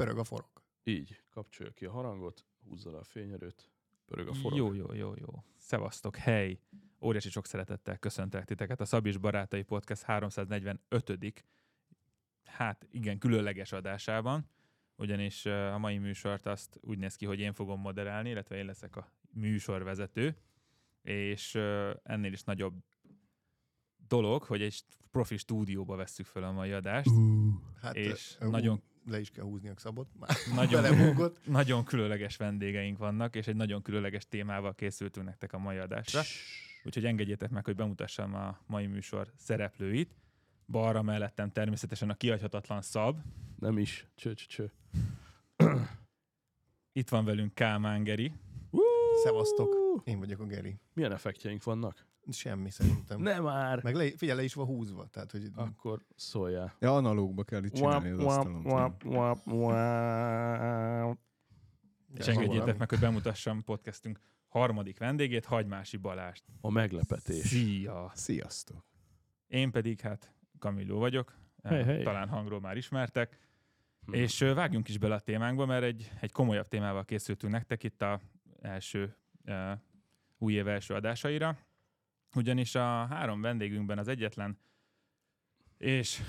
Pörög a forog. Így, kapcsolja ki a harangot, húzza le a fényerőt, pörög a forog. Jó, jó, jó, jó. Szevasztok, hely! Óriási sok szeretettel köszöntelek titeket a Szabis Barátai Podcast 345 hát igen, különleges adásában, ugyanis a mai műsort azt úgy néz ki, hogy én fogom moderálni, illetve én leszek a műsorvezető, és ennél is nagyobb dolog, hogy egy profi stúdióba vesszük fel a mai adást, uh, hát és uh, nagyon le is kell húzni a szabot. Nagyon, nagyon különleges vendégeink vannak, és egy nagyon különleges témával készültünk nektek a mai adásra. Úgyhogy engedjétek meg, hogy bemutassam a mai műsor szereplőit. Balra mellettem természetesen a kiadhatatlan szab. Nem is. Cső, cső, cső. Itt van velünk Kálmán Geri. Szevasztok, én vagyok a Geri. Milyen effektjeink vannak? Semmi szerintem. Nem már! Meg le, figyelj, le is van húzva. Tehát, hogy... Akkor szóljál. Ja, analógba kell itt csinálni az asztalon. Wap, wap, wap. És engedjétek meg, hogy bemutassam podcastünk harmadik vendégét, Hagymási Balást. A meglepetés. Szia! Sziasztok! Én pedig hát Kamilló vagyok, hey, hey. talán hangról már ismertek, hmm. és vágjunk is bele a témánkba, mert egy, egy komolyabb témával készültünk nektek itt a első új év első adásaira, ugyanis a három vendégünkben az egyetlen, és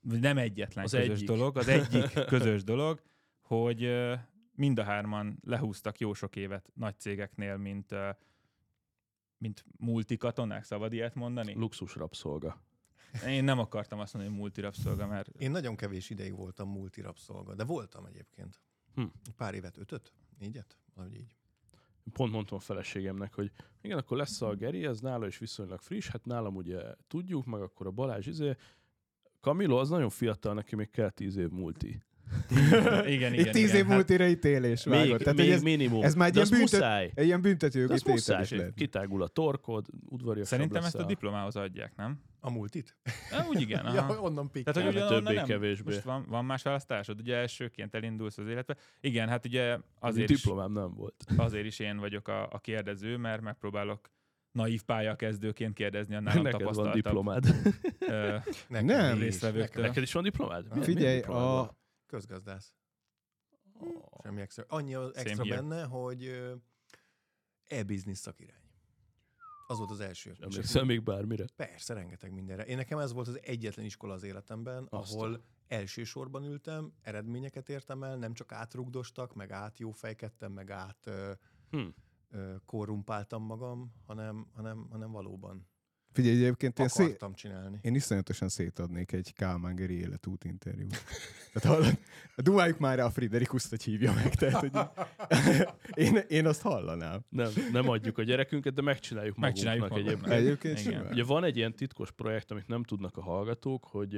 nem egyetlen az közös egyik. dolog, az egyik közös dolog, hogy mind a hárman lehúztak jó sok évet nagy cégeknél, mint, mint multikatonák, szabad ilyet mondani? Luxus rabszolga. Én nem akartam azt mondani, hogy multirapszolga, mert... Én nagyon kevés ideig voltam multirapszolga, de voltam egyébként. Hm. Pár évet, ötöt, négyet, valahogy így. Pont mondtam a feleségemnek, hogy igen, akkor lesz a Geri, ez nála is viszonylag friss, hát nálam ugye tudjuk, meg akkor a Balázs izé. Kamilo az nagyon fiatal, neki még kell tíz év multi. Igen, igen, Itt tíz igen, év múltira hát... ítélés. Még, vágod. Tehát, még ez, minimum. Ez már egy ilyen, büntet, muszáj. egy ilyen büntetőjogi tétel muszáj. is lehet. Kitágul a torkod, udvariasabb Szerintem ezt a diplomához adják, nem? A multit? Na, úgy igen. ja, onnan pikkel. Tehát, hogy többé nem, kevésbé. Most van, van más választásod, ugye elsőként elindulsz az életbe. Igen, hát ugye azért is, diplomám nem volt. Azért is én vagyok a, a kérdező, mert megpróbálok naív pályakezdőként kérdezni a nálam Neked tapasztaltabb. van diplomád. Ö, nem. résztvevőktől. Neked is van diplomád? Mi, Figyelj, a... Közgazdász. Oh. Semmi extra. Annyi az extra benne, hogy e-business szakirány. Az volt az első. Emlékszel még bármire? Persze, rengeteg mindenre. Én nekem ez volt az egyetlen iskola az életemben, Aztán. ahol elsősorban ültem, eredményeket értem el, nem csak átrugdostak, meg átjófejkedtem, meg át hm. korrumpáltam magam, hanem, hanem, hanem valóban Figyelj, egyébként én, szé... csinálni. én iszonyatosan szétadnék egy Kálmán Geri életút interjút. tehát hallod, dumáljuk már rá a Friderikuszt, hogy hívja meg. Tehát, hogy én, én azt hallanám. Nem, nem adjuk a gyerekünket, de megcsináljuk megcsináljuk magunknak egyébként. Egyébként Igen. Ugye van egy ilyen titkos projekt, amit nem tudnak a hallgatók, hogy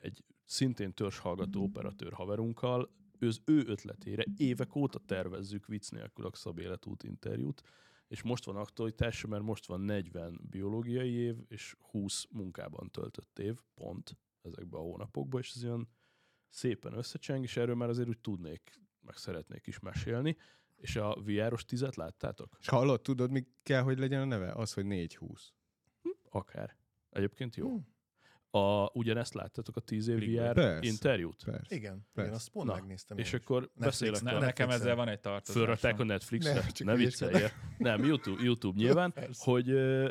egy szintén törzs hallgató operatőr haverunkkal, ő az ő ötletére évek óta tervezzük vicc nélkül a Szab életút interjút, és most van aktualitás, mert most van 40 biológiai év, és 20 munkában töltött év, pont ezekben a hónapokban, és ez olyan szépen összecseng, és erről már azért úgy tudnék, meg szeretnék is mesélni. És a VR-os tizet láttátok? És hallod, tudod, mi kell, hogy legyen a neve? Az, hogy 420. Hm, akár. Egyébként jó. Hm. A, ugyanezt láttatok a 10 év VR persze, interjút? Persze, igen, persze. igen, azt pont Na, megnéztem. És akkor Netflix, beszélek. Ne, nekem ezzel van egy tartozás. Fölrakták a Netflixre? Ne, ne viccelje. Nem, YouTube, YouTube nyilván, hogy uh,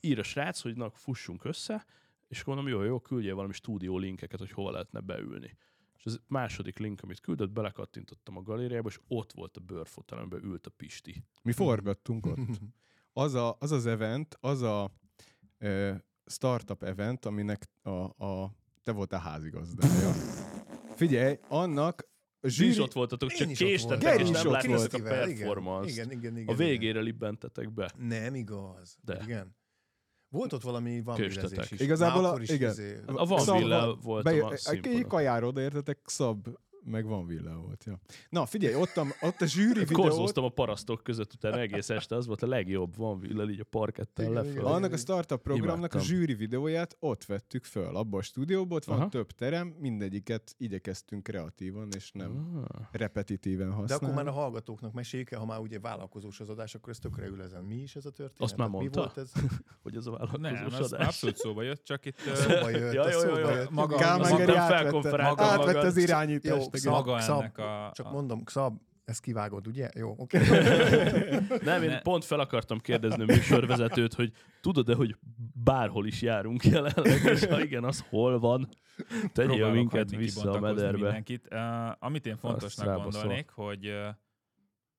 ír a srác, hogy na, fussunk össze, és akkor mondom, jó, jó, küldjél valami stúdió linkeket, hogy hova lehetne beülni. És az második link, amit küldött, belekattintottam a galériába, és ott volt a bőrfotelemben ült a Pisti. Mi forgattunk ott. Az a, az, az event, az a startup event, aminek a, a te voltál házigazdája. Figyelj, annak a zsűri... is ott voltatok, csak késtetek, és nem láttátok a performance igen, igen, igen, A végére libbentetek be. Nem igaz. De. Igen. Volt ott valami van is. Igazából a, igen. Izé... A van villa volt be, a színpadon. Kajáról értetek, szab meg van villa volt, ja. Na, figyelj, ott a, ott a zsűri videót... Korzóztam a parasztok között utána egész este, az volt a legjobb van villa, így a parkettel lefelé. Annak a startup programnak Imádtam. a zsűri videóját ott vettük föl, abban a stúdióban, ott van Aha. több terem, mindegyiket igyekeztünk kreatívan, és nem ah. repetitíven használni. De akkor már a hallgatóknak meséljük ha már ugye vállalkozós az adás, akkor ez tökre ül ezen. Mi is ez a történet? Azt már mondta, mi volt ez? hogy ez a vállalkozós nem, adás. abszolút szóba jött, csak itt... Szóba jött, ja, jó, jó, jó. Maga, felkonferáltam Átvette az irányítást Maga Szab, ennek a... Csak a... mondom, Szab, ezt kivágod, ugye? Jó, oké. Nem, én Ne. pont fel akartam kérdezni a műsorvezetőt, hogy tudod-e, hogy bárhol is járunk jelenleg, és ha igen, az hol van? Tegyél próbálok minket vissza a mederbe. Mindenkit. Uh, amit én fontosnak rábaszol. gondolnék, hogy uh,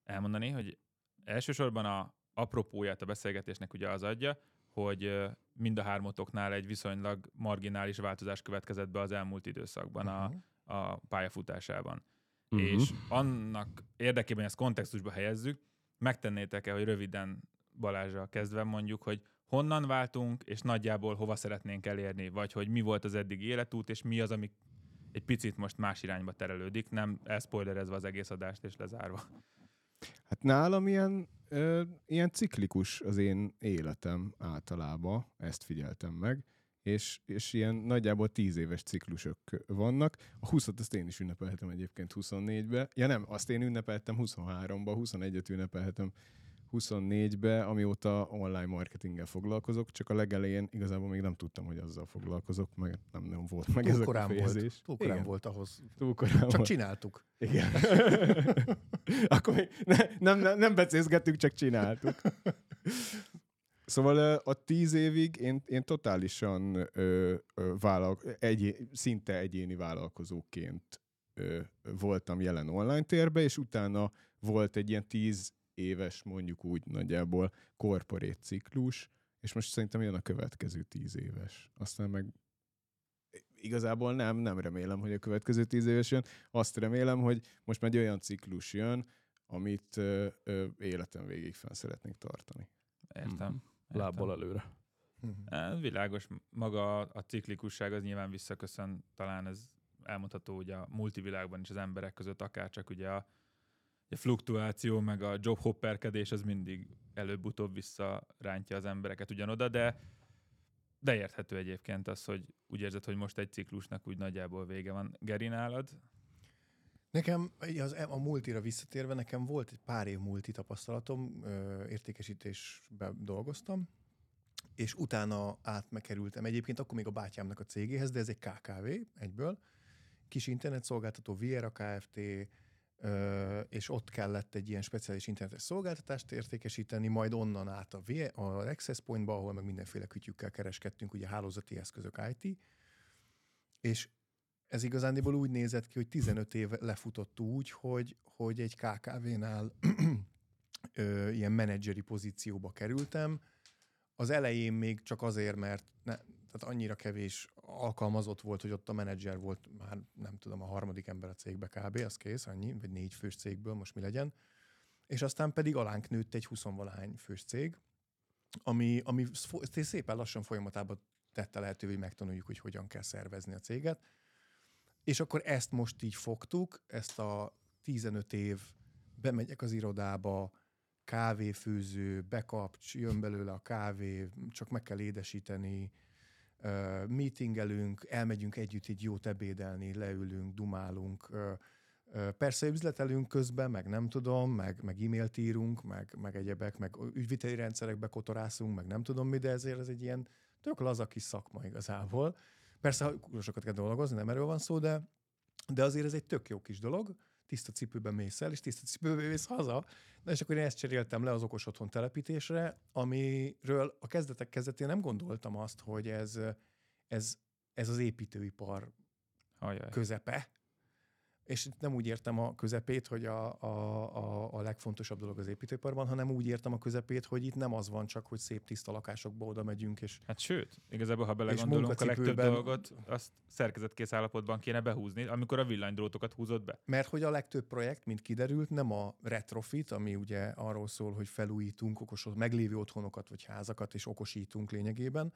elmondani, hogy elsősorban a apropóját a beszélgetésnek ugye az adja, hogy uh, mind a hármatoknál egy viszonylag marginális változás következett be az elmúlt időszakban a, a pályafutásában. Mhm. És annak érdekében, hogy ezt kontextusba helyezzük, megtennétek-e, hogy röviden Balázsral kezdve mondjuk, hogy honnan váltunk, és nagyjából hova szeretnénk elérni, vagy hogy mi volt az eddigi életút, és mi az, ami egy picit most más irányba terelődik, nem elszpoilerezve az egész adást és lezárva. Hát nálam ilyen, ö, ilyen ciklikus az én életem általában, ezt figyeltem meg, és, és ilyen nagyjából tíz éves ciklusok vannak. A 20-at azt én is ünnepelhetem egyébként 24-be. Ja nem, azt én ünnepeltem 23-ba, 21-et ünnepelhetem 24-be, amióta online marketinggel foglalkozok, csak a legelején igazából még nem tudtam, hogy azzal foglalkozok, meg nem, nem volt meg ez Túl a korán volt. kifejezés. Túl korán Igen, volt ahhoz. Túl korán Csak volt. csináltuk. Igen. Akkor még ne, nem, nem, nem becézgettük, csak csináltuk. Szóval a tíz évig én, én totálisan ö, ö, vállalk, egy, szinte egyéni vállalkozóként ö, voltam jelen online térbe, és utána volt egy ilyen tíz éves, mondjuk úgy nagyjából korporét ciklus, és most szerintem jön a következő tíz éves. Aztán meg igazából nem, nem remélem, hogy a következő tíz éves jön. Azt remélem, hogy most már egy olyan ciklus jön, amit ö, ö, életem végig fenn szeretnék tartani. Értem. Mhm. Lábbal előre. Ez világos, maga a ciklikusság az nyilván visszaköszön, talán ez elmondható ugye a multivilágban is az emberek között, akár csak ugye a, a fluktuáció, meg a job hopperkedés az mindig előbb-utóbb visszarántja az embereket ugyanoda, de de érthető egyébként az, hogy úgy érzed, hogy most egy ciklusnak úgy nagyjából vége van. Geri nálad? Nekem az, a multira visszatérve, nekem volt egy pár év multi tapasztalatom, értékesítésben dolgoztam, és utána átmekerültem egyébként akkor még a bátyámnak a cégéhez, de ez egy KKV egyből, kis internetszolgáltató, Viera Kft., ö, és ott kellett egy ilyen speciális internetes szolgáltatást értékesíteni, majd onnan át a, V- a Access Pointba, ahol meg mindenféle kütyükkel kereskedtünk, ugye hálózati eszközök IT, és ez igazándiból úgy nézett ki, hogy 15 év lefutott úgy, hogy, hogy egy KKV-nál ö, ilyen menedzseri pozícióba kerültem. Az elején még csak azért, mert ne, tehát annyira kevés alkalmazott volt, hogy ott a menedzser volt már nem tudom, a harmadik ember a cégbe kb. Az kész, annyi, vagy négy fős cégből, most mi legyen. És aztán pedig alánk nőtt egy 20 valahány fős cég, ami, ami szépen lassan folyamatában tette lehetővé, hogy megtanuljuk, hogy hogyan kell szervezni a céget. És akkor ezt most így fogtuk, ezt a 15 év, bemegyek az irodába, kávéfőző, bekapcs, jön belőle a kávé, csak meg kell édesíteni, uh, meetingelünk, elmegyünk együtt egy jót ebédelni, leülünk, dumálunk, uh, persze üzletelünk közben, meg nem tudom, meg, meg e-mailt írunk, meg, meg egyebek, meg ügyviteli rendszerekbe kotorászunk, meg nem tudom mi, de ezért ez egy ilyen tök laza kis szakma igazából. Persze, sokat kell dolgozni, nem erről van szó, de, de azért ez egy tök jó kis dolog, tiszta cipőben mész el, és tiszta cipőben mész haza. Na és akkor én ezt cseréltem le az okos otthon telepítésre, amiről a kezdetek kezdetén nem gondoltam azt, hogy ez, ez, ez az építőipar Ajaj. közepe. És itt nem úgy értem a közepét, hogy a, a, a, a legfontosabb dolog az építőiparban, hanem úgy értem a közepét, hogy itt nem az van csak, hogy szép tiszta lakásokba oda megyünk, és Hát sőt, igazából, ha belegondolunk, a legtöbb dolgot azt szerkezetkész állapotban kéne behúzni, amikor a villanydrótokat húzott be. Mert hogy a legtöbb projekt, mint kiderült, nem a retrofit, ami ugye arról szól, hogy felújítunk okos, meglévő otthonokat vagy házakat, és okosítunk lényegében,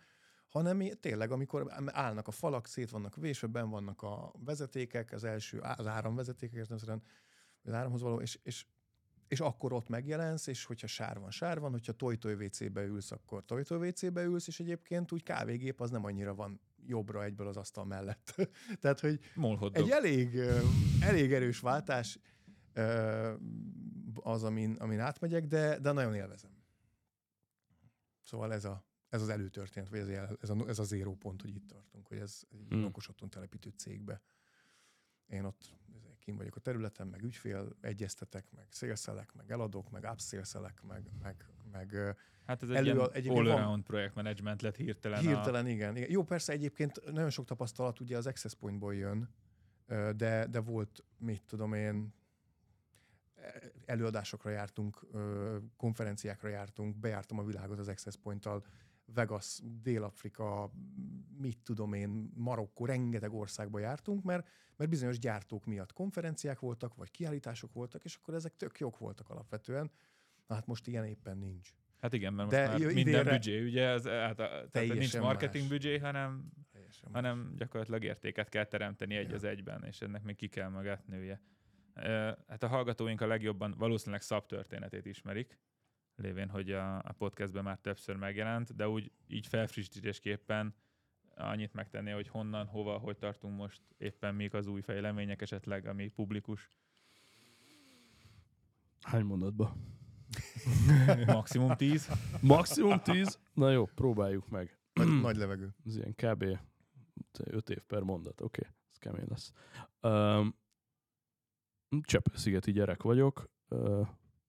hanem tényleg, amikor állnak a falak, szét vannak vésve, benn vannak a vezetékek, az első, az áramvezetékek, értelemszerűen, az áramhoz való, és, és, és akkor ott megjelensz, és hogyha sár van, sár van, hogyha toj-toj WC-be ülsz, akkor toj-toj WC-be ülsz, és egyébként úgy kávégép az nem annyira van jobbra egyből az asztal mellett. Tehát, hogy Molhoddog. egy elég, elég erős váltás az, amin, amin átmegyek, de, de nagyon élvezem. Szóval ez, a, ez az előtörténet, vagy ez, a, ez, a, ez a zéró pont, hogy itt tartunk, hogy ez egy Hmm. okos otthon telepítő cégbe. Én ott kim vagyok a területen, meg ügyfél, egyeztetek, meg szélszelek, meg eladok, meg upszélszelek, meg, meg, meg Hát ez egy Elő- ilyen egyébként van- all-around projektmenedzsment lett hirtelen. Hirtelen, igen, igen. Jó, persze egyébként nagyon sok tapasztalat ugye az Access Pointból jön, de, de volt, mit tudom én, előadásokra jártunk, konferenciákra jártunk, bejártam a világot az Access Point-tal, Vegas, Dél-Afrika, mit tudom én, Marokkó, rengeteg országba jártunk, mert, mert bizonyos gyártók miatt konferenciák voltak, vagy kiállítások voltak, és akkor ezek tök jók voltak alapvetően. Na hát most ilyen éppen nincs. Hát igen, mert De most már minden büdzsé, ugye, az, hát, tehát nincs marketing más. büdzsé, hanem, Teljesen hanem gyakorlatilag értéket kell teremteni egy Ja. az egyben, és ennek még ki kell magát nője. Hát a hallgatóink a legjobban valószínűleg szab történetét ismerik, lévén, hogy a, a podcastben már többször megjelent, de úgy így felfrissítésképpen annyit megtenni, hogy honnan, hova, hogy tartunk most, éppen még az új fejlemények esetleg, ami publikus. Hány mondatba? Maximum 10. Maximum 10? Na jó, próbáljuk meg. Nagy, nagy levegő. Ez ilyen kb. 5 év per mondat. Oké, okay, ez kemény lesz. Um, Csepel-szigeti gyerek vagyok. Uh,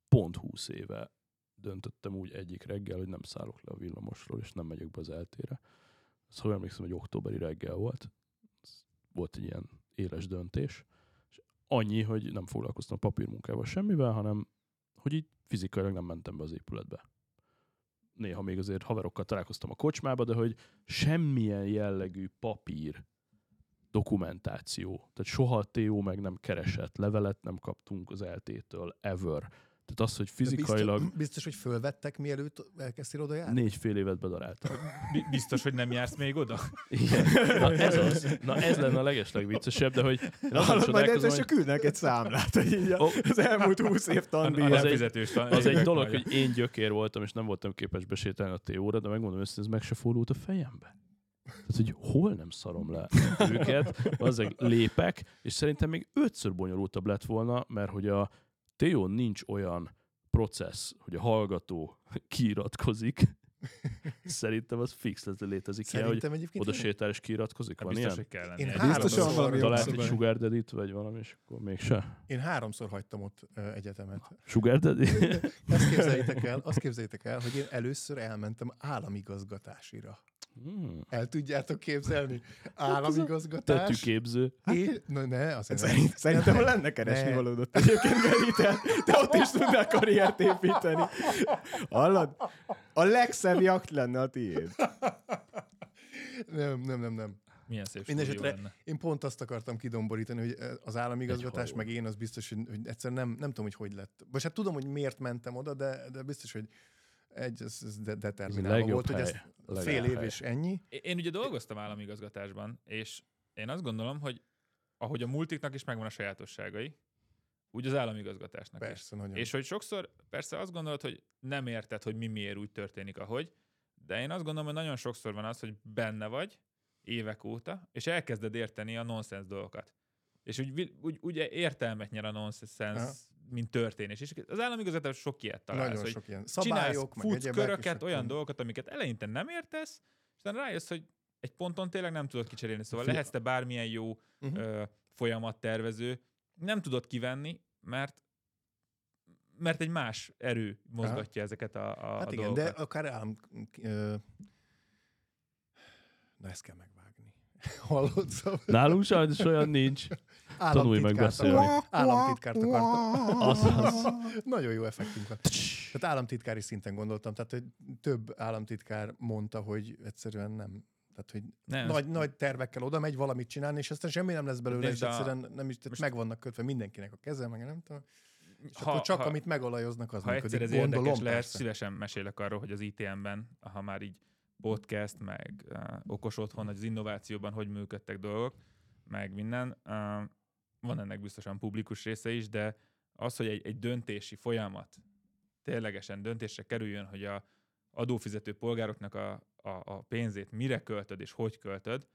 pont 20 éve döntöttem úgy egyik reggel, hogy nem szállok le a villamosról, és nem megyek be az eltére. Jól emlékszem, egy októberi reggel volt. Volt egy ilyen éles döntés. És annyi, hogy nem foglalkoztam a papírmunkával semmivel, hanem hogy így fizikailag nem mentem be az épületbe. Néha még azért haverokkal találkoztam a kocsmába, de hogy semmilyen jellegű papír, dokumentáció, tehát soha a TO meg nem keresett, levelet nem kaptunk az LT-től, ever. Tehát az, hogy fizikailag Biztos, biztos, hogy fölvettek, mielőtt elkezdtél oda járni? négy fél évet bedaráltak. Bi- Biztos, hogy nem jársz még oda? Igen. Na ez az. Na ez lenne a legeslegviccesebb, de hogy Hallod, majd egyszer hogy küldnek egy számlát, hogy így Ó. az elmúlt húsz év tandíj. az egy- az egy dolog, hogy én gyökér voltam, és nem voltam képes besétálni a TO-ra, de megmondom őszintén, ez meg se fordult a fejembe. Tehát, hogy hol nem szarom le őket, azok lépek, és szerintem még ötször bonyolultabb lett volna, mert hogy a TO nincs olyan processz, hogy a hallgató kiiratkozik. Szerintem az fix lesz, de létezik ilyen, hogy Szerintem egyébként oda sétál és kiiratkozik. Hát Van biztos, ilyen? hogy kell lenni. Én Biztosan valami Talált egy sugar daddy vagy valami, és akkor mégse. Én háromszor hagytam ott egyetemet. Sugar daddy? Azt képzeljétek el, azt képzeljétek el, hogy én először elmentem államigazgatásira. Hmm. El tudjátok képzelni? Államigazgatás. Tetűképző. É, na ne, azért nem. Szerint, szerintem lenne keresni Ne. valódott egyébként Geritel. Te ott is tudnál karriert építeni. Hallod? A legszebb jakt lenne a tiéd. Nem, nem, nem, nem. Milyen szép Minden stúdió esetre lenne. Én pont azt akartam kidomborítani, hogy eh, az államigazgatás, meg én az biztos, hogy, hogy egyszerűen nem, nem tudom, hogy hogy lett. Vagy hát tudom, hogy miért mentem oda, de, de biztos, hogy egy, ez, ez de, determinálva volt, hogy hely. ez Legjobb fél év hely. és ennyi. Én- ugye dolgoztam államigazgatásban, és én azt gondolom, hogy ahogy a multiknak is megvan a sajátosságai, úgy az államigazgatásnak is. Persze, nagyon. És hogy sokszor persze azt gondolod, hogy nem érted, hogy mi miért úgy történik, ahogy, de én azt gondolom, hogy nagyon sokszor van az, hogy benne vagy évek óta, és elkezded érteni a nonsens dolgokat. És úgy, úgy, úgy értelmet nyer a Aha. nonsens, mint történés. És az államigazgatás sok ilyet találsz, nagyon hogy sok ilyen szabályok, meg egyebek. köröket, olyan dolgokat, amiket eleinte nem értesz, és aztán rájössz, hogy egy ponton tényleg nem tudod kicserélni. Szóval Fia- lehetsz te bármilyen jó Mhm. ö, folyamattervező, nem tudod kivenni, mert mert egy más erő mozgatja ezeket a, a, Hát igen, dolgokat. de akár állam... Ö... Na, ezt kell megvágni. Hallod? Szóval Nálunk sajnos olyan nincs. Tanulj meg államtitkárt beszélni. Államtitkárt akartam. Az, az. Nagyon jó effektünk van. Tehát államtitkári szinten gondoltam, tehát hogy több államtitkár mondta, hogy egyszerűen nem. Tehát, hogy Nem, nagy, nagy tervekkel oda megy valamit csinálni, és aztán semmi nem lesz belőle, Nézd, és egyszerűen nem is, tehát meg vannak kötve mindenkinek a keze, meg nem tudom. És Ha- akkor csak ha- amit megalajoznak, az ha működik. egyszer ez Gondolom, érdekes lehet, persze. szívesen mesélek arról, hogy az ITM-ben, ha már így podcast, meg uh, okos otthon, az innovációban hogy működtek dolgok, meg minden. Uh, van ennek biztosan publikus része is, de az, hogy egy, egy döntési folyamat ténylegesen döntésre kerüljön, hogy a adófizető polgároknak a, a, a pénzét mire költöd és hogy költöd,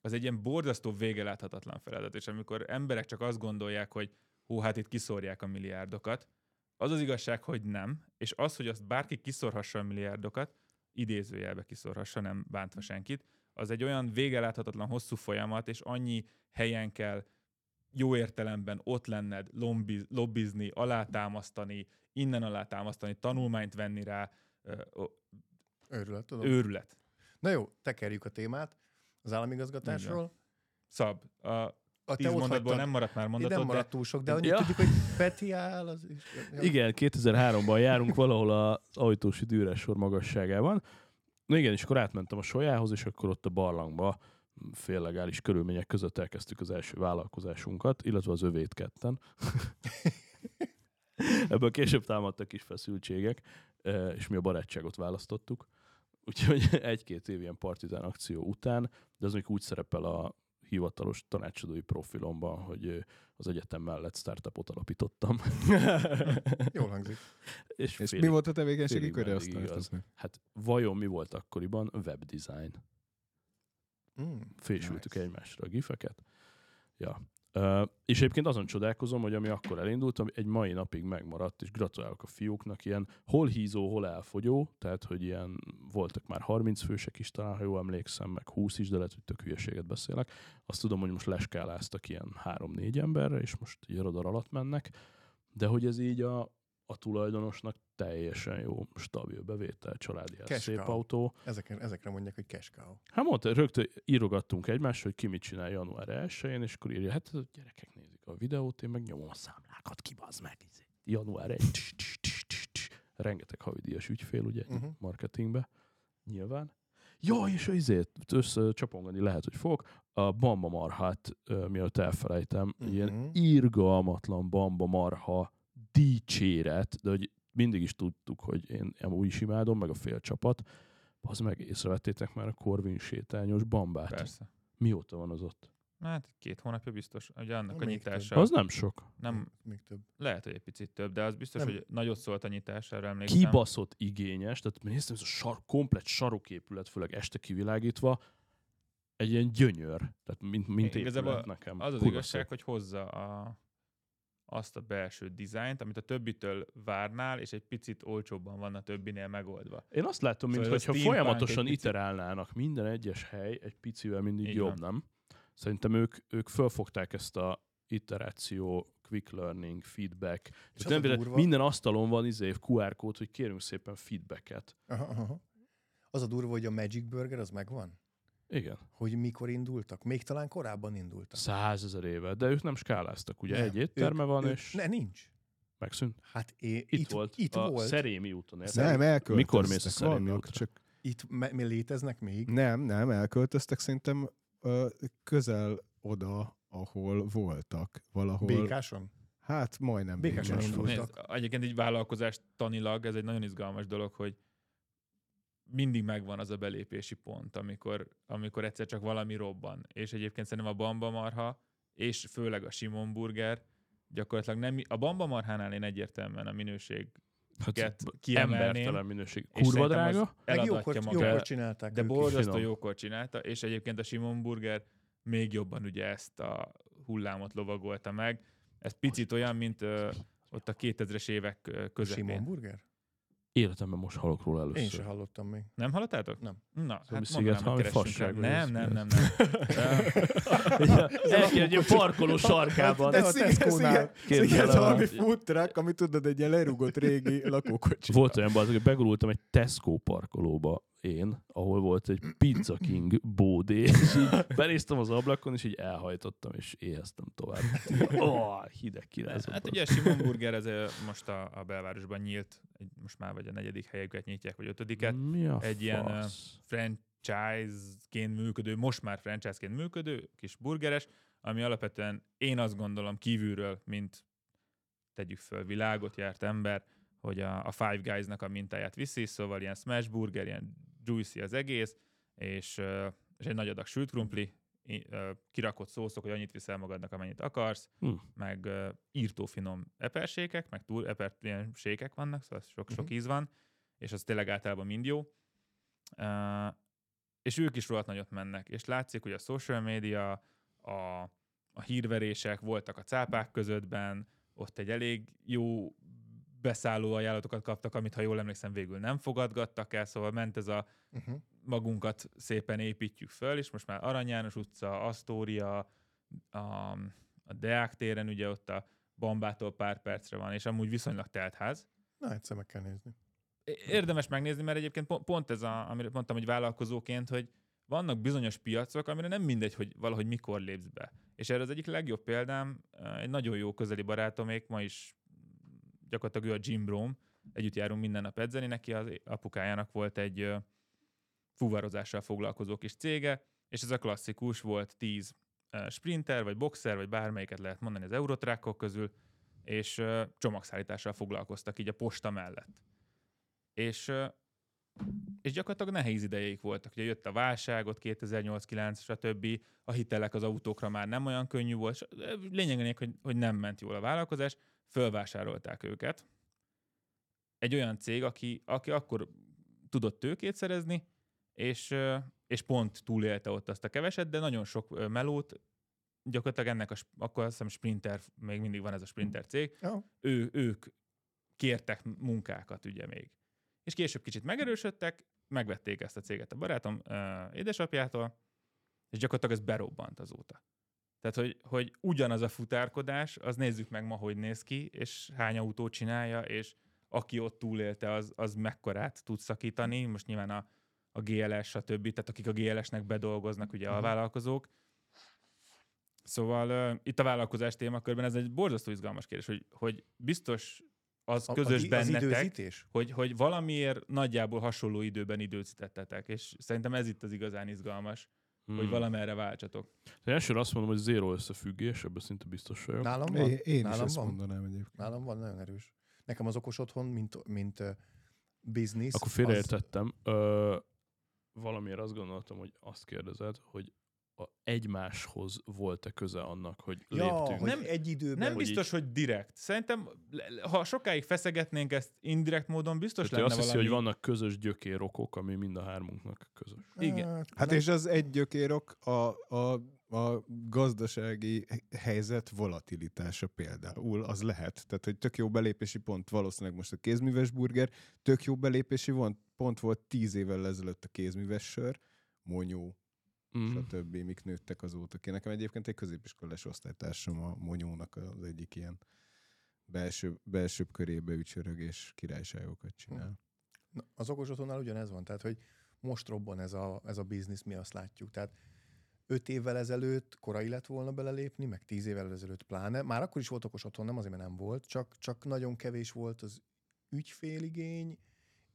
az egy ilyen borzasztó vége láthatatlan feladat. És amikor emberek csak azt gondolják, hogy hú, hát itt kiszórják a milliárdokat, az az igazság, hogy nem, és az, hogy azt bárki kiszorhassa a milliárdokat, idézőjelbe kiszorhassa, nem bántva senkit, az egy olyan vége láthatatlan hosszú folyamat, és annyi helyen kell jó értelemben ott lenned, lombi, lobbizni, alátámasztani, innen alátámasztani, tanulmányt venni rá, Őrület, tudom. őrület. Na jó, tekerjük a témát az államigazgatásról. Szab, a A tíz mondatból nem maradt már Itt mondatod, nem maradt túl sok, de annyit Ja. tudjuk, hogy Peti áll, az is. Ja. Igen, 2003-ban járunk valahol az ajtósi dűres sor magasságában. Na igen, és akkor átmentem a solyához, és akkor ott a barlangba féllegális körülmények között elkezdtük az első vállalkozásunkat, illetve az övét ketten. Ebből később támadtak is feszültségek, eh, és mi a barátságot választottuk. Úgyhogy egy-két év ilyen partizán akció után, de ez még úgy szerepel a hivatalos tanácsadói profilomban, hogy az egyetem mellett startupot alapítottam. Jól hangzik. és És félig- mi volt a tevékenységi köre? Azt igaz. Hát vajon mi volt akkoriban? Webdesign. Mm. Fésültük Nice. egymásra a gifeket. Ja. És egyébként azon csodálkozom, hogy ami akkor elindult, ami egy mai napig megmaradt, és gratulálok a fiúknak, ilyen hol hízó, hol elfogyó, tehát hogy ilyen voltak már 30 fősek is talán, ha jól emlékszem, meg 20 is, de lehet, hogy tök hülyeséget beszélek. Azt tudom, hogy most leskáláztak ilyen 3-4 emberre, és most így radar alatt mennek, de hogy ez így a, a tulajdonosnak teljesen jó, stabil bevétel, családi ház, szép autó, Ezekre, ezekre mondják, hogy cash cow. Hát mondta, rögtön írogattunk egymásra, hogy ki mit csinál január 1-én, és akkor írja, hát a gyerekek nézik a videót, én meg nyomom a számlákat, kibazd meg. izé. Január 1, tss, tss, tss, rengeteg havidíjas ügyfél, ugye, uh-huh. marketingbe, nyilván. Ja, és azért összecsapongani lehet, hogy fog. A Bamba Marhát, mielőtt elfelejtem, uh-huh. ilyen Mhm. irgalmatlan Bamba Marha dicséret, de hogy mindig is tudtuk, hogy én úgy is imádom, meg a fél csapat. Az meg észrevettétek már a Corvin sétányos bambát. persze. Mióta van az ott? Hát két hónapja biztos, ugye annak a Még nyitása. Az nem sok. Nem, Még több. lehet, hogy egy picit több, de az biztos, Nem. hogy nagyot szólt a nyitására, emlékszem. Kibaszott igényes, tehát néztem, ez a sar, komplet saroképület, főleg este kivilágítva, egy ilyen gyönyör, tehát mint, mint Igazából épület nekem. Az az Kurva igazság, hogy hozza a, azt a belső dizájnt, amit a többitől várnál, és egy picit olcsóbban van a többinél megoldva. Én azt látom, Szóval mintha folyamatosan picit- iterálnának minden egyes hely egy picivel mindig Így jobb, nem? Szerintem ők, ők fölfogták ezt a iteráció, quick learning, feedback. És Tehát nem durva- minden asztalon van izé QR kód, hogy kérünk szépen feedbacket. Aha, aha. Az a durva, hogy a Magic Burger az megvan? Igen. Hogy mikor indultak? Még talán korábban indultak. Százezer éve, de ők nem skáláztak, ugye? Nem. Egy étterme Ők- van, ők- és Ne, nincs. megszűnt. Hát é, Itt, itt, volt. Itt a volt. Szerémi úton. érted? Nem, elköltöztek. Mikor mész a Szerémi vannak, útra? csak Itt me, mi léteznek még? Nem, nem, elköltöztek szerintem ö, közel oda, ahol voltak. Valahol. Békáson? Hát majdnem Békáson Békáson. Nézd, egyébként egy vállalkozás tanilag, ez egy nagyon izgalmas dolog, hogy mindig megvan az a belépési pont, amikor, amikor egyszer csak valami robban. És egyébként szerintem a Bamba Marha, és főleg a Simon Burger, gyakorlatilag nem, a Bamba Marhánál én egyértelműen a minőség Hát, kiemelném, embertelen minőség. és Kurva drága. Meg jókor, magát. jókor csinálták De borzasztó jókor csinálta, és egyébként a Simon Burger még jobban ugye ezt a hullámot lovagolta meg. Ez picit olyan, mint ö, ott a 2000-es évek ö, Simon közepén. Burger? Életemben most hallok róla először. Én sem hallottam még. Nem hallottátok? Nem. Na, hát Szóval mondanám, Sziget hogy valami fasság, Nem, ez nem, nem, nem. Egy egy parkoló sarkában. A Tesco-nál. Képzeld Sziget el, valami food truck, ami tudod, egy ilyen lerugott régi lakókocsi. Volt olyan bazd, hogy begurultam egy Tesco parkolóba én, ahol volt egy Pizza King bódé, és így benéztem az ablakon, és így elhajtottam, és éheztem tovább. Oh, hideg kirázott. Hát ugye a Simon Burger ez most a, a belvárosban nyílt, most már vagy a negyedik helyüket nyitják, vagy ötödiket. Mi a egy ilyen, ö, fasz? franchise-ként működő, most már franchise-ként működő, kis burgeres, ami alapvetően én azt gondolom kívülről, mint tegyük föl világot járt ember, hogy a, a Five Guys-nak a mintáját viszi, szóval ilyen smash burger, ilyen juicy az egész, és, és egy nagy adag sült krumpli, kirakott szószok, hogy annyit viszel magadnak, amennyit akarsz, Hm. meg írtó finom epersékek, meg túl eper, ilyen sékek vannak, szóval sok-sok Mhm. íz van, és az tényleg általában mind jó. És ők is rohadt nagyot mennek, és látszik, hogy a social media, a, a hírverések voltak a cápák közöttben, ott egy elég jó beszálló ajánlatokat kaptak, amit, ha jól emlékszem, végül nem fogadgattak el, szóval ment ez a Uh-huh. magunkat szépen építjük föl, és most már Arany János utca, Asztória, a, a Deák téren ugye ott a Bambától pár percre van, és amúgy viszonylag telt ház. Na, egyszer meg kell nézni. Érdemes megnézni, mert egyébként pont- pont ez, a, amire mondtam, hogy vállalkozóként, hogy vannak bizonyos piacok, amire nem mindegy, hogy valahogy mikor lépsz be. És erre az egyik legjobb példám, egy nagyon jó közeli barátomék, ma is gyakorlatilag ő a Jim Brom, együtt járunk minden nap edzeni, neki az apukájának volt egy fuvarozással foglalkozó kis cége, és ez a klasszikus, volt 10 ö, sprinter, vagy boxer, vagy bármelyiket lehet mondani az eurotrákok közül, és csomagszállítással foglalkoztak így a posta mellett. És, és gyakorlatilag nehéz idejeik voltak. Ugye jött a válságot, 2008-9, stb. A hitelek az autókra már nem olyan könnyű volt. Lényeg, hogy, hogy nem ment jól a vállalkozás, fölvásárolták őket. Egy olyan cég, aki, aki akkor tudott tőkét szerezni, és, és pont túlélte ott azt a keveset, de nagyon sok melót, gyakorlatilag ennek a, akkor azt hiszem Sprinter, még mindig van ez a Sprinter cég, ő, ők kértek munkákat ugye még. És később kicsit megerősödtek, megvették ezt a céget a barátom édesapjától, és gyakorlatilag ez berobbant azóta. Tehát, hogy, hogy ugyanaz a futárkodás, az nézzük meg ma, hogy néz ki, és hány autót csinálja, és aki ott túlélte, az, az mekkorát tud szakítani. Most nyilván a, a GLS, stb. Tehát akik a GLS-nek bedolgoznak, ugye a Mhm. vállalkozók. Szóval uh, itt a vállalkozás témakörben ez egy borzasztó izgalmas kérdés, hogy, hogy biztos az A- közös a, bennetek, Az időzítés? hogy, hogy valamiért nagyjából hasonló időben időzítettetek, és szerintem ez itt az igazán izgalmas, hmm. hogy valamerre váltsatok. Elsőre azt mondom, hogy zéro összefüggés, ebben szinte biztos vagyok. Nálam van? Én, én is Nálam ezt van? mondanám egyébként. Nálam van, nagyon erős. Nekem az okos otthon, mint, mint uh, business. Akkor az- félreértettem. Ö, valamiért azt gondoltam, hogy azt kérdezed, hogy egymáshoz volt-e köze annak, hogy Ja, léptünk. hogy Nem- egy időben. Nem hogy biztos, hogy direkt. Szerintem, ha sokáig feszegetnénk ezt indirekt módon, biztos Tehát lenne azt hiszi, valami... hogy vannak közös gyökérokok, ami mind a hármunknak közös. igen. Hát nem- és az egy gyökérok a, a, a gazdasági helyzet volatilitása például, az lehet. Tehát, hogy tök jó belépési pont valószínűleg most a kézműves burger, tök jó belépési pont, pont volt tíz évvel ezelőtt a kézműves sör, monyó, Mm. stb. mik nőttek azóta ki. Nekem egyébként egy középiskolás osztálytársam a Monyónak az egyik ilyen belső, belsőbb körébe ücsörög és királyságokat csinál. Na, az okos otthonnál ugyanez van, tehát hogy most robban ez a, ez a biznisz, mi azt látjuk. Tehát öt évvel ezelőtt korai lett volna belelépni, meg tíz évvel ezelőtt pláne. Már akkor is volt okos otthon, nem azért, mert nem volt, csak, csak nagyon kevés volt az ügyféligény,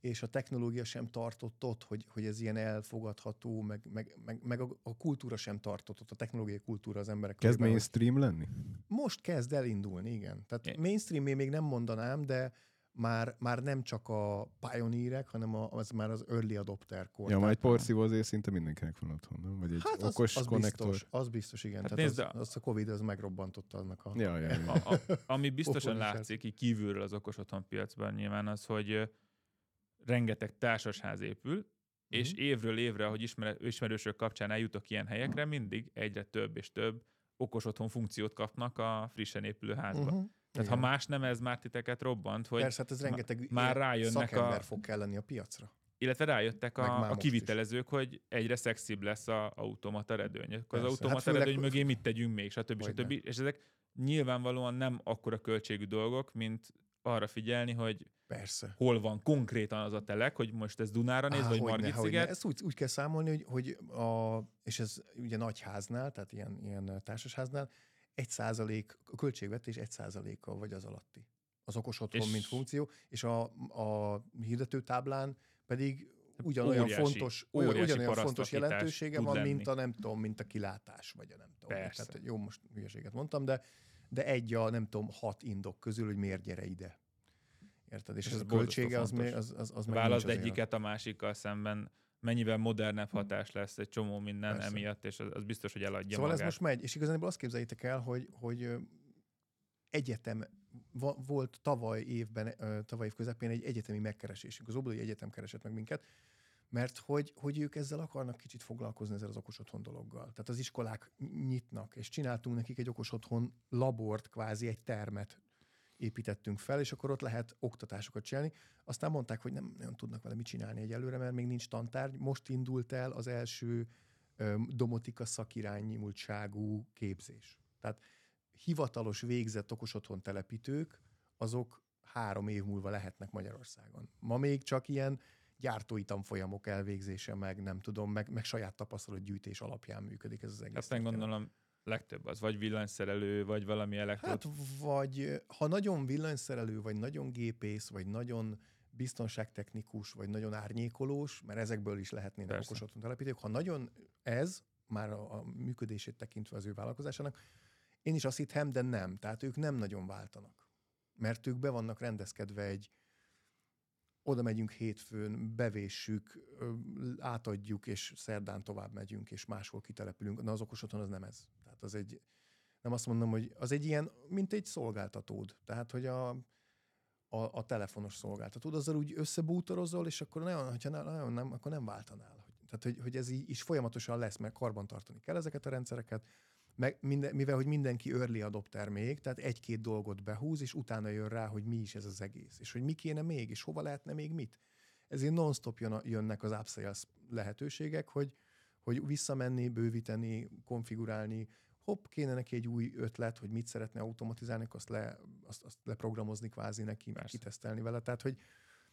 és a technológia sem tartott ott, hogy, hogy ez ilyen elfogadható, meg, meg, meg, meg a, a kultúra sem tartott ott, a technológiai kultúra az emberek Kezd körében, hogy- mainstream lenni? most kezd elindulni, igen. Tehát Igen. mainstream még nem mondanám, de már, már nem csak a pioneerek, hanem a, az már az early adopter kor. Ja, majd Tehát- porszívó azért szinte mindenkinek van otthon, nem? Vagy egy Hát az, okos az konnektor. biztos, az biztos, igen. Hát Hát Tehát az, az, a Covid az megrobbantotta annak a... Ja, ja, ja. A, a, ami biztosan látszik így kívülről az okos otthon piacban nyilván az, hogy rengeteg társasház épül, és Mhm. évről évre, ahogy ismer, ismerősök kapcsán eljutok ilyen helyekre, mindig egyre több és több okos otthon funkciót kapnak a frissen épülő házba. Uh-huh. Tehát ha más nem, ez már titeket robbant, hogy Persze, hát ez rengeteg már rájönnek szakember a- fog kelleni a piacra. illetve rájöttek a, a kivitelezők, hogy egyre szexibb lesz a automata redőny. Akkor az Persze. automata Hát redőny mögé mit tegyünk még, stb. Hogyne. stb. És ezek nyilvánvalóan nem akkora költségű dolgok, mint arra figyelni, hogy Persze. hol van konkrétan az a telek, hogy most ez Dunára néz, Á, vagy Margit sziget. Ezt úgy, úgy kell számolni, hogy, hogy a, és ez ugye nagy háznál, tehát ilyen, ilyen társasháznál, egy százalék, a költségvetés egy százaléka vagy az alatti. Az okos otthon, És- mint funkció, és a, a hirdetőtáblán pedig ugyanolyan Óriási- fontos, óriási ugyanolyan fontos jelentősége van, lenni. mint a nem tudom, mint a kilátás, vagy a nem tudom. Persze. Tehát jó, most hülyeséget mondtam, de, de egy a nem tudom, hat indok közül, hogy miért gyere ide. Érted? És, És ez a költsége az, még, az, az, az Válaszd egyiket a másikkal szemben, mennyivel modernebb hatás lesz egy csomó minden Persze. emiatt, és az, az biztos, hogy eladja Szóval magát. ez most megy, és igazából azt képzeljétek el, hogy, hogy egyetem, volt tavaly évben, tavaly év közepén egy egyetemi megkeresésünk. Az Oblói Egyetem keresett meg minket, mert hogy, hogy ők ezzel akarnak kicsit foglalkozni ezzel az okos otthon dologgal. Tehát az iskolák nyitnak, és csináltunk nekik egy okos otthon labort, kvázi egy termet építettünk fel, és akkor ott lehet oktatásokat csinálni. Aztán mondták, hogy nem nagyon tudnak vele mit csinálni egyelőre, mert még nincs tantárgy. Most indult el az első domotika szakirányultságú képzés. Tehát hivatalos végzett okosotthon telepítők, azok három év múlva lehetnek Magyarországon. Ma még csak ilyen gyártói tanfolyamok elvégzése, meg nem tudom, meg, meg saját tapasztalatgyűjtés alapján működik ez az egész. Ezt meg gondolom legtöbb az, vagy villanyszerelő, vagy valami elektro... Hát vagy ha nagyon villanyszerelő, vagy nagyon gépész, vagy nagyon biztonságtechnikus, vagy nagyon árnyékolós, mert ezekből is lehetnének Persze. okos otthon telepítők. Ha nagyon ez, már a, a működését tekintve az ő vállalkozásának, én is azt hittem, de nem. Tehát ők nem nagyon váltanak. Mert ők be vannak rendezkedve egy, oda megyünk hétfőn, bevéssük, átadjuk, és szerdán tovább megyünk, és máshol kitelepülünk. Na az okos otthon az nem ez. Tehát az egy, nem azt mondom, hogy az egy ilyen, mint egy szolgáltatód. Tehát, hogy a, a, a telefonos szolgáltatód, azzal úgy összebútorozol, és akkor nagyon, hogyha ne, nagyon nem, akkor nem váltanál. Tehát, hogy, hogy ez így is folyamatosan lesz, mert karbantartani kell ezeket a rendszereket, meg minden, mivel hogy mindenki early adopter még, tehát egy-két dolgot behúz, és utána jön rá, hogy mi is ez az egész, és hogy mi kéne még, és hova lehetne még mit. Ezért non-stop jön, jönnek az upsales lehetőségek, hogy, hogy visszamenni, bővíteni, konfigurálni, hopp, kéne neki egy új ötlet, hogy mit szeretne automatizálni, azt, le, azt, azt leprogramozni kvázi neki, Persze. kitesztelni vele. Tehát, hogy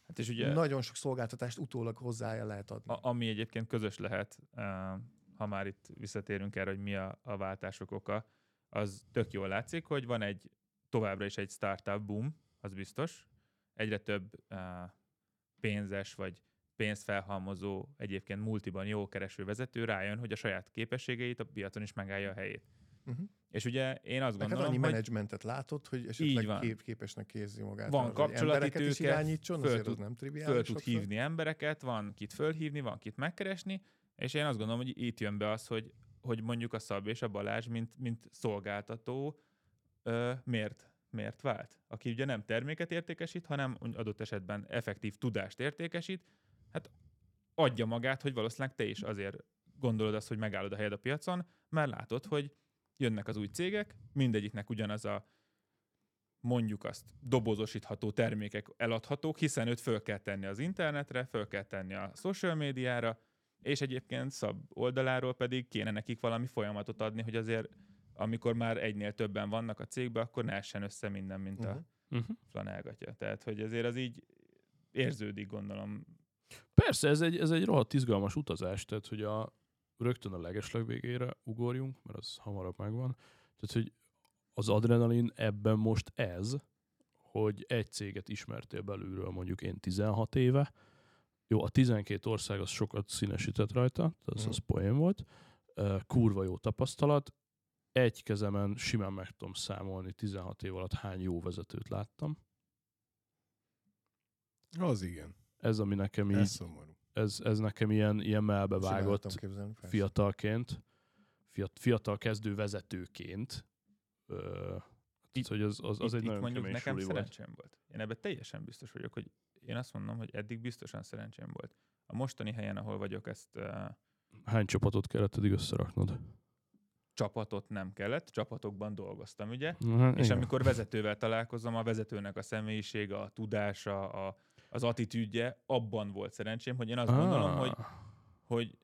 hát és ugye nagyon sok szolgáltatást utólag hozzá lehet adni. A, ami egyébként közös lehet, ha már itt visszatérünk erre, hogy mi a, a váltások oka, az tök jól látszik, hogy van egy továbbra is egy startup boom, az biztos. Egyre több uh, pénzes vagy pénzfelhalmozó, egyébként multiban jó kereső vezető rájön, hogy a saját képességeit a piacon is megállja a helyét. Uh-huh. És ugye én azt gondolom, Neked annyi hogy... menedzsmentet látod, hogy esetleg van. Kép, képesnek érzi magát. Van kapcsolati tőke, föl, tud, nem föl tud hívni embereket, van kit fölhívni, van kit megkeresni, és én azt gondolom, hogy itt jön be az, hogy, hogy mondjuk a Szab és a Balázs, mint, mint szolgáltató, ö, miért, miért vált? Aki ugye nem terméket értékesít, hanem adott esetben effektív tudást értékesít, hát adja magát, hogy valószínűleg te is azért gondolod azt, hogy megállod a helyed a piacon, mert látod, hogy jönnek az új cégek, mindegyiknek ugyanaz a mondjuk azt dobozosítható termékek eladhatók, hiszen őt föl kell tenni az internetre, föl kell tenni a social médiára, és egyébként szab oldaláról pedig kéne nekik valami folyamatot adni, hogy azért amikor már egynél többen vannak a cégben, akkor ne essen össze minden, mint uh-huh. a uh-huh. flanelgatja. Tehát, hogy azért az így érződik, gondolom. Persze, ez egy, ez egy rohadt izgalmas utazás, tehát, hogy a, rögtön a legesleg végére ugorjunk, mert az hamarabb megvan. Tehát, hogy az adrenalin ebben most ez, hogy egy céget ismertél belülről mondjuk én 16 éve, jó, a 12 ország az sokat színesített rajta, az, az mhm. poén volt, kurva jó tapasztalat, egy kezemen simán meg tudom számolni 16 év alatt hány jó vezetőt láttam. Az igen. Ez, ami nekem így... Ez szomorú ez, ez nekem ilyen, ilyen melbevágott fiatalként, fiatal, fiatal kezdő vezetőként. Ö, itt, hogy az, az, az itt, egy itt nagyon mondjuk nekem szerencsém volt. volt. Én ebben teljesen biztos vagyok, hogy én azt mondom, hogy eddig biztosan szerencsém volt. A mostani helyen, ahol vagyok, ezt... Uh, Hány csapatot kellett eddig összeraknod? Csapatot nem kellett, csapatokban dolgoztam, ugye? Uh-huh, és igen. amikor vezetővel találkozom, a vezetőnek a személyisége, a tudása, a, az attitűdje, abban volt szerencsém, hogy én azt ah. gondolom, hogy, hogy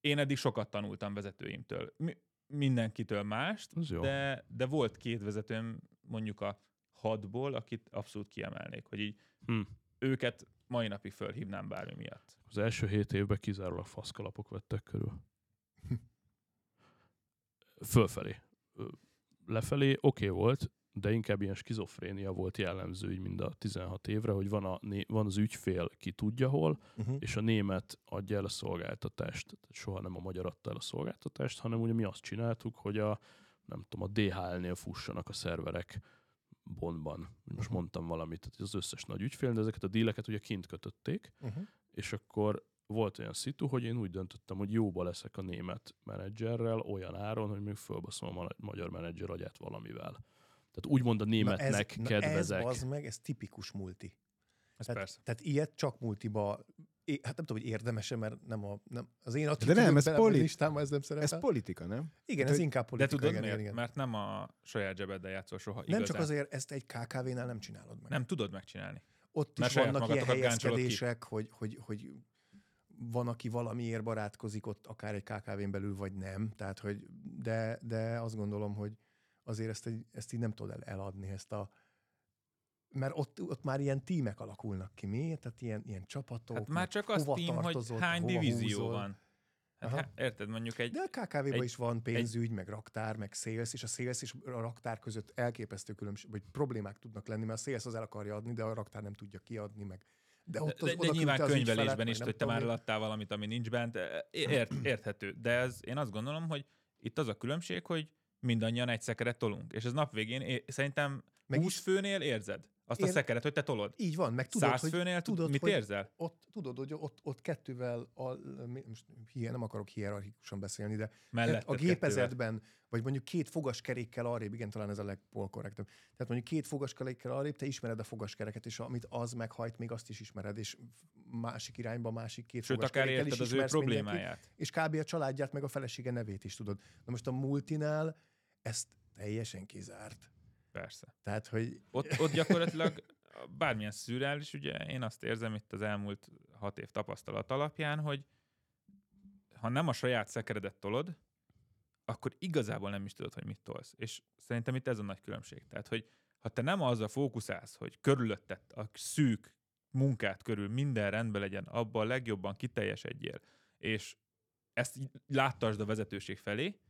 én eddig sokat tanultam vezetőimtől. Mi, mindenkitől mást, de, de volt két vezetőm mondjuk a hatból, akit abszolút kiemelnék, hogy így hm. őket mai napig fölhívnám bármi miatt. Az első hét évben kizárólag faszkalapok vettek körül. Fölfelé. Lefelé oké okay volt, de inkább ilyen skizofrénia volt jellemző így mind a 16 évre, hogy van, a, van az ügyfél, ki tudja hol, uh-huh. és a német adja el a szolgáltatást. Tehát soha nem a magyar adta el a szolgáltatást, hanem ugye mi azt csináltuk, hogy a, nem tudom, a DHL-nél fussanak a szerverek Bondban. Most uh-huh. mondtam valamit, tehát az összes nagy ügyfél, de ezeket a díleket ugye kint kötötték, uh-huh. és akkor volt olyan szitu, hogy én úgy döntöttem, hogy jóba leszek a német menedzserrel olyan áron, hogy még fölbaszom a magyar menedzser agyát valamivel. Tehát úgymond a németnek na ez, kedvezek. Na ez az meg, ez tipikus multi. Ez tehát, persze. Tehát ilyet csak multiba hát nem tudom, hogy érdemese, mert nem a, nem, az én De nem, ez, poli- ez nem szerepel. Ez politika, nem? Igen, ez inkább politika. De tudod igen, miért? Igen. Mert nem a saját zsebeddel játszol soha Nem igazán. csak azért, ezt egy KKV-nál nem csinálod meg. Nem tudod megcsinálni. Ott mert is vannak ilyen helyezkedések, hogy, hogy, hogy van, aki valamiért barátkozik ott, akár egy KKV-n belül, vagy nem. Tehát, hogy, de, de azt gondolom, hogy azért ezt, egy, ezt így nem tudod el, eladni, ezt a mert ott, ott már ilyen tímek alakulnak ki, mi? Tehát ilyen, ilyen csapatok. Hát már csak az tím, hogy hány divízió húzol. van. Hát, hát, érted, mondjuk egy... De a KKV-ban egy, is van pénzügy, egy, meg raktár, meg szélsz, és a szélsz és a raktár között elképesztő különbség, vagy problémák tudnak lenni, mert a szélsz az el akarja adni, de a raktár nem tudja kiadni, meg de, ott az, de, de nyilván könyvelésben is, hogy te már eladtál valamit, ami nincs bent, ért, érthető. De ez, én azt gondolom, hogy itt az a különbség, hogy mindannyian egy szekeret tolunk. És ez nap végén é, szerintem meg 20 főnél érzed. Azt Én... a szekeret, hogy te tolod. Így van, meg tudod, hogy, főnél tudod, mit hogy érzel? Ott, tudod, hogy ott, ott kettővel, a, most hier, nem akarok hierarchikusan beszélni, de Mellett a gépezetben, kettővel. vagy mondjuk két fogaskerékkel arrébb, igen, talán ez a legpolkorrektebb. Tehát mondjuk két fogaskerékkel arrébb, te ismered a fogaskereket, és amit az meghajt, még azt is ismered, és másik irányba másik két Sőt, akár érted az ő problémáját. és kb. a családját, meg a felesége nevét is tudod. Na most a multinál ezt teljesen kizárt. Persze. Tehát, hogy... Ott, ott gyakorlatilag bármilyen szürreális, ugye én azt érzem itt az elmúlt hat év tapasztalat alapján, hogy ha nem a saját szekeredet tolod, akkor igazából nem is tudod, hogy mit tolsz. És szerintem itt ez a nagy különbség. Tehát, hogy ha te nem azzal fókuszálsz, hogy körülötted a szűk munkát körül minden rendben legyen, abban a legjobban kiteljesedjél, és ezt láttasd a vezetőség felé,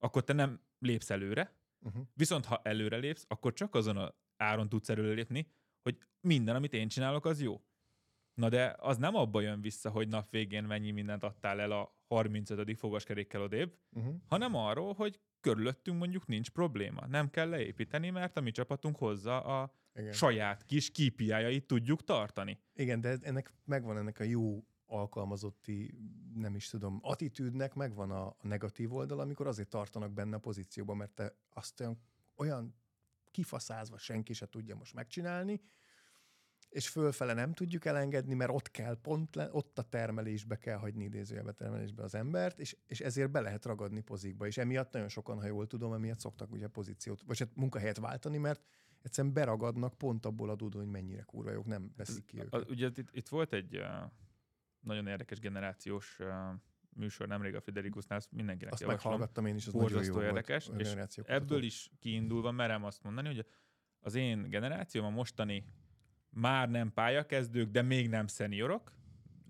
akkor te nem lépsz előre, Uh-huh. Viszont ha előre lépsz, akkor csak azon a áron tudsz előre lépni, hogy minden, amit én csinálok, az jó. Na de az nem abba jön vissza, hogy nap végén mennyi mindent adtál el a 35. fogaskerékkel odébb, uh-huh. hanem arról, hogy körülöttünk mondjuk nincs probléma. Nem kell leépíteni, mert a mi csapatunk hozza a Igen. saját kis kpi tudjuk tartani. Igen, de ennek megvan ennek a jó alkalmazotti, nem is tudom, attitűdnek megvan a, a negatív oldal, amikor azért tartanak benne a pozícióban, mert te azt olyan, olyan kifaszázva senki se tudja most megcsinálni, és fölfele nem tudjuk elengedni, mert ott kell pont, le, ott a termelésbe kell hagyni idézőjelbe termelésbe az embert, és, és ezért be lehet ragadni pozikba, és emiatt nagyon sokan, ha jól tudom, emiatt szoktak ugye pozíciót, vagy hát munkahelyet váltani, mert egyszerűen beragadnak pont abból adódó, hogy mennyire kurva jók, nem veszik ki őket. Ugye itt, itt volt egy uh nagyon érdekes generációs műsor nemrég a Friderikusnál, azt mindenkinek azt javaslom. meghallgattam én is, az nagyon jó érdekes, volt, és ebből is kiindulva merem azt mondani, hogy az én generációm a mostani már nem pályakezdők, de még nem szeniorok,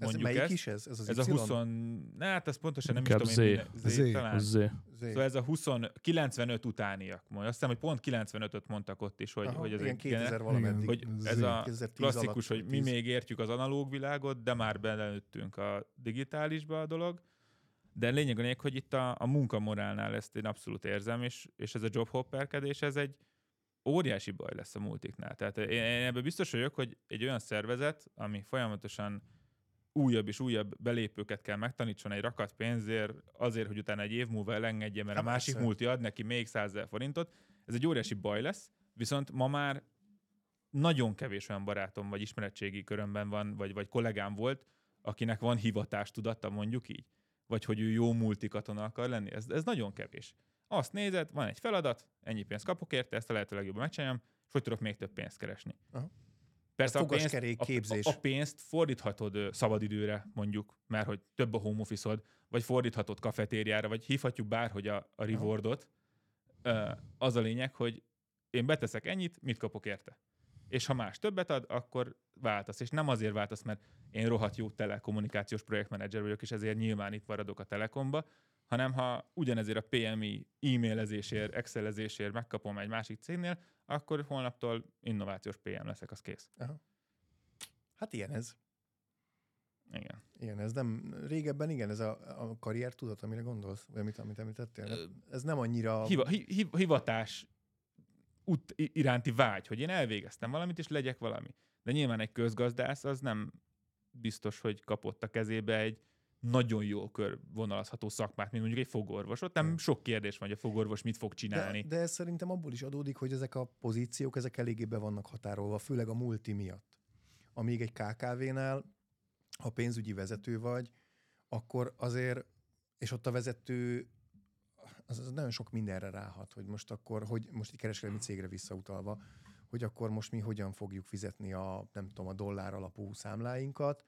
ez melyik ezt. is ez? Ez, az ez a 20... Ne, hát ez pontosan nem Inkább is tudom én. Z. Z. Talán. Z. Z. Szóval ez a 20, 95 utániak. Majd azt hiszem, hogy pont 95-öt mondtak ott is, hogy, Aha, hogy ez igen, 2000 valameddig. Hogy ez a klasszikus, hogy mi még értjük az analóg világot, de már belőttünk a digitálisba a dolog. De lényeg a lényeg, hogy itt a, a munkamorálnál ezt én abszolút érzem, és, és ez a jobhopperkedés, ez egy óriási baj lesz a multiknál. Tehát én, én ebben biztos vagyok, hogy egy olyan szervezet, ami folyamatosan újabb és újabb belépőket kell megtanítson egy rakat pénzért, azért, hogy utána egy év múlva elengedje, mert a hát másik multi ad neki még 100 forintot. Ez egy óriási baj lesz, viszont ma már nagyon kevés olyan barátom vagy ismeretségi körömben van, vagy, vagy kollégám volt, akinek van hivatástudata, mondjuk így. Vagy hogy ő jó multikatona akar lenni. Ez, ez nagyon kevés. Azt nézed, van egy feladat, ennyi pénzt kapok érte, ezt a lehető legjobban megcsináljam, és hogy tudok még több pénzt keresni. Aha. Persze a, a, pénzt, képzés. A, a pénzt fordíthatod szabadidőre, mondjuk, mert hogy több a home office vagy fordíthatod kafetériára, vagy hívhatjuk bárhogy a, a rewardot. Az a lényeg, hogy én beteszek ennyit, mit kapok érte. És ha más többet ad, akkor váltasz. És nem azért váltasz, mert én rohadt jó telekommunikációs projektmenedzser vagyok, és ezért nyilván itt maradok a Telekomba, hanem ha ugyanezért a PMI e-mailezésért, excelezésért megkapom egy másik cégnél, akkor holnaptól innovációs PM leszek, az kész. Aha. Hát ilyen ez. Igen. Igen, ez nem, régebben igen, ez a, a karrier tudat, amire gondolsz, vagy amit, amit említettél. Ez nem annyira... Hiva, hi, hi, hivatás út iránti vágy, hogy én elvégeztem valamit, és legyek valami. De nyilván egy közgazdász az nem biztos, hogy kapott a kezébe egy nagyon jól körvonalazható szakmát, mint mondjuk egy fogorvos. Ott nem sok kérdés van, hogy a fogorvos mit fog csinálni. De, de ez szerintem abból is adódik, hogy ezek a pozíciók, ezek eléggé be vannak határolva, főleg a multi miatt. Amíg egy KKV-nál, ha pénzügyi vezető vagy, akkor azért, és ott a vezető az, az nagyon sok mindenre ráhat, hogy most akkor, hogy most egy kereskedelmi cégre visszautalva, hogy akkor most mi hogyan fogjuk fizetni a, nem tudom, a dollár alapú számláinkat,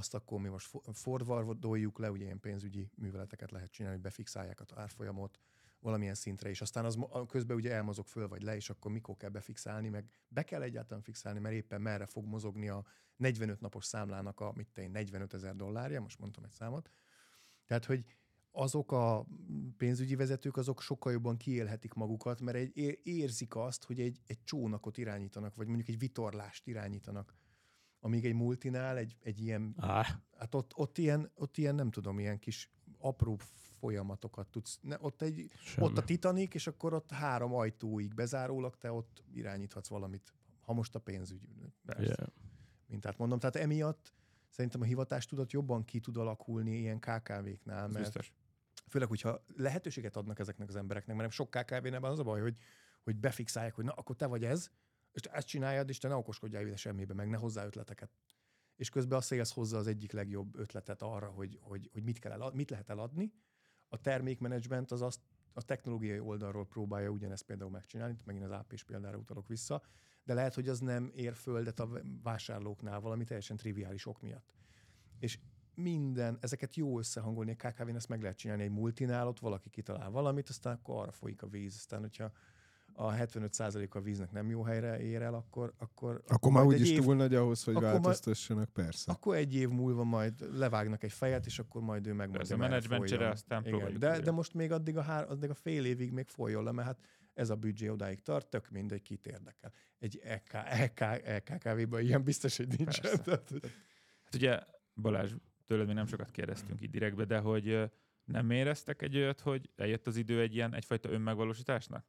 azt akkor mi most forvardoljuk le, ugye ilyen pénzügyi műveleteket lehet csinálni, hogy befixálják az árfolyamot, valamilyen szintre, és aztán az közben ugye elmozog föl vagy le, és akkor mikor kell befixálni, meg be kell egyáltalán fixálni, mert éppen merre fog mozogni a 45 napos számlának a, mit te én, 45 ezer dollárja, most mondtam egy számot. Tehát, hogy azok a pénzügyi vezetők, azok sokkal jobban kiélhetik magukat, mert egy, érzik azt, hogy egy, egy csónakot irányítanak, vagy mondjuk egy vitorlást irányítanak. Amíg egy multinál egy, egy ilyen Á, Hát ott, ott, ilyen, ott ilyen, nem tudom, ilyen kis apró folyamatokat tudsz. Ne, ott, egy, semmi. ott a Titanic, és akkor ott három ajtóig bezárólag te ott irányíthatsz valamit. Ha most a pénzügy Yeah. mintát mondom. Tehát emiatt szerintem a hivatástudat jobban ki tud alakulni ilyen KKV-knál, Ez mert biztos. főleg, hogyha lehetőséget adnak ezeknek az embereknek, mert nem sok KKV-nál van az a baj, hogy, hogy befixálják, hogy na, akkor te vagy ez, és te ezt csináljad, és te ne okoskodjál ide semmibe, meg ne hozzá ötleteket. És közben a sales hozza az egyik legjobb ötletet arra, hogy, hogy, hogy mit, kell elad, mit lehet eladni. A termékmenedzsment az azt a technológiai oldalról próbálja ugyanezt például megcsinálni, itt megint az AP-s példára utalok vissza, de lehet, hogy az nem ér földet a vásárlóknál valami teljesen triviális ok miatt. És minden, ezeket jó összehangolni, a KKV-n ezt meg lehet csinálni egy multinál, ott valaki kitalál valamit, aztán akkor arra folyik a víz, aztán hogyha a 75% a víznek nem jó helyre ér el, akkor akkor, Akkor már majd egy úgyis év- túl nagy ahhoz, hogy akkor majd- változtassanak, persze. akkor egy év múlva majd levágnak egy fejet, és akkor majd ő megmondja, Persze, merre menedzsment csere, aztán Igen, de, de most még addig a, hár, addig a fél évig még folyjon le, mert hát ez a büdzsé odáig tart, tök mindegy, kit érdekel. Egy EK, EK, EKKV-ban ilyen biztos, hogy nincsen. Persze. Tehát, Hát ugye, Balázs, tőled még nem sokat kérdeztünk így direktbe, de hogy nem éreztek egy olyat, hogy eljött az idő egy ilyen egyfajta önmegvalósításnak?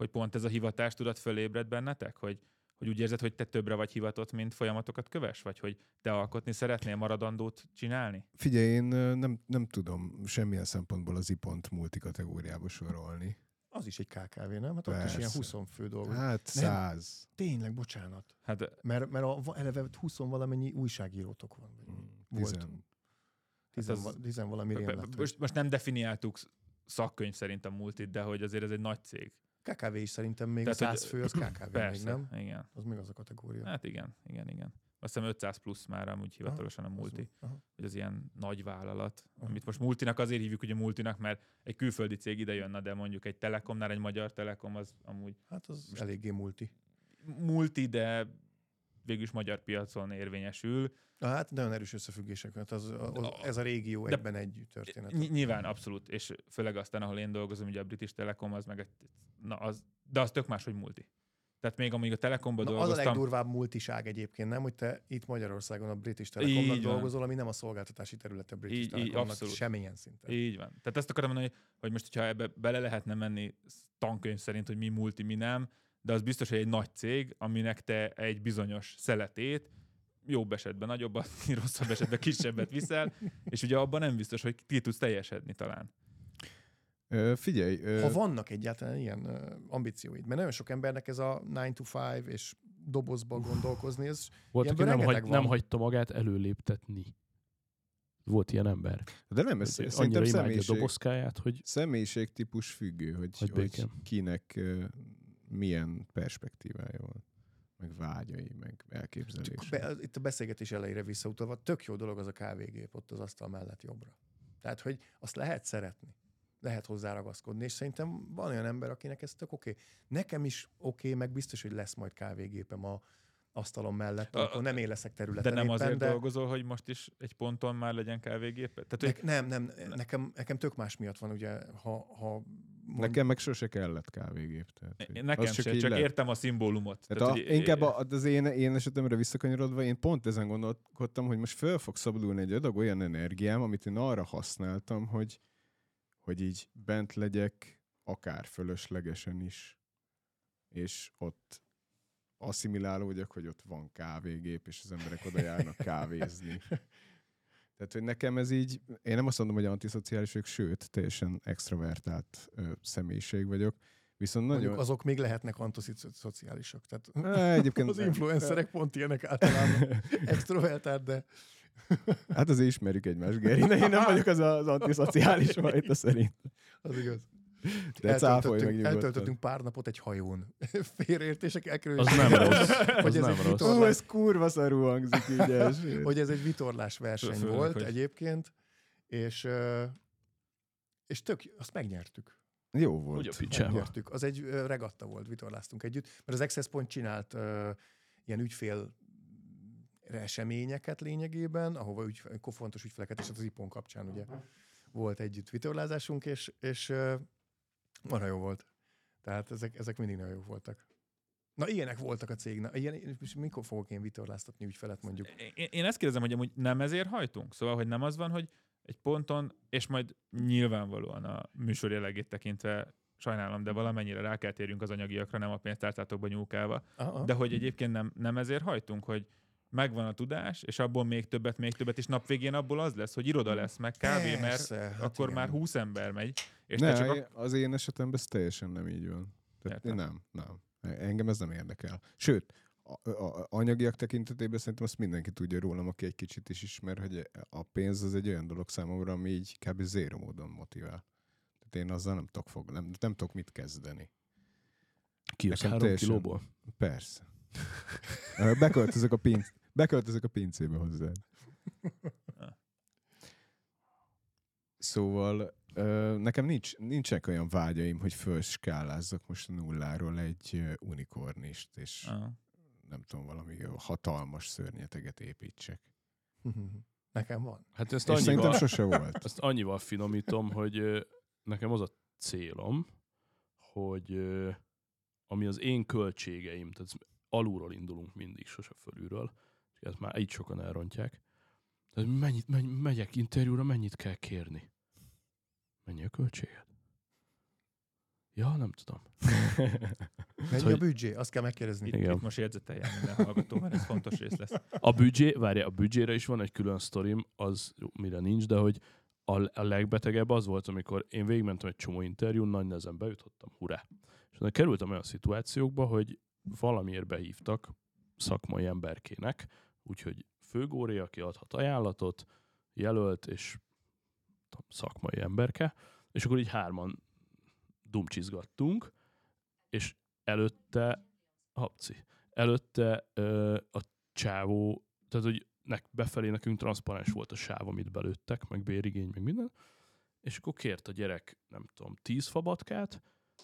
Hogy pont ez a hivatástudat fölébred bennetek? Hogy, hogy úgy érzed, hogy te többre vagy hivatott, mint folyamatokat köves? Vagy hogy te alkotni szeretnél maradandót csinálni? Figyelj, én nem, nem tudom semmilyen szempontból az ipont multikategóriába sorolni. az is egy KKV, nem? Hát ott is ilyen Persze. 20 fő dolgozik. Hát száz. Tényleg, bocsánat. Hát Mert, mert a, eleve 20 valamennyi újságírótok van. vagy Volt. Tizen. Tizen, az- val- tizen valami most, most nem definiáltuk sz- szakkönyv szerint a multit, de hogy azért ez egy nagy cég. KKV is szerintem még Tehát, a hogy- 100 fő, az KKV Persze, még, nem? igen. Az még az a kategória. Hát igen, igen, igen. Azt hiszem 500 plusz már amúgy hivatalosan a Az- multi. aha. hogy az ilyen nagy vállalat, Aha. amit most multinak azért hívjuk ugye multinak, mert egy külföldi cég ide jönne, de mondjuk egy Telekomnál egy magyar Telekom az amúgy Hát az eléggé multi. multi, de végülis magyar piacon érvényesül. Na, hát nagyon erős összefüggések, hát az, az, ez a régió De- egyben egy történet. Ny- nyilván abszolút, és főleg aztán, ahol én dolgozom, ugye a British Telekom, az meg egy, na az, de az tök más, hogy multi. Tehát még amíg a Telekomban Na, az a dolgoztam, legdurvább multiság egyébként, nem? Hogy te itt Magyarországon a British Telekomnak Így van. dolgozol, ami nem a szolgáltatási területe a British Így- így, Telekomnak abszolút. semmilyen szinten. Így van. Tehát ezt akarom mondani, hogy most, hogyha ebbe bele lehetne menni tankönyv szerint, hogy mi multi, mi nem, de az biztos, hogy egy nagy cég, aminek te egy bizonyos szeletét, jobb esetben nagyobbat, rosszabb esetben kisebbet viszel, és ugye abban nem biztos, hogy ki tudsz teljesedni talán. Ö, figyelj, ö, Ha vannak egyáltalán ilyen ö, ambícióid, mert nagyon sok embernek ez a 9 to 5 és dobozba gondolkozni, ez Volt, aki nem, hagy, nem hagyta magát előléptetni. Volt ilyen ember. de nem, ez hogy szerintem annyira imádja a személyiség, dobozkáját, hogy személyiségtípus függő, hogy, Hogy kinek milyen perspektívája van, meg vágyai, meg elképzelései. be, itt a beszélgetés elejére visszautalva, tök jó dolog az a kávégép ott az asztal mellett jobbra. Tehát, hogy azt lehet szeretni, lehet hozzá ragaszkodni, és szerintem van olyan ember, akinek ez tök oké. Okay. Nekem is oké, okay, meg biztos, hogy lesz majd kávégépem a asztalom mellett, A- amikor nem éleszek De területen nem éppen, azért de dolgozol, hogy most is egy ponton már legyen kávégépet? Tehát, hogy ne, nem, nem, nekem, nekem tök más miatt van, ugye, ha, ha mond, Nekem meg sose kellett kávégép. Tehát, hogy nekem az sem, így csak lett. értem a szimbólumot. Tehát a, inkább a, az én, én esetemre visszakanyarodva, én pont ezen gondolkodtam, hogy most föl fog szabadulni egy adag olyan energiám, amit én arra használtam, hogy, hogy így bent legyek, akár fölöslegesen is, és ott asszimilálódjak, hogy ott van kávégép, és az emberek oda járnak kávézni. Tehát, hogy nekem ez így, én nem azt mondom, hogy antiszociális vagyok, sőt, teljesen extrovertált ö, személyiség vagyok, viszont nagyon... mondjuk azok még lehetnek antiszociálisak. Tehát Á, egyébként az influencerek pont ilyenek általában extrovertált, de Hát azért ismerjük egymást, Geri. Ne, Én nem vagyok az az antiszociális fajta szerint. az igaz. De cáfolj meg eltöltöttünk, nyugodtan. eltöltöttünk pár napot egy hajón. Félreértések az elkerülése. nem rossz. Hogy Az ez nem egy rossz. vitorlás. Ó, ez kurva szarú hangzik így első. hogy ez egy vitorlás verseny Főleg, volt hogy- egyébként, és, és tök, azt megnyertük. Jó volt. Megnyertük. Az egy regatta volt, vitorláztunk együtt, mert az Access Point csinált ilyen ügyfél eseményeket lényegében, ahova ügy, fontos ügyfeleket, és az IPON kapcsán ugye volt együtt vitorlázásunk, és, és marha jó volt. Tehát ezek, ezek mindig nagyon jók voltak. Na, ilyenek voltak a cégnek. Ilyen, és mikor fogok én vitorláztatni ügyfelet mondjuk? Én, én ezt kérdezem, hogy amúgy nem ezért hajtunk? Szóval, hogy nem az van, hogy egy ponton, és majd nyilvánvalóan a műsor jellegét tekintve sajnálom, de valamennyire rá kell térjünk az anyagiakra, nem a pénztárcátokba nyúlkálva. Aha. De hogy egyébként nem, nem ezért hajtunk, hogy megvan a tudás, és abból még többet, még többet, és nap végén abból az lesz, hogy iroda lesz, meg kávé, mert Persze, hát akkor igen. már 20 ember megy, és ne, te csak a... az én esetemben ez teljesen nem így van. Tehát Értem. nem, nem. Engem ez nem érdekel. Sőt, a, a, a anyagiak tekintetében szerintem azt mindenki tudja rólam, aki egy kicsit is ismer, hogy a pénz az egy olyan dolog számomra, ami így kb. zéro módon motivál. Tehát én azzal nem tudok, fog, nem, nem tudok mit kezdeni. Ki az három teljesen- kilóból? Persze. Beköltözök a, pinc, beköltözök a pincébe hozzá. Szóval ö, nekem nincs, nincsenek olyan vágyaim, hogy felskálázzak most a nulláról egy unikornist, és Ah. nem tudom, valami hatalmas szörnyeteget építsek. Nekem van. Hát ezt És szerintem annyival, sose volt. ezt annyival finomítom, hogy nekem az a célom, hogy ami az én költségeim, tehát alulról indulunk mindig, sose fölülről, ezt már így sokan elrontják. Tehát mennyit, menny, megyek interjúra, mennyit kell kérni? Mennyi a költséged? Ja, nem tudom. Mennyi hogy- a büdzsé? Azt kell megkérdezni. Itt, Igen. itt most jegyzeteljen minden hallgató, mert ez fontos rész lesz. A büdzsé, várja, a büdzsére is van egy külön sztorim, az jó, mire nincs, de hogy a, a legbetegebb az volt, amikor én végigmentem egy csomó interjún, nagy nehezen bejutottam, hurrá. És kerültem olyan szituációkba, hogy valamiért behívtak szakmai emberkének, úgyhogy főgóré, aki adhat ajánlatot, jelölt és szakmai emberke, és akkor így hárman dumcsizgattunk, és előtte, hapci, előtte ö, a csávó, tehát hogy nek, befelé nekünk transzparens volt a sáv, amit belőttek, meg bérigény, meg minden, és akkor kért a gyerek, nem tudom, tíz fabatkát,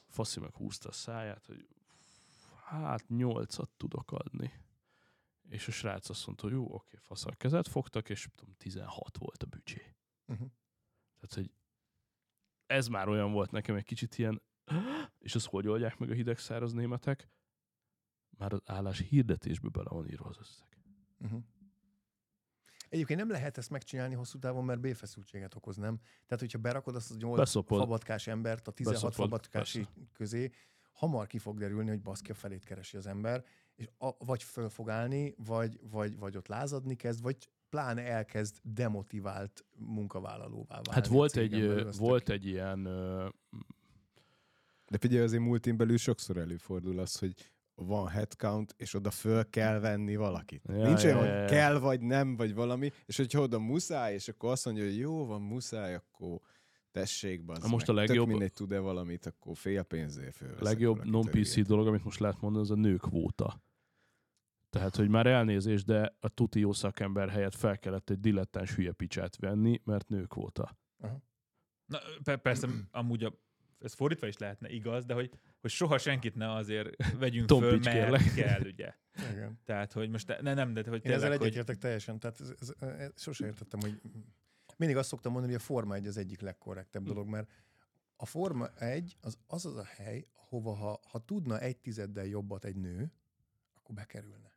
faszi meg húzta a száját, hogy hát nyolcat tudok adni. És a srác azt mondta, hogy jó, oké, fasz a kezet fogtak, és tudom, 16 volt a büdzsé. Uh-huh. Tehát, hogy ez már olyan volt nekem egy kicsit ilyen, és azt hogy oldják meg a hidegszáraz németek? Már az állás hirdetésbe bele van írva az összeg. Uh-huh. Egyébként nem lehet ezt megcsinálni hosszú távon, mert béfeszültséget okoz, nem? Tehát, hogyha berakod azt a 8 Beszopod. fabatkás embert a 16 Beszopod, fabatkási közé, hamar ki fog derülni, hogy baszki a felét keresi az ember, és a, vagy föl fog állni, vagy, vagy, vagy ott lázadni kezd, vagy pláne elkezd demotivált munkavállalóvá válni. Hát volt egy, belül, volt tök- egy ilyen, ö, De figyelj, azért multin belül sokszor előfordul az, hogy van headcount, és oda föl kell venni valakit. Ja, Nincs ja, olyan, ja, hogy ja. kell vagy nem, vagy valami, és hogyha oda muszáj, és akkor azt mondja, hogy jó van, muszáj, akkor tessék, bazd most meg. a legjobb- Tök mindegy tud-e valamit, akkor fél pénzért föl. a legjobb non-PC dolog, amit most lehet mondani, az a nők vóta. Tehát, hogy már elnézés, de a tuti jó szakember helyett fel kellett egy dilettáns hülye picsát venni, mert nők volta. Na, per- persze, amúgy a, ez fordítva is lehetne igaz, de hogy, hogy soha senkit ne azért vegyünk föl, Tompics, mert kérlek. kell, ugye. Igen. Tehát, hogy most ne, nem, de hogy Én ezzel tényleg, hogy egyetértek teljesen. Tehát ez, ez, ez, sose értettem, hogy mindig azt szoktam mondani, hogy a Forma 1 az egyik legkorrektebb Hm. dolog, mert a Forma 1 az az, az a hely, hova ha, ha tudna egy tizeddel jobbat egy nő, akkor bekerülne.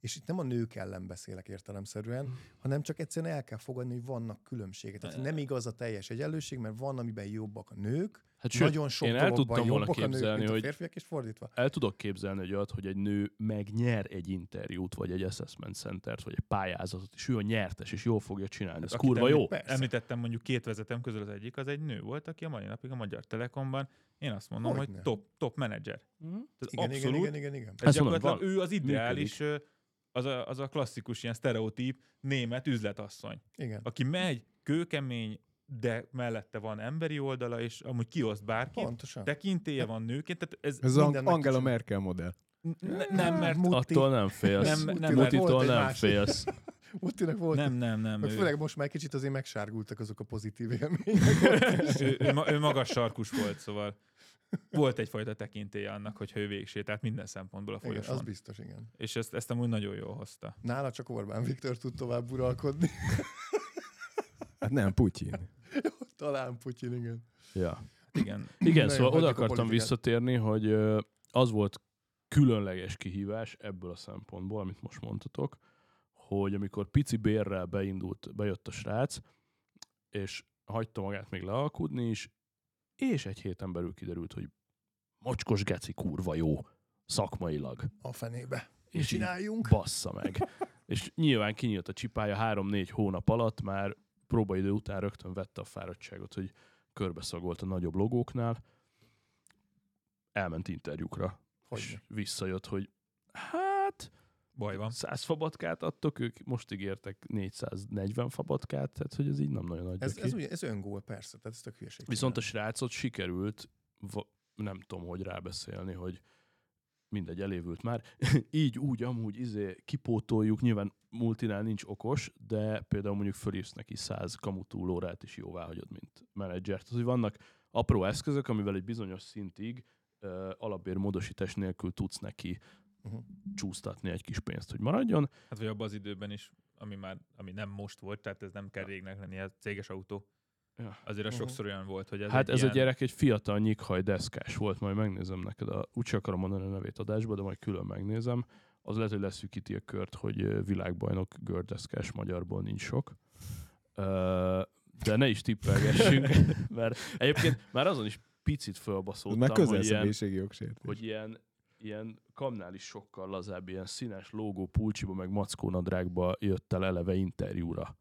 És itt nem a nők ellen beszélek értelemszerűen, hanem csak egyszerűen el kell fogadni, hogy vannak különbségek. Tehát nem igaz a teljes egyenlőség, mert van, amiben jobbak a nők, Hát sőt, nagyon sok én el tudtam volna jobbak a nők, képzelni, mint a hogy férfiak, és fordítva. el tudok képzelni egy olyat, hogy egy nő megnyer egy interjút, vagy egy assessment centert, vagy egy pályázatot, és ő a nyertes, és jól fogja csinálni. Ez akit kurva jó. Persze. Említettem mondjuk két vezetem közül az egyik, az egy nő volt, aki a mai napig a Magyar Telekomban, én azt mondom, Hogyne. hogy top, top menedzser. Tehát Igen, abszolút, igen, igen, igen, igen. Ez gyakorlatilag van. ő az ideális, ö, az a, az a klasszikus ilyen sztereotíp német üzletasszony, igen. aki megy, kőkemény, de mellette van emberi oldala, és amúgy kioszt bárkit, Pontosan. tekintélye van nőként, tehát ez Ez meg Angela. Merkel modell. n- nem, mert Muti. Attól nem félsz. Nem- Nem, nem, Mutitól nem másik. félsz. Mutinek volt. Nem, nem, nem. Meg Ő, főleg most már kicsit azért megsárgultak azok a pozitív élmények. ő, ő, ma- ő magas sarkus volt, szóval volt egyfajta tekintélye annak, hogyha ő végsétált minden szempontból a igen, folyosón. az biztos, igen. És ezt, ezt amúgy nagyon jól hozta. Nála csak Orbán Viktor tud tovább uralkodni. Hát nem, Putyin. Talán Putyin, igen. Ja. Igen. Igen, szóval oda akartam visszatérni, hogy az volt különleges kihívás ebből a szempontból, amit most mondtatok, hogy amikor pici bérrel beindult, bejött a srác, és hagyta magát még lealkudni is, és egy héten belül kiderült, hogy mocskos geci kurva jó szakmailag. A fenébe. És csináljunk? bassza meg. és nyilván kinyílt a csipája három-négy hónap alatt, már próbaidő után rögtön vette a fáradtságot, hogy körbeszagolt a nagyobb logóknál, elment interjúkra, és Hogy visszajött, hogy hát Baj van. 100 fabatkát adtok, ők most ígértek 440 fabatkát, tehát hogy ez így nem nagyon adja ez, ez, ugye, ez öngól, persze, tehát ez tök hülyeség. Viszont a srácot sikerült, nem tudom, hogy rábeszélni, hogy mindegy, elévült már. Így, úgy, amúgy, izé, kipótoljuk, nyilván multinál nincs okos, de például mondjuk fölírsz neki 100 kamutúlórát is jóvá hagyod, mint menedzser. Tehát, hogy vannak apró eszközök, amivel egy bizonyos szintig uh, alapbérmódosítás nélkül tudsz neki Uh-huh. csúsztatni egy kis pénzt, hogy maradjon. Hát vagy abban az időben is, ami már ami nem most volt, tehát ez nem kell régnek lenni, ez céges autó. Ja. Azért a Mhm. sokszor olyan volt, hogy ez hát egy ez ilyen... a gyerek egy fiatal nyikhaj deszkás volt, majd megnézem neked, a, úgy sem akarom mondani a nevét adásba, de majd külön megnézem. Az lehet, hogy leszűkíti a kört, hogy világbajnok gördeszkás magyarból nincs sok. De ne is tippelgessünk, mert egyébként már azon is picit Ez fölbaszoltam, már hogy ilyen, jogsértés. hogy ilyen, ilyen kamnál is sokkal lazább, ilyen színes logó pulcsiba, meg mackó nadrágba jött el eleve interjúra.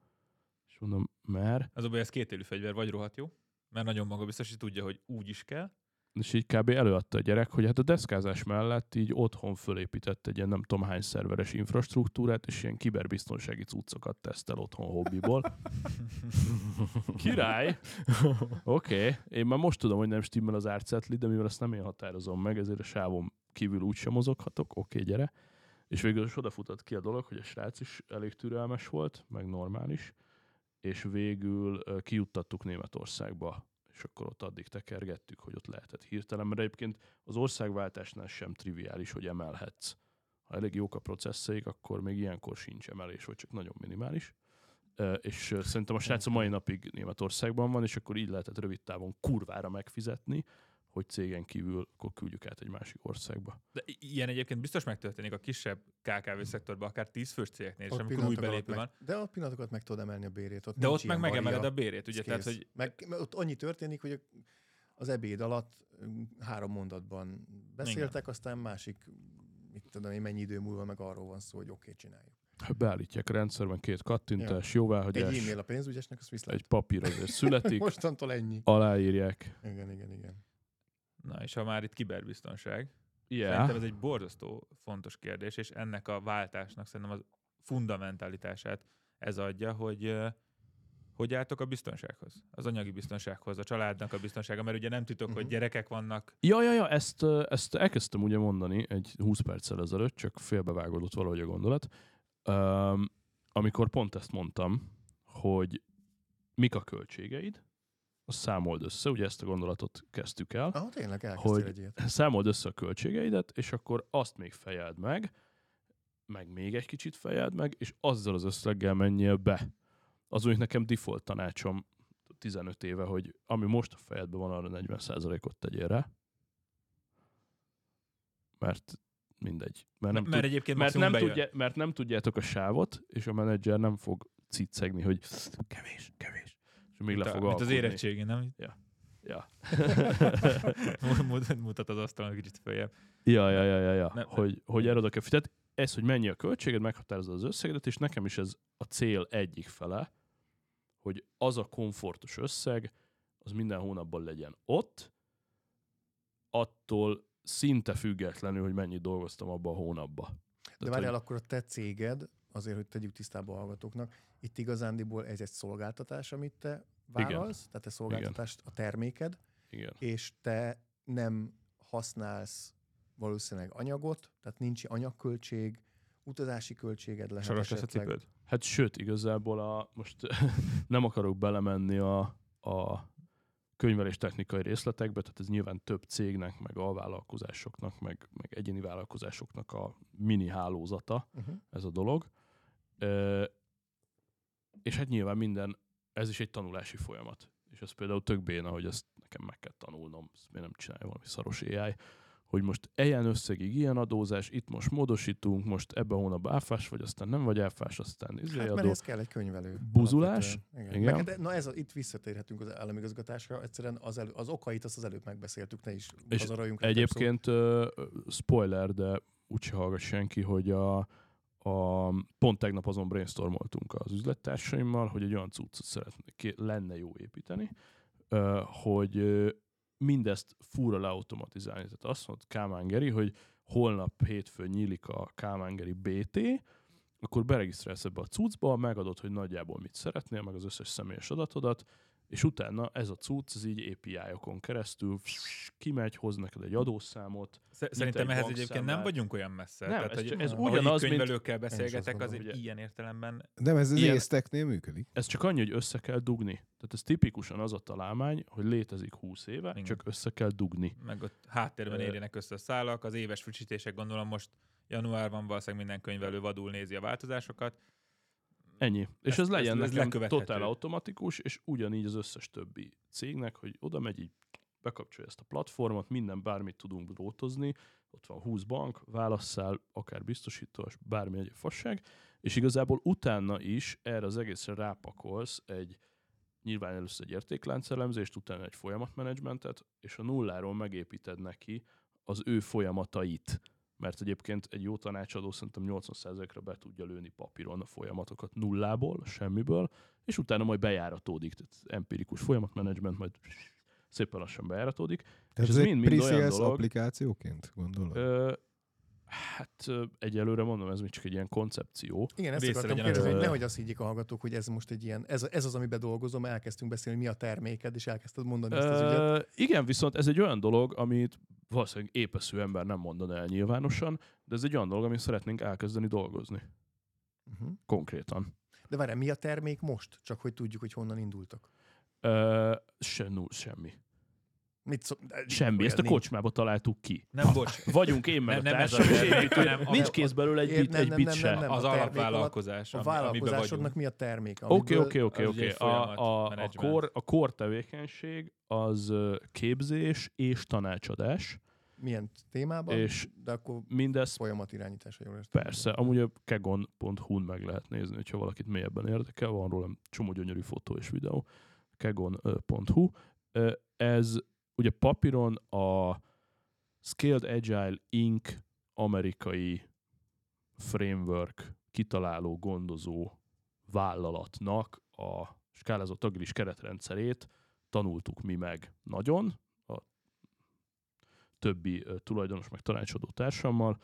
És mondom, mert Az a baj, ez kétélű fegyver, vagy rohadt jó, mert nagyon magabiztos, hogy tudja, hogy úgy is kell, és így kb. előadta a gyerek, hogy hát a deszkázás mellett így otthon fölépített egy ilyen nem tudom hány szerveres infrastruktúrát, és ilyen kiberbiztonsági cuccokat tesztel otthon hobbiból. Király! Oké, okay. én már most tudom, hogy nem stimmel az árcetli, de mivel ezt nem én határozom meg, ezért a sávom kívül úgy sem mozoghatok, oké, okay, gyere. És végül is odafutott ki a dolog, hogy a srác is elég türelmes volt, meg normális, és végül kijuttattuk Németországba és akkor ott addig tekergettük, hogy ott lehetett hirtelen, mert egyébként az országváltásnál sem triviális, hogy emelhetsz. Ha elég jók a processzeik, akkor még ilyenkor sincs emelés, vagy csak nagyon minimális. És szerintem a srác a mai napig Németországban van, és akkor így lehetett rövid távon kurvára megfizetni, hogy cégen kívül akkor küldjük át egy másik országba. De ilyen egyébként biztos megtörténik a kisebb KKV szektorban, akár 10 fős cégeknél, és amikor új belépő meg, van. De ott pillanatokat meg tudod emelni a bérét. Ott De ott meg megemeled a bérét, ugye? Tehát, hogy meg, mert ott annyi történik, hogy az ebéd alatt mm, három mondatban beszéltek, aztán másik, mit tudom én, mennyi idő múlva meg arról van szó, hogy oké, okay, csináljuk. Ha beállítják a rendszerben két kattintás, Egy jóváhagyás, e-mail a pénzügyesnek, azt viszlát. egy papír azért születik, Mostantól ennyi. aláírják. Igen, igen, igen. Na, és ha már itt kiberbiztonság, Yeah. Szerintem ez egy borzasztó fontos kérdés, és ennek a váltásnak szerintem az fundamentalitását ez adja, hogy hogy álltok a biztonsághoz? Az anyagi biztonsághoz, a családnak a biztonsága, mert ugye nem titok, hogy Mhm. gyerekek vannak. Ja, ja, ja, ezt, ezt elkezdtem ugye mondani egy 20 perccel ezelőtt, csak félbevágódott valahogy a gondolat, um, amikor pont ezt mondtam, hogy mik a költségeid, azt számold össze, ugye ezt a gondolatot kezdtük el, Ah, tényleg Hogy- egy ilyet. számold össze a költségeidet, és akkor azt még fejeld meg, meg még egy kicsit fejeld meg, és azzal az összeggel menjél be. Az úgy nekem default tanácsom 15 éve, hogy ami most a fejedben van, arra 40%-ot tegyél rá. Mert mindegy. Mert nem, mert tud, egyébként mert, nem bejön. tudja, mert nem tudjátok a sávot, és a menedzser nem fog cicegni, hogy kevés, kevés. És még Mint le a- Mint az érettségi, nem? Ja. Mutat- Mutat az asztalon kicsit följebb. Ja, ja, ja, ja, ja. Nem- hogy, hogy erre oda kell. Tehát ez, hogy mennyi a költséged, meghatározza az összegedet, és nekem is ez a cél egyik fele, hogy az a komfortos összeg, az minden hónapban legyen ott, attól szinte függetlenül, hogy mennyit dolgoztam abban a hónapban. De várjál, hogy- akkor a te céged, azért, hogy tegyük tisztába a hallgatóknak, itt igazándiból ez egy szolgáltatás, amit te vállalsz, tehát te szolgáltatást a terméked, Igen. és te nem használsz valószínűleg anyagot, tehát nincs anyagköltség, utazási költséged lehet a esetleg. cipőd? Hát sőt, igazából a, most nem akarok belemenni a, a könyvelés technikai részletekbe, tehát ez nyilván több cégnek, meg alvállalkozásoknak, meg, meg egyéni vállalkozásoknak a mini hálózata Uh-huh. ez a dolog. Ö, és hát nyilván minden, ez is egy tanulási folyamat. És ez például tök béna, hogy ezt nekem meg kell tanulnom, ezt miért nem csinálja valami szaros AI, hogy most ilyen összegig ilyen adózás, itt most módosítunk, most ebben a hónapban áfás vagy, aztán nem vagy áfás, aztán izé Hát, mert adó. ez kell egy könyvelő. Buzulás? alapvetően. Igen. Igen. Meg, na ez a, itt visszatérhetünk az államigazgatásra. Egyszerűen az, elő, az okait azt az előbb megbeszéltük, ne is És rá Egyébként ö, spoiler, de úgyse hallgat senki, hogy a, a, pont tegnap azon brainstormoltunk az üzlettársaimmal, hogy egy olyan cuccot szeretnék, lenne jó építeni, hogy mindezt fúra leautomatizálni. Tehát azt mondta Kálmán Geri, hogy holnap hétfőn nyílik a Kálmán Geri BT, akkor beregisztrálsz ebbe a cuccba, megadod, hogy nagyjából mit szeretnél, meg az összes személyes adatodat, és utána ez a cucc, ez így API-okon keresztül kimegy, hoz neked egy adószámot. Sz- Szerintem egy ehhez egyébként nem vagyunk olyan messze. Nem, Tehát, ez hogy ez ugyanaz, mint- könyvelőkkel beszélgetek, az egy ilyen értelemben Nem, ez az Ilyen- észteknél működik. Ez csak annyi, hogy össze kell dugni. Tehát ez tipikusan az a találmány, hogy létezik 20 éve, Igen. csak össze kell dugni. meg ott háttérben érjenek össze a szálak, az éves frissítések gondolom most januárban valószínűleg minden könyvelő vadul nézi a változásokat. Ennyi. És Ez- ez, legyen ez- ez nekem totál automatikus, és ugyanígy az összes többi cégnek, hogy oda megy, így bekapcsolja ezt a platformot, minden bármit tudunk drótozni, ott van 20 bank, válasszál, akár biztosítós, bármi egy fasság, és igazából utána is erre az egészre rápakolsz egy nyilván először egy értékláncelemzést, utána egy folyamatmenedzsmentet, és a nulláról megépíted neki az ő folyamatait. Mert egyébként egy jó tanácsadó szerintem 80%-ra be tudja lőni papíron a folyamatokat nullából, semmiből, és utána majd bejáratódik. Tehát empirikus folyamatmenedzsment, majd szépen lassan bejáratódik. Tehát ez ez egy mind-mind olyan dolog. applikációként gondolod? Ö, hát egyelőre mondom, ez még csak egy ilyen koncepció. Igen, ezt Része akartam kérdezni, hogy az- nehogy azt higgyék a hallgatók, hogy ez most egy ilyen, ez, ez az, amiben dolgozom, elkezdtünk beszélni, mi a terméked, és elkezdted mondani ezt az ügyet. Igen, viszont ez egy olyan dolog, amit valószínűleg épeszű ember nem mondaná el nyilvánosan, de ez egy olyan dolog, amit szeretnénk elkezdeni dolgozni. Uh-huh. Konkrétan. De várj, mi a termék most? Csak hogy tudjuk, hogy honnan indultak. Ö, se, null, semmi. Mit szó... Semmi. Ezt a Nincs. kocsmába találtuk ki. Nem, bocs, Vagyunk én meg Nem- a nem társam, és hanem a- Nincs kész belőle egy bit, nem, egy nem, bit nem, se. nem, nem. az alapvállalkozás, A vállalkozásodnak mi a termék? Oké, oké, oké, oké. A, folyamat, a, core tevékenység az képzés és tanácsadás, Milyen témában? és De akkor mindez folyamat irányítása, jól értem. Persze, amúgy a kegon.hu-n meg lehet nézni, hogyha valakit mélyebben érdekel, van róla csomó gyönyörű fotó és videó, kegon.hu. Ez ugye papíron a Scaled Agile Inc. amerikai framework kitaláló, gondozó vállalatnak a skálázott agilis keretrendszerét tanultuk mi meg nagyon, a többi tulajdonos meg tanácsadó társammal,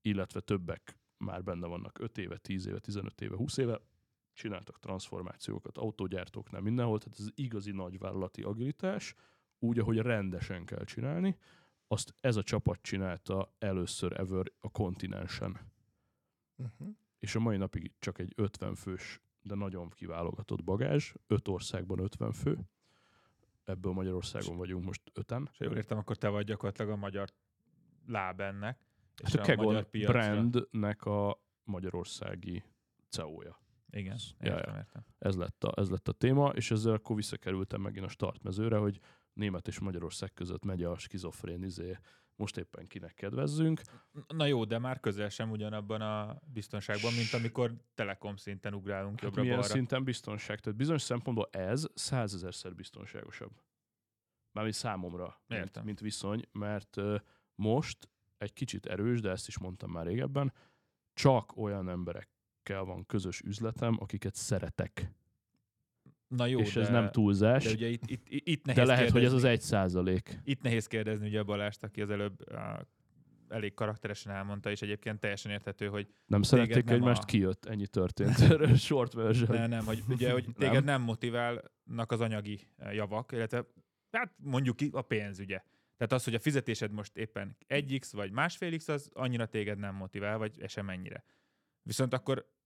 illetve többek már benne vannak 5 éve, 10 éve, 15 éve, 20 éve, csináltak transformációkat autógyártóknál mindenhol, tehát ez igazi nagyvállalati agilitás, úgy, ahogy rendesen kell csinálni, azt ez a csapat csinálta először ever a kontinensen. Uh-huh. És a mai napig csak egy 50 fős, de nagyon kiválogatott bagázs, 5 országban 50 fő, ebből Magyarországon vagyunk most öten. És jól értem, akkor te vagy gyakorlatilag a magyar láb ennek. És Hát a Kegon magyar piacra- brandnek a magyarországi CEO-ja. Igen, Ja, értem, ja. értem. Ez lett, a, ez lett a téma, és ezzel akkor visszakerültem megint a startmezőre, hogy Német és Magyarország között megy a skizofrén izé, most éppen kinek kedvezzünk. Na jó, de már közel sem ugyanabban a biztonságban, mint amikor telekom szinten ugrálunk Hát jobbra-balra. milyen szinten biztonság? Tehát bizonyos szempontból ez százezerszer biztonságosabb. Mármint számomra, mint, Értem. mint viszony, mert most egy kicsit erős, de ezt is mondtam már régebben, csak olyan emberekkel van közös üzletem, akiket szeretek. Na jó, és de, ez nem túlzás, De ugye itt, itt, itt, itt de nehéz lehet, hogy ez az kérdezni- egy százalék. Itt nehéz kérdezni ugye a Balást, aki az előbb uh, elég karakteresen elmondta, és egyébként teljesen érthető, hogy Nem szerették nem egymást, a- kijött, ennyi történt. Short version. ne, nem, hogy ugye, hogy téged nem motiválnak az anyagi eh, javak, illetve hát mondjuk ki a pénz, ugye. Tehát az, hogy a fizetésed most éppen 1x vagy másfél x, az annyira téged nem motivál, vagy sem ennyire. Viszont akkor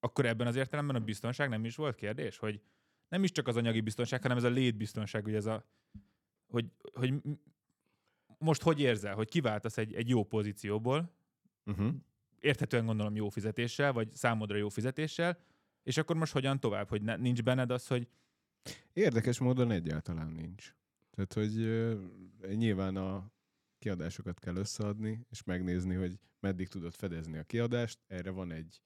akkor ebben az értelemben a biztonság nem is volt kérdés, hogy nem is csak az anyagi biztonság, hanem ez a létbiztonság, hogy ez a, hogy, hogy most hogy érzel, hogy kiváltasz egy, egy jó pozícióból, Uh-huh. érthetően gondolom jó fizetéssel, vagy számodra jó fizetéssel, és akkor most hogyan tovább, hogy ne, nincs benned az, hogy Érdekes módon egyáltalán nincs. Tehát, hogy ö, nyilván a kiadásokat kell összeadni, és megnézni, hogy meddig tudod fedezni a kiadást. Erre van egy,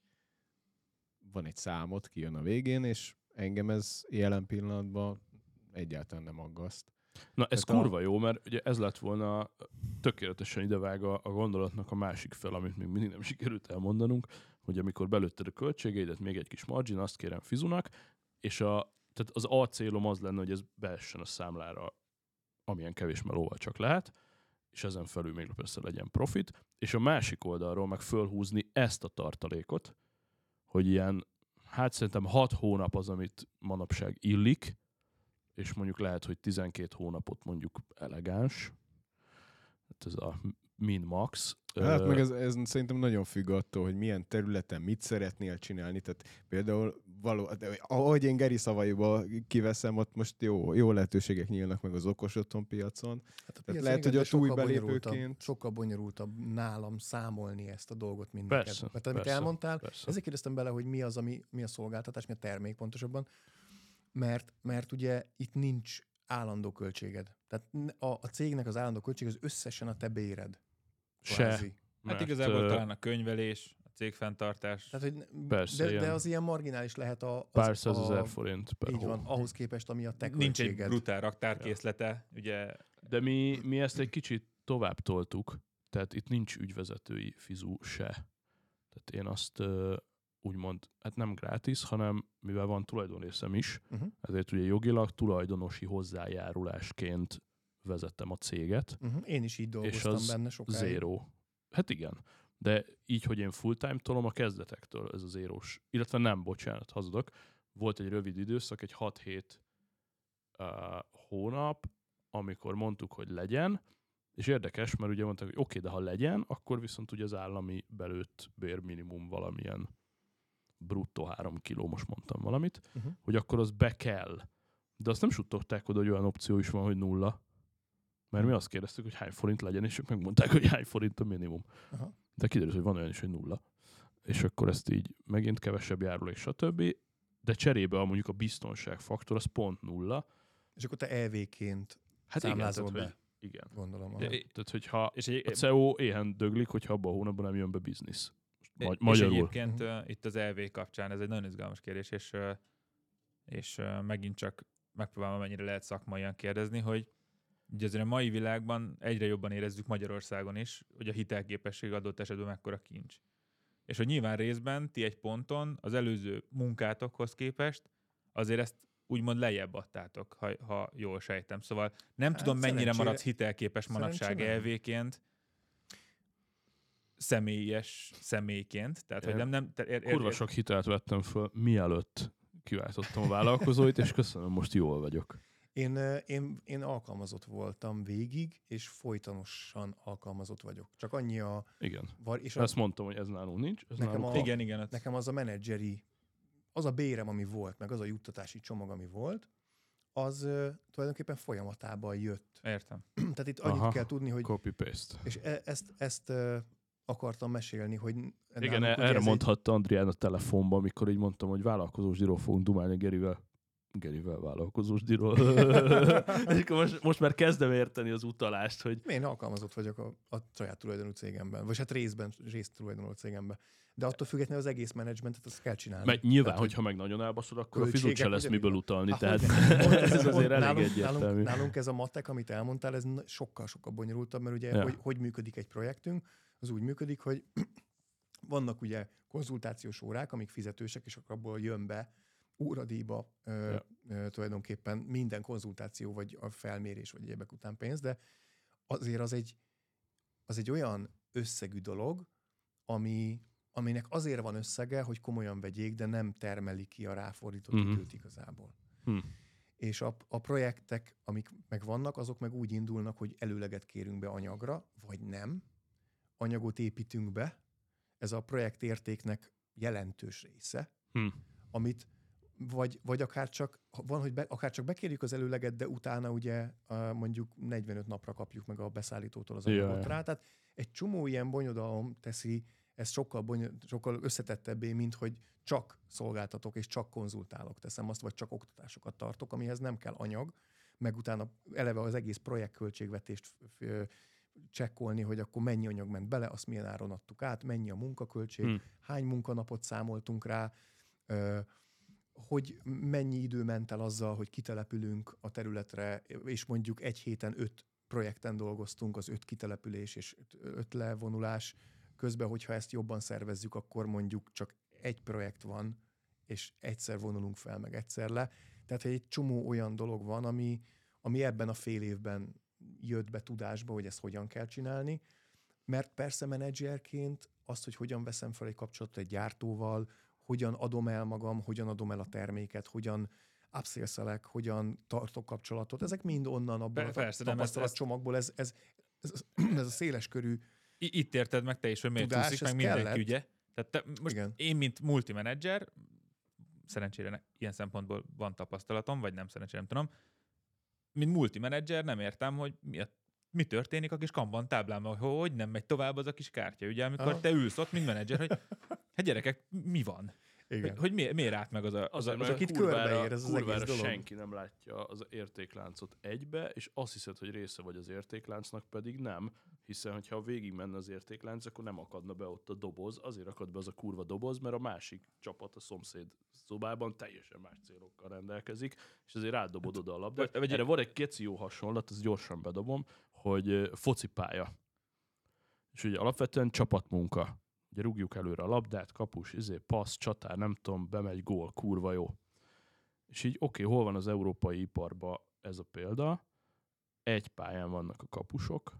van egy számot, kijön a végén, és engem ez jelen pillanatban egyáltalán nem aggaszt. Na, ez Tehát a- kurva jó, mert ugye ez lett volna tökéletesen idevág a, a gondolatnak a másik fel, amit még mindig nem sikerült elmondanunk, hogy amikor belőtted a költségeidet, még egy kis margin, azt kérem Fizunak, és a, tehát az A célom az lenne, hogy ez beessen a számlára, amilyen kevés melóval csak lehet, és ezen felül még persze legyen profit, és a másik oldalról meg fölhúzni ezt a tartalékot, hogy ilyen, hát szerintem 6 hónap az, amit manapság illik, és mondjuk lehet, hogy 12 hónapot mondjuk elegáns, hát ez a min max. Hát meg ez, ez szerintem nagyon függ attól, hogy milyen területen mit szeretnél csinálni. Tehát például való, de ahogy én Geri szavaiból kiveszem, ott most jó, jó lehetőségek nyílnak meg az okos otthon piacon. Hát a Tehát piac lehet, hogy ott új belépőként- Sokkal bonyolultabb nálam számolni ezt a dolgot, mint Persze, neked. Mert amit persze, elmondtál, persze. ezért kérdeztem bele, hogy mi az, ami, mi a szolgáltatás, mi a termék pontosabban, mert, mert ugye itt nincs állandó költséged. Tehát a, a cégnek az állandó költség az összesen a te béred. Se. kvázi. hát Mert, igazából ö, talán a könyvelés, a cégfenntartás, Tehát, hogy Persze, de, de ilyen az ilyen marginális lehet a, az, Pár százezer a, forint per így hó. van, ahhoz képest, ami a te nincs egy brutál raktárkészlete, ugye De mi, mi ezt egy kicsit tovább toltuk, tehát itt nincs ügyvezetői fizu se. Tehát én azt úgymond, hát nem gratis, hanem mivel van tulajdonrészem is, Uh-huh. ezért ugye jogilag tulajdonosi hozzájárulásként vezettem a céget. Uh-huh. Én is így dolgoztam az benne sokáig. Zero. Hát igen. De így, hogy én full-time tolom a kezdetektől, ez az zérós. Illetve nem, bocsánat, hazudok. Volt egy rövid időszak, egy 6-7 uh, hónap, amikor mondtuk, hogy legyen, és érdekes, mert ugye mondták, hogy oké, okay, de ha legyen, akkor viszont ugye az állami belőtt bérminimum valamilyen bruttó 3 kiló, most mondtam valamit, Uh-huh. hogy akkor az be kell. De azt nem suttogták oda, hogy olyan opció is van, hogy nulla. Mert mi azt kérdeztük, hogy hány forint legyen, és ők megmondták, hogy hány forint a minimum. Aha. De kiderült, hogy van olyan is, hogy nulla. És akkor ezt így megint kevesebb járulék, stb. De cserébe a mondjuk a biztonság faktor az pont nulla. És akkor te EV-ként Hát Számlázol igen, be. tehát, hogy, igen. gondolom. De- aha. Tehát, hogyha és, egy, a CEO éhen döglik, hogyha abban a hónapban nem jön be biznisz. Magy- és magyarul. egyébként uh, itt az LV kapcsán ez egy nagyon izgalmas kérdés, és, uh, és uh, megint csak megpróbálom amennyire lehet szakmaian kérdezni, hogy ugye azért a mai világban egyre jobban érezzük Magyarországon is, hogy a hitelképesség adott esetben mekkora kincs. És hogy nyilván részben ti egy ponton az előző munkátokhoz képest azért ezt úgymond lejjebb adtátok, ha, ha jól sejtem. Szóval nem Hát tudom, mennyire maradsz hitelképes manapság elvéként, személyes személyként. Tehát, hogy nem, nem, te, ér, ér, Kurva sok hitelt vettem föl, mielőtt kiváltottam a vállalkozóit, és köszönöm, most jól vagyok. Én, én, én alkalmazott voltam végig, és folytonosan alkalmazott vagyok. Csak annyi a... Igen. Var, és a Ezt mondtam, hogy ez nálunk nincs. Ez Nekem nálunk a-. Igen, igen. nekem az a menedzseri, az a bérem, ami volt, meg az a juttatási csomag, ami volt, az tulajdonképpen folyamatában jött. Értem. Tehát itt annyit Aha. kell tudni, hogy... Copy-paste. És e- ezt, ezt akartam mesélni, hogy Igen, nálunk ugye erre ez egy- mondhatta Andrián a telefonban, amikor így mondtam, hogy vállalkozós díról fogunk dumálni Gerivel. Gerivel vállalkozós díról. És akkor most, most már kezdem érteni az utalást, hogy Én alkalmazott vagyok a, a saját tulajdonú cégemben, vagy hát részben, részt tulajdonú cégemben. De attól függetlenül az egész menedzsmentet azt kell csinálni. mert nyilván, Tehát, hogyha meg nagyon elbaszod, akkor a fizut se lesz miből utalni. Ah, Tehát hogy- ez pont azért elég nálunk, egyértelmű. Nálunk, nálunk ez a matek, amit elmondtál, ez sokkal-sokkal bonyolultabb, mert ugye Ja. ja. hogy, hogy működik egy projektünk, az úgy működik, hogy vannak ugye konzultációs órák, amik fizetősek, és akkor abból jön be óradíjba ö, Ja. ö, tulajdonképpen minden konzultáció, vagy a felmérés, vagy egyébek után pénz, de azért az egy, az egy olyan összegű dolog, ami, aminek azért van összege, hogy komolyan vegyék, de nem termeli ki a ráfordított Mhm. uh-huh. időt igazából. Hm. És a, a projektek, amik meg vannak, azok meg úgy indulnak, hogy előleget kérünk be anyagra, vagy nem. Anyagot építünk be. Ez a projekt értéknek jelentős része. Hm. amit vagy, vagy akár csak, van, hogy be, akár csak bekérjük az előleget, de utána ugye mondjuk 45 napra kapjuk meg a beszállítótól az anyagot rá. Tehát egy csomó ilyen bonyodalom teszi ezt sokkal, bonyol, sokkal összetettebbé, mint hogy csak szolgáltatok és csak konzultálok, teszem azt, vagy csak oktatásokat tartok, amihez nem kell anyag, meg utána eleve az egész projektköltségvetést csekkolni, hogy akkor mennyi anyag ment bele, azt milyen áron adtuk át, mennyi a munkaköltség, Hm. hány munkanapot számoltunk rá, ö, hogy mennyi idő ment el azzal, hogy kitelepülünk a területre, és mondjuk egy héten öt projekten dolgoztunk, az öt kitelepülés és öt- levonulás. Közben, hogyha ezt jobban szervezzük, akkor mondjuk csak egy projekt van, és egyszer vonulunk fel, meg egyszer le. Tehát hogy egy csomó olyan dolog van, ami, ami ebben a fél évben jött be tudásba, hogy ezt hogyan kell csinálni. Mert persze menedzserként azt, hogy hogyan veszem fel egy kapcsolatot egy gyártóval, hogyan adom el magam, hogyan adom el a terméket, hogyan upsales hogyan tartok kapcsolatot, ezek mind onnan abból Per- a persze, ez- tapasztalatcsomagból, ez, ez, ez, ez a széles körű itt érted meg te is, hogy miért Tudás, úszik, ez meg mindenki, kellett. ugye? Tehát te, most Igen. én, mint multimenedzser, szerencsére ilyen szempontból van tapasztalatom, vagy nem szerencsére, nem tudom, mint multimenedzser nem értem, hogy mi, a, mi történik a kis kanban táblában, hogy hogy nem megy tovább az a kis kártya, ugye, amikor Aha. te ülsz ott, mint menedzser, hogy hát gyerekek, mi van? Igen. Hogy, hogy miért, miért állt meg az a, az az mert a akit körbeér ez az egész dolog. senki nem látja az értékláncot egybe, és azt hiszed, hogy része vagy az értékláncnak, pedig nem, hiszen hogyha végig menne az értéklánc, akkor nem akadna be ott a doboz, azért akad be az a kurva doboz, mert a másik csapat a szomszéd szobában teljesen más célokkal rendelkezik, és azért rádobod oda a labdát. Erre van egy keci jó hasonlat, ezt gyorsan bedobom, hogy focipálya. És ugye alapvetően csapatmunka. Ugye rúgjuk előre a labdát, kapus, izé, passz, csatár, nem tudom, bemegy gól, kurva jó. És így oké, okay, hol van az európai iparba ez a példa? Egy pályán vannak a kapusok,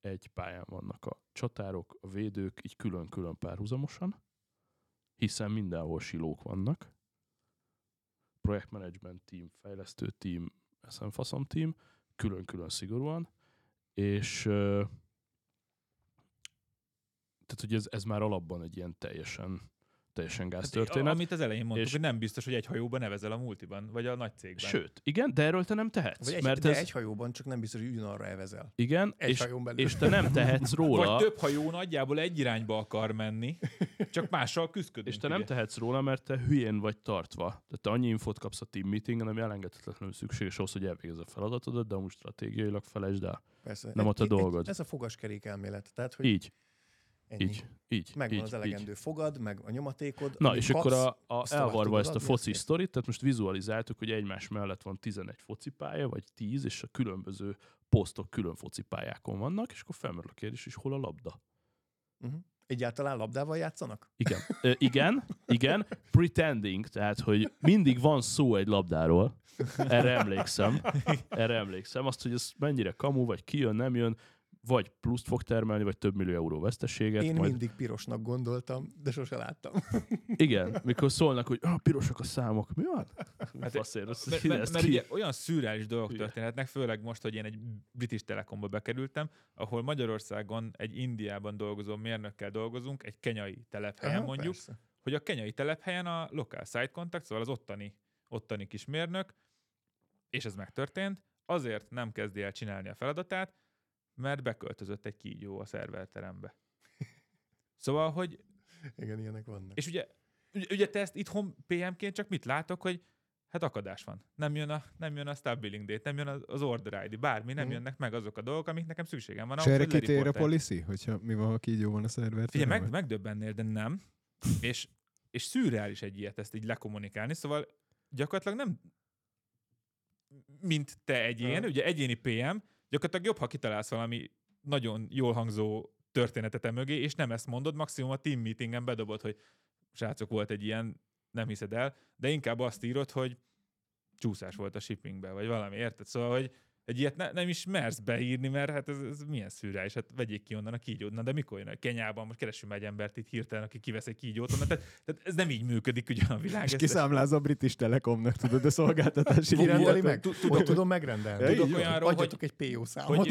egy pályán vannak a csatárok, a védők, így külön-külön párhuzamosan, hiszen mindenhol silók vannak. Projektmanagement team, fejlesztő team, eszemfaszom team, külön-külön szigorúan, és tehát, hogy ez, ez már alapban egy ilyen teljesen, teljesen Hát, történet. Amit az elején mondtuk, És- hogy nem biztos, hogy egy hajóban nevezel a multiban, vagy a nagy cégben. Sőt, igen, de erről te nem tehetsz. Vagy egy, mert de ez, egy hajóban csak nem biztos, hogy ugyanarra evezel. igen, Egy és, hajón belül. és te nem tehetsz róla, Vagy több hajó nagyjából egy irányba akar menni, csak mással küzdködünk. és te nem ugye? tehetsz róla, mert te hülyén vagy tartva. Tehát te annyi infót kapsz a team meetingen, ami elengedhetetlenül szükséges ahhoz, hogy elvégezz a feladatodat, de amúgy stratégiailag felejtsd el. Persze. Nem ott a Egy- dolgod. Egy, ez a fogaskerék elmélet. Tehát, hogy Így, ennyi. így, így. Megvan így, az elegendő fogad, meg a nyomatékod. Na, és akkor kapsz, a, a tovább elvarva ezt a foci sztorit, tehát most vizualizáltuk, hogy egymás mellett van 11 focipálya, vagy 10, és a különböző posztok külön focipályákon vannak, és akkor felmerül a kérdés, és hol a labda? Uh-huh. Egyáltalán labdával játszanak? Igen. Ö, igen, igen, pretending, tehát, hogy mindig van szó egy labdáról, erre emlékszem, erre emlékszem, azt, hogy ez mennyire kamu, vagy kijön, nem jön, vagy pluszt fog termelni, vagy több millió euró veszteséget. Én majd... mindig pirosnak gondoltam, de sose láttam. Igen, mikor szólnak, hogy ah, pirosak a számok, mi van? Hát, Faszér, ezt Mert, mert, mert ugye olyan szürreális dolgok Hülye. történhetnek, főleg most, hogy én egy British Telekomba bekerültem, ahol Magyarországon egy Indiában dolgozó mérnökkel dolgozunk, egy kenyai telephelyen Aha, mondjuk, persze. hogy a kenyai telephelyen a local site contact, szóval az ottani, ottani kis mérnök, és ez megtörtént, azért nem kezdi el csinálni a feladatát, mert beköltözött egy kígyó a szerverterembe. Szóval, hogy Igen, ilyenek vannak. és ugye, ugye, ugye te ezt itthon PM-ként csak mit látok, hogy hát akadás van. Nem jön a, nem jön a stub billing date, nem jön az- order ID, bármi, nem Mhm. jönnek meg azok a dolgok, amik nekem szükségem van. És erre kitér a policy, hogyha mi van, ha kígyó van a szerver? Figyelj, meg, megdöbbennél, de nem. És, és szürreális egy ilyet ezt így lekommunikálni, szóval gyakorlatilag nem mint te egyén, Aha. ugye egyéni PM, gyakorlatilag jobb, ha kitalálsz valami nagyon jól hangzó történetet e mögé, és nem ezt mondod, maximum a team meetingen bedobod, hogy srácok, volt egy ilyen, nem hiszed el, de inkább azt írod, hogy csúszás volt a shippingbe, vagy valami, érted? Szóval, hogy egy ilyet ne, nem is mersz beírni, mert hát ez, ez milyen szürreális, hát vegyék ki onnan a kígyót. Na, de mikor jön? Kenyában most keresünk egy embert itt hirtelen, aki kivesz egy kígyót onnan. Tehát, tehát ez nem így működik ugye a világ. És kiszámláz a British Telekomnak, tudod, a szolgáltatási Ki rendeli meg? Tud- Hogy tudom megrendelni? Így Tudok olyanról, hogy, egy PO számot.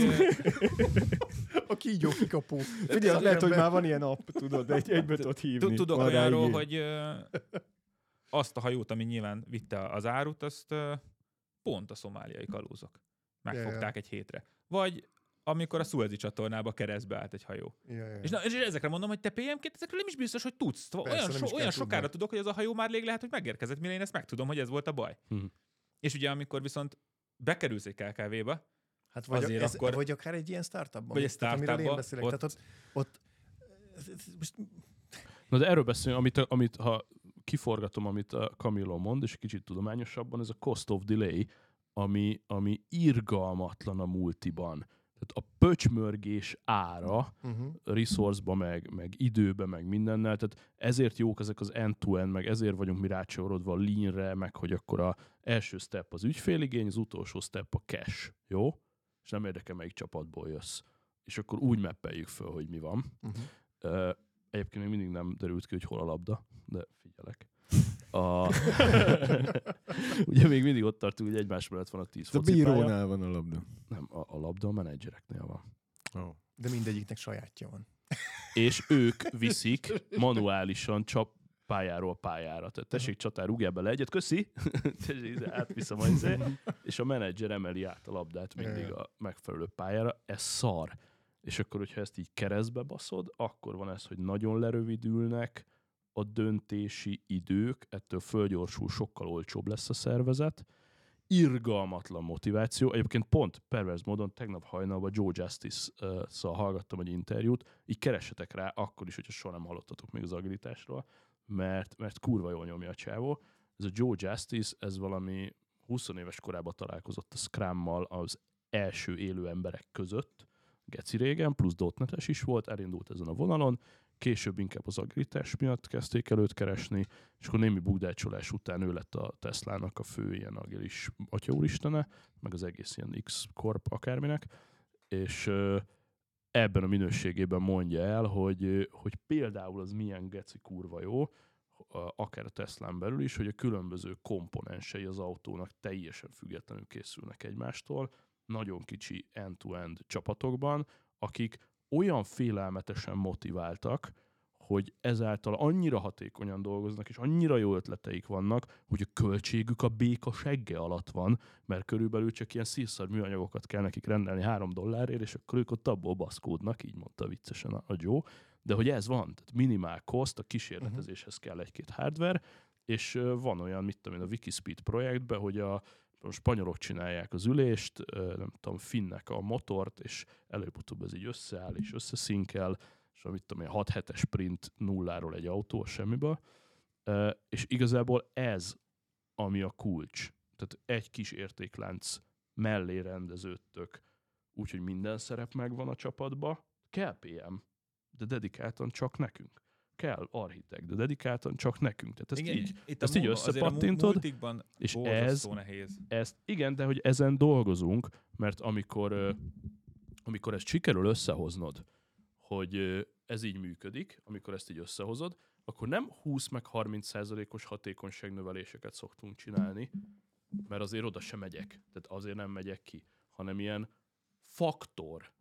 a kígyó kikapó. Figyelj, lehet, hogy már van ilyen app, tudod, egy, egybe tudod hívni. Tud- Tudok olyanról, hogy, azt a hajót, ami nyilván vitte az árut, azt pont a szomáliai kalózok megfogták egy hétre. Vagy amikor a Suezi csatornába keresztbe állt egy hajó. Ja, ja. És, na, és ezekre mondom, hogy te PM-ként ezekről nem is biztos, hogy tudsz. Persze, olyan so, olyan sokára tudok, hogy az a hajó már rég lehet, hogy megérkezett, mire én ezt megtudom, hogy ez volt a baj. Mhm. És ugye amikor viszont bekerülsz egy KKV-ba, Hát vagy, Azért ez, akkor- vagy akár egy ilyen startupban. Vagy egy Tehát amiről én startupban, beszélek. ott- Tehát ott, ott most Na de erről beszélünk, amit, amit ha kiforgatom, amit a Camilo mond, és kicsit tudományosabban, ez a cost of delay, ami, ami irgalmatlan a multiban. Tehát a pöcsmörgés ára, uh-huh. resource-ba, meg, meg időbe, meg mindennel, tehát ezért jók ezek az end-to-end, meg ezért vagyunk mi rácsorodva a lean-re, meg hogy akkor a első step az ügyféligény, az utolsó step a cash, jó? És nem érdekel, melyik csapatból jössz. És akkor úgy mappeljük föl, hogy mi van. Uh-huh. Egyébként még mindig nem derült ki, hogy hol a labda, de figyelek. A... Ugye még mindig ott tartunk, hogy egymás mellett van a tíz A focipálya. bírónál van a labda. Nem, a, a labda a menedzsereknél van. Oh. De mindegyiknek sajátja van. És ők viszik manuálisan csap pályáról pályára. Tehát tessék csatár, rúgjál bele egyet, köszi, tessék, ide átviszem a izé, és a menedzser emeli át a labdát mindig a megfelelő pályára. Ez szar. És akkor, hogyha ezt így keresztbe baszod, akkor van ez, hogy nagyon lerövidülnek a döntési idők, ettől fölgyorsul, sokkal olcsóbb lesz a szervezet, irgalmatlan motiváció. Egyébként pont perverz módon tegnap hajnalban Joe Justice-szal hallgattam egy interjút, így keressetek rá, akkor is, hogyha soha nem hallottatok még az agilitásról, mert, mert kurva jól nyomja a csávó. Ez a Joe Justice, ez valami 20 éves korában találkozott a Scrummal az első élő emberek között, geci régen, plusz dotnetes is volt, elindult ezen a vonalon, később inkább az agilitás miatt kezdték el őt keresni, és akkor némi bugdácsolás után ő lett a Teslának a fő ilyen agilis atyaúristene, meg az egész ilyen X-Corp akárminek, és ebben a minőségében mondja el, hogy, hogy például az milyen geci kurva jó, akár a Teslán belül is, hogy a különböző komponensei az autónak teljesen függetlenül készülnek egymástól, nagyon kicsi end-to-end csapatokban, akik olyan félelmetesen motiváltak, hogy ezáltal annyira hatékonyan dolgoznak, és annyira jó ötleteik vannak, hogy a költségük a béka segge alatt van, mert körülbelül csak ilyen szívszar műanyagokat kell nekik rendelni három dollárért, és akkor ők ott abból baszkódnak, így mondta viccesen a Joe, de hogy ez van, tehát minimál cost, a kísérletezéshez kell egy-két hardware, és van olyan, mit tudom én, a Wikispeed projektben, hogy a, a spanyolok csinálják az ülést, nem tudom, finnek a motort, és előbb-utóbb ez így összeáll és összeszinkel, és amit tudom én, 6 hetes sprint nulláról egy autó a semmiből, Ö, és igazából ez, ami a kulcs. Tehát egy kis értéklánc mellé rendeződtök, úgyhogy minden szerep megvan a csapatba, kell PM, de dedikáltan csak nekünk. Kell architekt, de dedikáltan csak nekünk. Tehát ezt így, itt ezt a így a összepattintod, multikban és ez- nehéz. ezt, igen, de hogy ezen dolgozunk, mert amikor, amikor ezt sikerül összehoznod, hogy ez így működik, amikor ezt így összehozod, akkor nem 20 meg 30 százalékos hatékonyságnöveléseket szoktunk csinálni, mert azért oda sem megyek, tehát azért nem megyek ki, hanem ilyen faktor,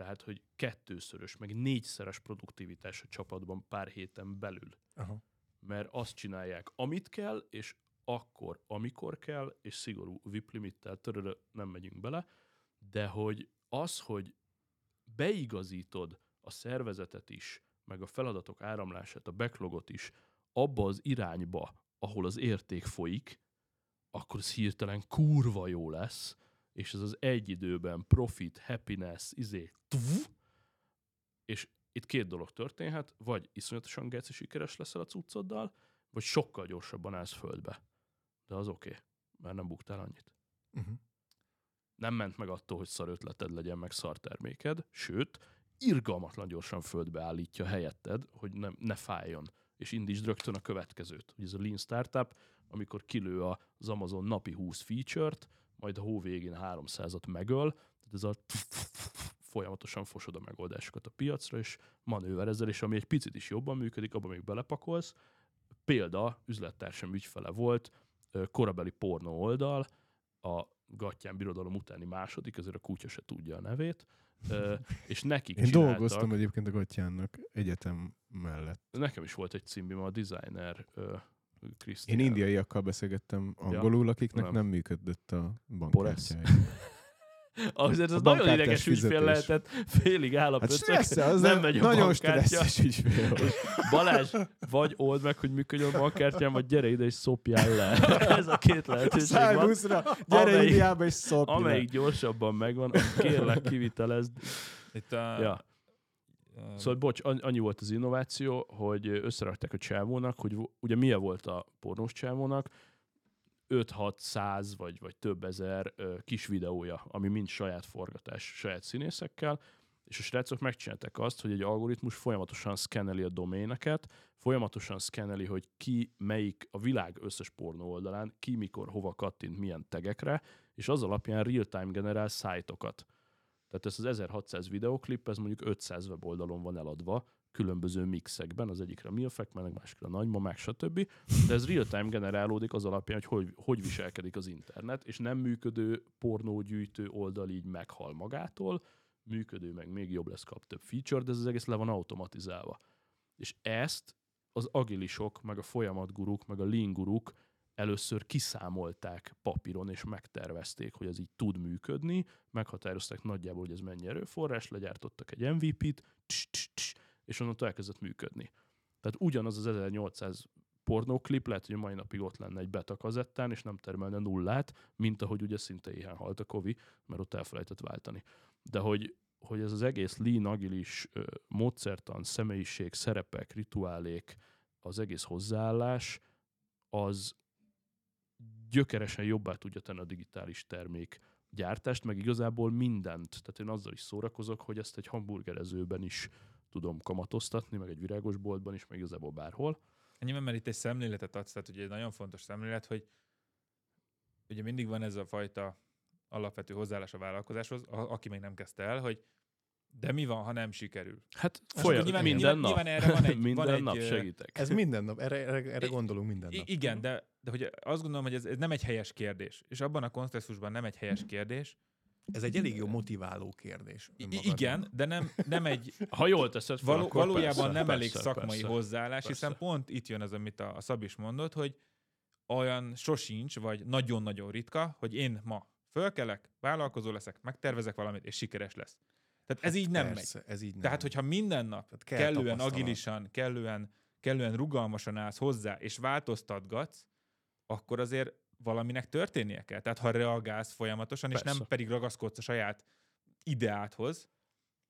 tehát hogy kettőszörös, meg négyszeres produktivitás a csapatban pár héten belül Aha. mert azt csinálják, amit kell, és akkor, amikor kell, és szigorú VIP limittel, törölö, nem megyünk bele, de hogy az, hogy beigazítod a szervezetet is, meg a feladatok áramlását, a backlogot is abba az irányba, ahol az érték folyik, akkor ez hirtelen kurva jó lesz, és ez az egy időben profit, happiness, izé, tv, és itt két dolog történhet, vagy iszonyatosan geci sikeres leszel a cuccoddal, vagy sokkal gyorsabban állsz földbe. De az oké, okay, mert nem buktál annyit. Uh-huh. Nem ment meg attól, hogy szar ötleted legyen, meg szar terméked, sőt, irgalmatlan gyorsan földbe állítja helyetted, hogy nem, ne fájjon, és indítsd rögtön a következőt. Hogy ez a Lean Startup, amikor kilő az Amazon napi 20 feature-t, majd a hó végén 300-at megöl, tehát ez a folyamatosan fosod a megoldásokat a piacra, és manőverezel, és ami egy picit is jobban működik, abban még belepakolsz. Példa, üzlettársam ügyfele volt, korabeli pornó oldal, a Gattyán birodalom utáni második, ezért a kutya se tudja a nevét, és nekik Én csináltak, dolgoztam egyébként a Gatyánnak egyetem mellett. nekem is volt egy címim, a designer Krisztián. Én indiaiakkal beszélgettem angolul, akiknek Nem. nem, működött a bankkártyája. Azért A ez nagyon ideges ügyfél fizetés. lehetett, félig áll a Hát pöcök, az nem megy a nagyon stresszes ügyfél. Balázs, vagy old meg, hogy működjön a bankkártyám, vagy gyere ide és szopjál le. Ez a két lehetőség van. Szájbuszra, gyere Amelyik- Indiába és szopj le. Amelyik gyorsabban megvan, azt kérlek kivitelezd. Itt a, Ja. Szóval bocs, an- annyi volt az innováció, hogy összerakták a csávónak, hogy ugye milyen volt a pornós csávónak, 5-600 vagy, vagy több ezer kis videója, ami mind saját forgatás, saját színészekkel, és a srácok megcsinálták azt, hogy egy algoritmus folyamatosan szkenneli a doméneket, folyamatosan szkenneli, hogy ki melyik a világ összes pornó oldalán, ki mikor hova kattint milyen tegekre, és az alapján real-time generál szájtokat. Tehát ez az 1600 videoklip, ez mondjuk 500 weboldalon van eladva, különböző mixekben, az egyikre Milfek, meg másikra nagymamák, stb. De ez real-time generálódik az alapján, hogy, hogy hogy viselkedik az internet, és nem működő pornógyűjtő oldal így meghal magától, működő meg még jobb lesz, kap több feature, de ez az egész le van automatizálva. És ezt az agilisok, meg a folyamatguruk, meg a lean guruk először kiszámolták papíron, és megtervezték, hogy ez így tud működni, meghatározták nagyjából, hogy ez mennyi erőforrás, legyártottak egy MVP-t, és onnantól elkezdett működni. Tehát ugyanaz az 1800 pornóklip lehet, hogy mai napig ott lenne egy beta kazettán, és nem termelne nullát, mint ahogy ugye szinte éhen halt a Kovi, mert ott elfelejtett váltani. De hogy, hogy ez az egész lean, agilis módszertan, személyiség, szerepek, rituálék, az egész hozzáállás, az gyökeresen jobbá tudja tenni a digitális termék gyártást, meg igazából mindent. Tehát én azzal is szórakozok, hogy ezt egy hamburgerezőben is tudom kamatoztatni, meg egy virágosboltban is, meg igazából bárhol. Ennyiben, mert itt egy szemléletet adsz, tehát ugye egy nagyon fontos szemlélet, hogy ugye mindig van ez a fajta alapvető hozzáállás a vállalkozáshoz, a, aki még nem kezdte el, hogy de mi van, ha nem sikerül? Hát akkor folyam, nyilván- minden nyilván- nap. nyilván erre van egy- van minden egy, nap segítek. Ez minden nap, erre, erre, erre I- gondolunk minden nap. igen, de, de hogy azt gondolom, hogy ez, ez nem egy helyes kérdés. És abban a kontextusban nem egy helyes kérdés. Ez egy elég jó motiváló kérdés. I- önmagadban. igen, de nem, nem egy, Ha jól teszed fel, Való, akkor valójában persze, nem persze, elég szakmai persze. hozzáállás, persze. hiszen pont itt jön az, amit a, a Szab is mondott, hogy olyan sosincs, vagy nagyon-nagyon ritka, hogy én ma fölkelek, vállalkozó leszek, megtervezek valamit, és sikeres lesz. Tehát ez így nem megy. Persze, ez így nem. Tehát, hogyha minden nap Tehát kell kellően agilisan, kellően, kellően rugalmasan állsz hozzá, és változtatgatsz, akkor azért valaminek történnie kell. Tehát ha reagálsz folyamatosan, és Persze. nem pedig ragaszkodsz a saját ideáthoz,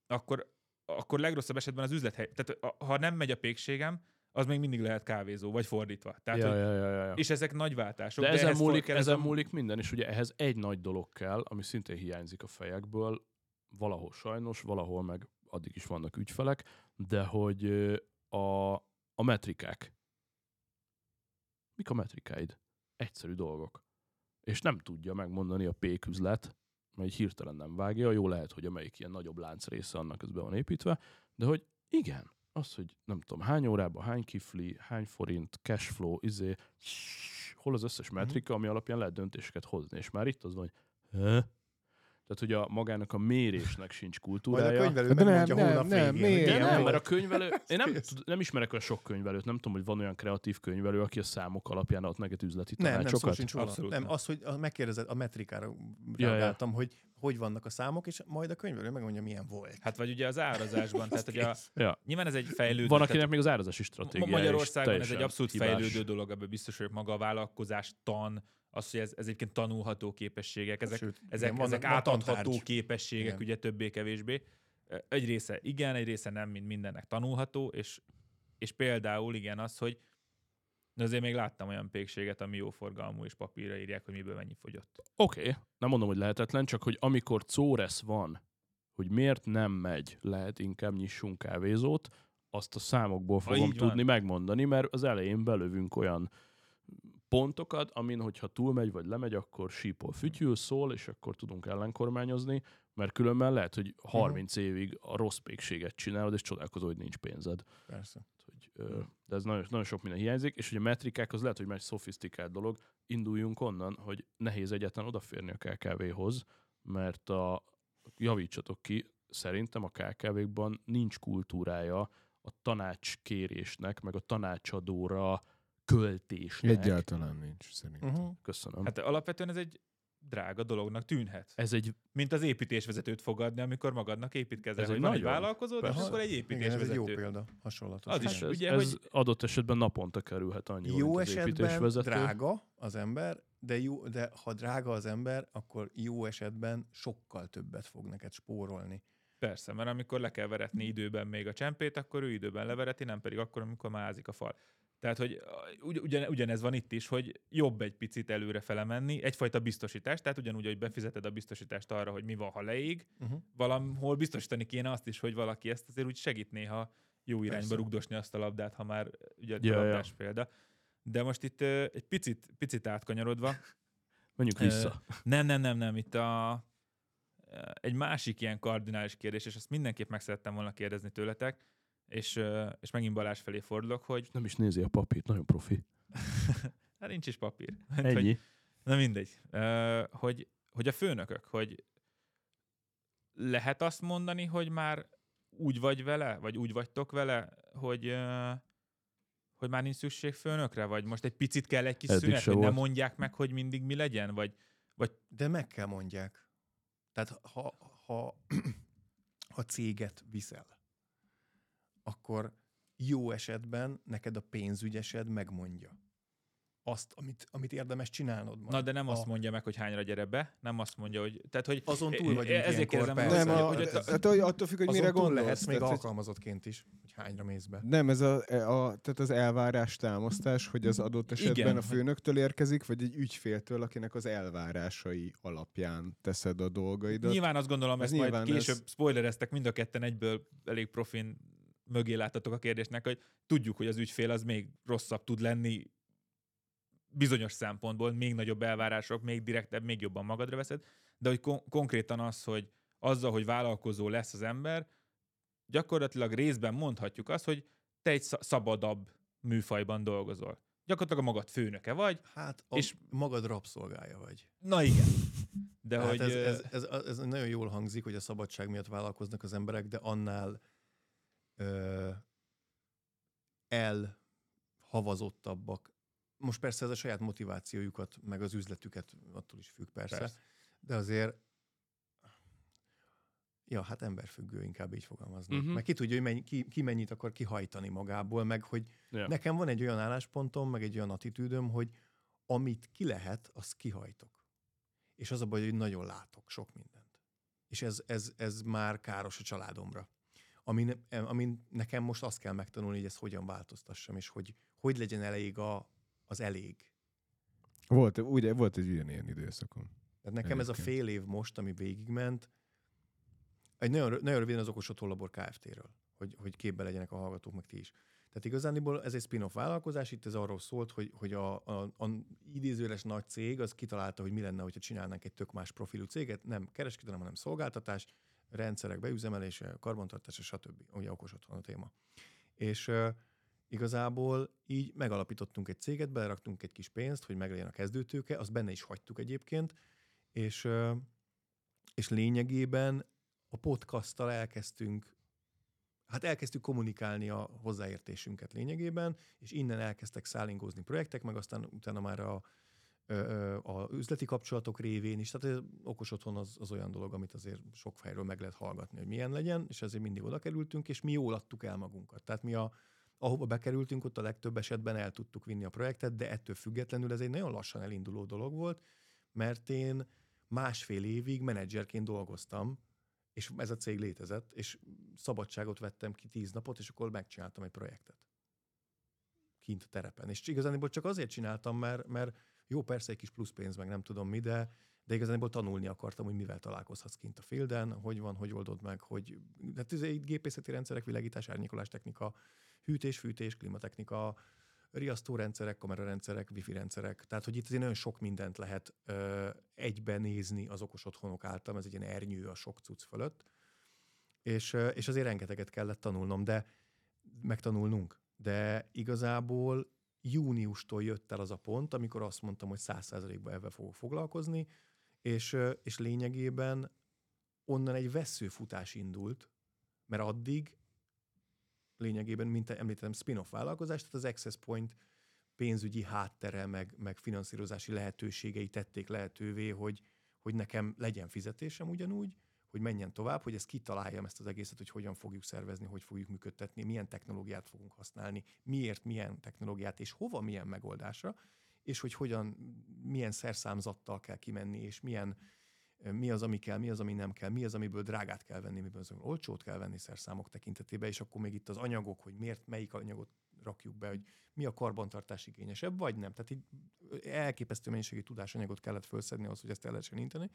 akkor, akkor legrosszabb esetben az üzlethely. Tehát ha nem megy a pékségem, az még mindig lehet kávézó, vagy fordítva. Tehát, ja, hogy, ja, ja, ja. És ezek nagy váltások. De, ezen, ehhez múlik, kell ez ezen múlik minden, és ugye ehhez egy nagy dolog kell, ami szintén hiányzik a fejekből, valahol sajnos, valahol meg addig is vannak ügyfelek, de hogy a, a metrikák. Mik a metrikáid? Egyszerű dolgok. És nem tudja megmondani a péküzlet, mert így hirtelen nem vágja, jó lehet, hogy amelyik ilyen nagyobb lánc része annak az be van építve, de hogy igen, az, hogy nem tudom, hány órában, hány kifli, hány forint, cashflow, izé, hol az összes metrika, ami alapján lehet döntéseket hozni. És már itt az van, hogy? Tehát, hogy a magának a mérésnek sincs Majd a kultúrája. könyvelő De nem, megmondja nem, hónap nem, végén. hogy miért? De milyen nem, volt. mert a könyvelő, én nem, nem ismerek olyan sok könyvelőt, nem tudom, hogy van olyan kreatív könyvelő, aki a számok alapján ad neked üzleti Nem, nem, tanácsokat. sincs róla. Abszolút Nem, nem. az, hogy megkérdezed, a metrikára ja. reagáltam, hogy hogy vannak a számok, és majd a könyvelő megmondja, milyen volt. Hát vagy ugye az árazásban, tehát hogy a, Ja. nyilván ez egy fejlődő. Van, akinek még az árazási stratégiája Magyarországon is ez egy abszolút hibás. fejlődő dolog, ebben biztos vagyok maga a vállalkozás, tan, az, hogy ez, ez egyébként tanulható képességek, ezek, Sőt, ezek, igen, ezek átadható tantárgy. képességek, Igen. ugye többé-kevésbé. Egy része igen, egy része nem, mint mindennek tanulható, és, és például igen az, hogy de azért még láttam olyan pékséget, ami jó forgalmú, és papírra írják, hogy miből mennyi fogyott. Oké, okay. nem mondom, hogy lehetetlen, csak hogy amikor córesz van, hogy miért nem megy, lehet inkább nyissunk kávézót, azt a számokból fogom így van. tudni megmondani, mert az elején belövünk olyan pontokat, amin, hogyha túlmegy vagy lemegy, akkor sípol fütyül, szól, és akkor tudunk ellenkormányozni, mert különben lehet, hogy 30 évig a rossz pékséget csinálod, és csodálkozol, hogy nincs pénzed. Persze. Hogy, ö, de ez nagyon, nagyon sok minden hiányzik, és ugye a metrikák az lehet, hogy már egy szofisztikált dolog. Induljunk onnan, hogy nehéz egyáltalán odaférni a KKV-hoz, mert a, javítsatok ki, szerintem a KKV-kban nincs kultúrája a tanácskérésnek, meg a tanácsadóra költésnek. Egyáltalán nincs szerintem. Uh-huh. Köszönöm. Hát alapvetően ez egy drága dolognak tűnhet. ez egy Mint az építésvezetőt fogadni, amikor magadnak építkezel. Ez hogy van egy vállalkozód, és akkor egy Igen, ez egy építésvezető. jó példa, hasonlatos. Az is, ez, ugye, ez hogy- adott esetben naponta kerülhet annyi, jó mint az esetben építésvezető. drága az ember, de, jó, de ha drága az ember, akkor jó esetben sokkal többet fog neked spórolni. Persze, mert amikor le kell veretni időben még a csempét, akkor ő időben levereti, nem pedig akkor, amikor már ázik a fal. Tehát, hogy ugy, ugyan, ugyanez van itt is, hogy jobb egy picit előre fele menni, egyfajta biztosítás, tehát ugyanúgy, hogy befizeted a biztosítást arra, hogy mi van, ha leég, Uh-huh. valahol biztosítani kéne azt is, hogy valaki ezt azért úgy segít néha jó irányba Persze. rugdosni azt a labdát, ha már ugye Ja, a ja. labdás példa. De most itt ö, egy picit, picit átkanyarodva, Menjünk Ö, vissza. nem, nem, nem, nem. Itt a, egy másik ilyen kardinális kérdés, és ezt mindenképp meg szerettem volna kérdezni tőletek, és, és megint Balázs felé fordulok, hogy Nem is nézi a papírt, nagyon profi. hát nincs is papír. Hogy, Ennyi. na mindegy. Hogy, hogy a főnökök, hogy lehet azt mondani, hogy már úgy vagy vele, vagy úgy vagytok vele, hogy hogy már nincs szükség főnökre, vagy most egy picit kell egy kis Eddig szünet, hogy nem volt. mondják meg, hogy mindig mi legyen, vagy De meg kell mondják. Tehát ha, ha, ha céget viszel, akkor jó esetben neked a pénzügyesed megmondja azt, amit, amit érdemes csinálnod. Majd. Na, de nem a, azt mondja meg, hogy hányra gyere be, nem azt mondja, hogy... Tehát, hogy Azon túl vagyunk Ezért ilyenkor, kérdezem, persze. Nem, a, hogy, a, hát, hogy attól függ, hogy azon mire túl gondolsz. lehetsz még tehát, hogy- alkalmazottként is, hogy hányra mész be. Nem, ez a, a, tehát az elvárás támasztás, hogy az adott esetben Igen. a főnöktől érkezik, vagy egy ügyféltől, akinek az elvárásai alapján teszed a dolgaidat. nyilván azt gondolom, Ez ezt majd nyilván később ez- spoilereztek, mind a ketten egyből elég profin mögé láttatok a kérdésnek, hogy tudjuk, hogy az ügyfél az még rosszabb tud lenni bizonyos szempontból, még nagyobb elvárások, még direktebb, még jobban magadra veszed, de hogy kon- konkrétan az, hogy azzal, hogy vállalkozó lesz az ember, gyakorlatilag részben mondhatjuk azt, hogy te egy sz- szabadabb műfajban dolgozol. Gyakorlatilag a magad főnöke vagy, Hát a És- magad rabszolgája vagy. na igen. De hát hogy... ez, ez, ez, ez, nagyon jól hangzik, hogy a szabadság miatt vállalkoznak az emberek, de annál ö, elhavazottabbak. Most persze ez a saját motivációjukat, meg az üzletüket attól is függ persze, Persze. de azért Ja, hát emberfüggő, inkább így fogalmazni. Mhm. Uh-huh. Meg ki tudja, hogy mennyi, ki, ki mennyit akar kihajtani magából, meg hogy Ja. Nekem van egy olyan álláspontom, meg egy olyan attitűdöm, hogy amit ki lehet, azt kihajtok. És az a baj, hogy nagyon látok sok mindent. És ez, ez, ez már káros a családomra. Amin, amin nekem most azt kell megtanulni, hogy ezt hogyan változtassam, és hogy hogy legyen elég a, az elég. Volt, ugye, volt egy ugyanilyen időszakom. Tehát nekem ez a Egyébként. fél év most, ami végigment, egy nagyon, nagyon röviden az Okos Labor Kft-ről, hogy, hogy képbe legyenek a hallgatók, meg ti is. Tehát igazániból ez egy spin-off vállalkozás, itt ez arról szólt, hogy, hogy a, a, a idézőles nagy cég az kitalálta, hogy mi lenne, hogyha csinálnánk egy tök más profilú céget, nem kereskedelem, hanem szolgáltatás, rendszerek beüzemelése, karbantartása, stb. Ugye okos otthon a téma. És igazából így megalapítottunk egy céget, beleraktunk egy kis pénzt, hogy meglegyen a kezdőtőke, azt benne is hagytuk egyébként, és, és lényegében a podcasttal elkezdtünk hát elkezdtük kommunikálni a hozzáértésünket lényegében, és innen elkezdtek szállingózni projektek, meg aztán utána már a, a üzleti kapcsolatok révén is. Tehát ez okos otthon az, az olyan dolog, amit azért sok helyről meg lehet hallgatni, hogy milyen legyen, és ezért mindig oda kerültünk, és mi jól adtuk el magunkat. Tehát mi a, ahova bekerültünk, ott a legtöbb esetben el tudtuk vinni a projektet, de ettől függetlenül ez egy nagyon lassan elinduló dolog volt, mert én másfél évig menedzserként dolgoztam, és ez a cég létezett, és szabadságot vettem ki tíz napot, és akkor megcsináltam egy projektet. Kint a terepen. És igazából csak azért csináltam, mert, mert jó, persze egy kis plusz pénz, meg nem tudom mi, de, de igazából tanulni akartam, hogy mivel találkozhatsz kint a fielden, hogy van, hogy oldod meg, hogy hát ez egy gépészeti rendszerek, világítás, árnyékolás technika, hűtés, fűtés, klimatechnika, riasztórendszerek, kamerarendszerek, wifi rendszerek. Tehát, hogy itt azért nagyon sok mindent lehet ö, egyben nézni az okos otthonok által, ez egy ilyen ernyő a sok cucc fölött. És, ö, és azért rengeteget kellett tanulnom, de megtanulnunk. De igazából júniustól jött el az a pont, amikor azt mondtam, hogy száz százalékban ebben fogok foglalkozni, és, és lényegében onnan egy veszőfutás indult, mert addig lényegében, mint említettem, spin-off vállalkozás, tehát az Access Point pénzügyi háttere, meg, meg finanszírozási lehetőségei tették lehetővé, hogy, hogy nekem legyen fizetésem ugyanúgy, hogy menjen tovább, hogy ezt kitaláljam ezt az egészet, hogy hogyan fogjuk szervezni, hogy fogjuk működtetni, milyen technológiát fogunk használni, miért milyen technológiát, és hova milyen megoldásra, és hogy hogyan, milyen szerszámzattal kell kimenni, és milyen, mi az, ami kell, mi az, ami nem kell, mi az, amiből drágát kell venni, miből az, olcsót kell venni szerszámok tekintetében, és akkor még itt az anyagok, hogy miért, melyik anyagot rakjuk be, hogy mi a karbantartás igényesebb, vagy nem. Tehát így elképesztő mennyiségű tudásanyagot kellett felszedni ahhoz, hogy ezt el lehessen inteni.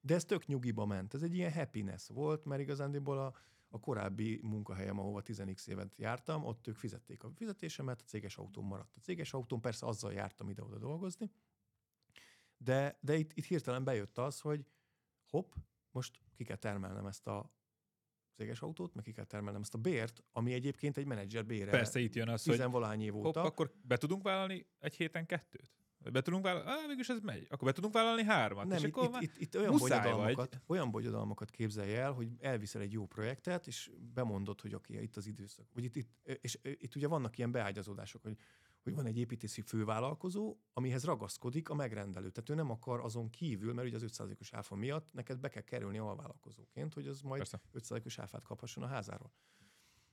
De ez tök nyugiba ment. Ez egy ilyen happiness volt, mert igazándiból a, a korábbi munkahelyem, ahova 10x évet jártam, ott ők fizették a fizetésemet, a céges autóm maradt. A céges autón persze azzal jártam ide-oda dolgozni, de, de itt, itt hirtelen bejött az, hogy hopp, most ki kell termelnem ezt a céges autót, meg ki kell termelnem ezt a bért, ami egyébként egy menedzser bére. Persze itt jön az, hogy év óta. Hopp, akkor be tudunk vállalni egy héten kettőt? Be tudunk vállalni? Ah, mégis ez megy. Akkor be tudunk vállalni hármat. Nem, és itt, akkor itt, itt, itt olyan, bonyodalmakat, vagy. olyan bonyodalmakat képzelj el, hogy elviszel egy jó projektet, és bemondod, hogy oké, okay, itt az időszak. Vagy itt, itt, és itt ugye vannak ilyen beágyazódások, hogy hogy van egy építési fővállalkozó, amihez ragaszkodik a megrendelő. Tehát ő nem akar azon kívül, mert ugye az 5%-os áfa miatt neked be kell kerülni alvállalkozóként, hogy az majd Persze. 5%-os áfát kaphasson a házáról.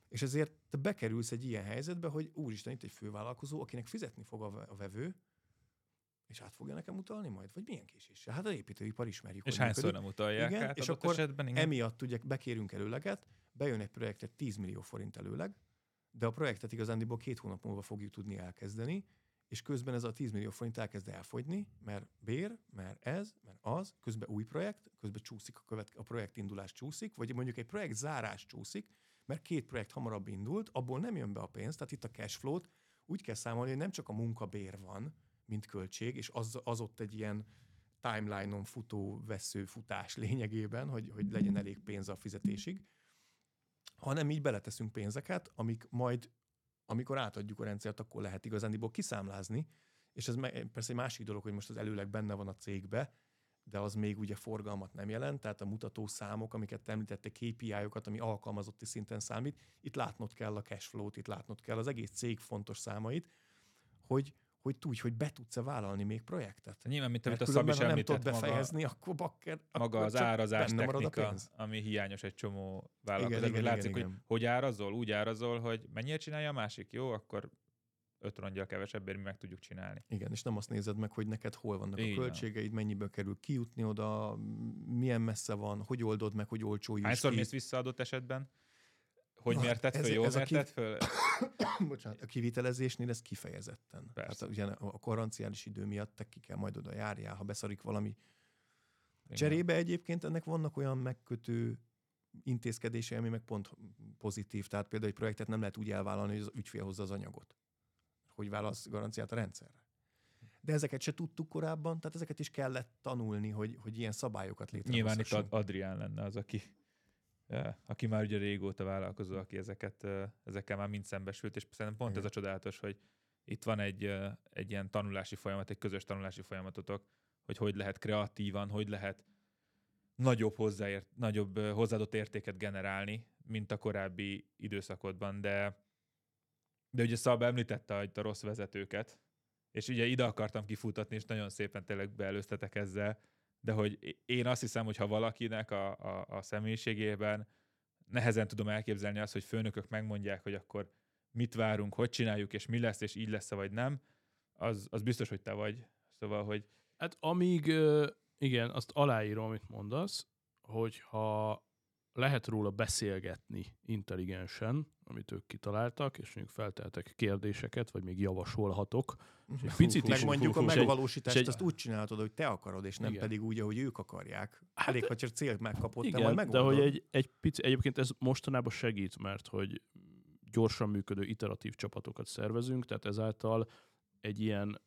És ezért te bekerülsz egy ilyen helyzetbe, hogy úristen, itt egy fővállalkozó, akinek fizetni fog a vevő, és át fogja nekem utalni majd? Vagy milyen késéssel? Hát az építőipar ismerjük. És hányszor nem utalják igen, át és akkor esetben, igen. emiatt ugye bekérünk előleget, bejön egy projektre 10 millió forint előleg, de a projektet igazándiból két hónap múlva fogjuk tudni elkezdeni, és közben ez a 10 millió forint elkezd elfogyni, mert bér, mert ez, mert az, közben új projekt, közben csúszik a, követ, a projekt indulás csúszik, vagy mondjuk egy projekt zárás csúszik, mert két projekt hamarabb indult, abból nem jön be a pénz, tehát itt a cash flow-t úgy kell számolni, hogy nem csak a munkabér van, mint költség, és az, az ott egy ilyen timeline-on futó vesző futás lényegében, hogy, hogy legyen elég pénz a fizetésig, hanem így beleteszünk pénzeket, amik majd, amikor átadjuk a rendszert, akkor lehet igazándiból kiszámlázni, és ez persze egy másik dolog, hogy most az előleg benne van a cégbe, de az még ugye forgalmat nem jelent, tehát a mutató számok, amiket említette, KPI-okat, ami alkalmazotti szinten számít, itt látnod kell a cash flow-t, itt látnod kell az egész cég fontos számait, hogy, hogy tudj, hogy be tudsz-e vállalni még projektet. Nyilván, mint amit a Szabi is nem tudod befejezni, maga, akkor bakker, Maga akkor az árazás technika, ami hiányos egy csomó vállalkozásban. Látszik, igen, hogy hogy árazol, úgy árazol, hogy mennyire csinálja a másik, jó, akkor öt rongyal kevesebb, mi meg tudjuk csinálni. Igen, és nem azt nézed meg, hogy neked hol vannak Igen. a költségeid, mennyibe kerül kijutni oda, milyen messze van, hogy oldod meg, hogy olcsó Hányszor mész vissza adott esetben? Hogy mérted föl, jól mérted kiv... föl? Bocsánat, a kivitelezésnél ez kifejezetten. Persze. Hát ugye a korranciális idő miatt te ki kell majd oda járjál, ha beszarik valami. Igen. Cserébe egyébként ennek vannak olyan megkötő intézkedése, ami meg pont pozitív. Tehát például egy projektet nem lehet úgy elvállalni, hogy az ügyfél hozza az anyagot. Hogy válasz garanciát a rendszerre. De ezeket se tudtuk korábban, tehát ezeket is kellett tanulni, hogy, hogy ilyen szabályokat létrehozzunk. Nyilván itt Adrián lenne az, aki aki már ugye régóta vállalkozó, aki ezeket, ezekkel már mind szembesült, és szerintem pont Igen. ez a csodálatos, hogy itt van egy, egy ilyen tanulási folyamat, egy közös tanulási folyamatotok, hogy hogy lehet kreatívan, hogy lehet nagyobb, hozzáért, nagyobb hozzáadott értéket generálni, mint a korábbi időszakodban, de, de ugye Szab említette a, a rossz vezetőket, és ugye ide akartam kifutatni, és nagyon szépen tényleg beelőztetek ezzel, de hogy én azt hiszem, hogy ha valakinek a, a, a személyiségében nehezen tudom elképzelni azt, hogy főnökök megmondják, hogy akkor mit várunk, hogy csináljuk, és mi lesz, és így lesz vagy nem, az, az biztos, hogy te vagy. Szóval, hogy... Hát amíg, igen, azt aláírom, amit mondasz, hogyha lehet róla beszélgetni intelligensen, amit ők kitaláltak, és mondjuk felteltek kérdéseket, vagy még javasolhatok. És egy picit meg mondjuk a megvalósítást, egy, azt úgy csinálhatod, hogy te akarod, és nem igen. pedig úgy, ahogy ők akarják. Hát, Elég, ha csak célt megkapod, igen, te majd megoldod. De hogy egy, egy pici, egyébként ez mostanában segít, mert hogy gyorsan működő iteratív csapatokat szervezünk, tehát ezáltal egy ilyen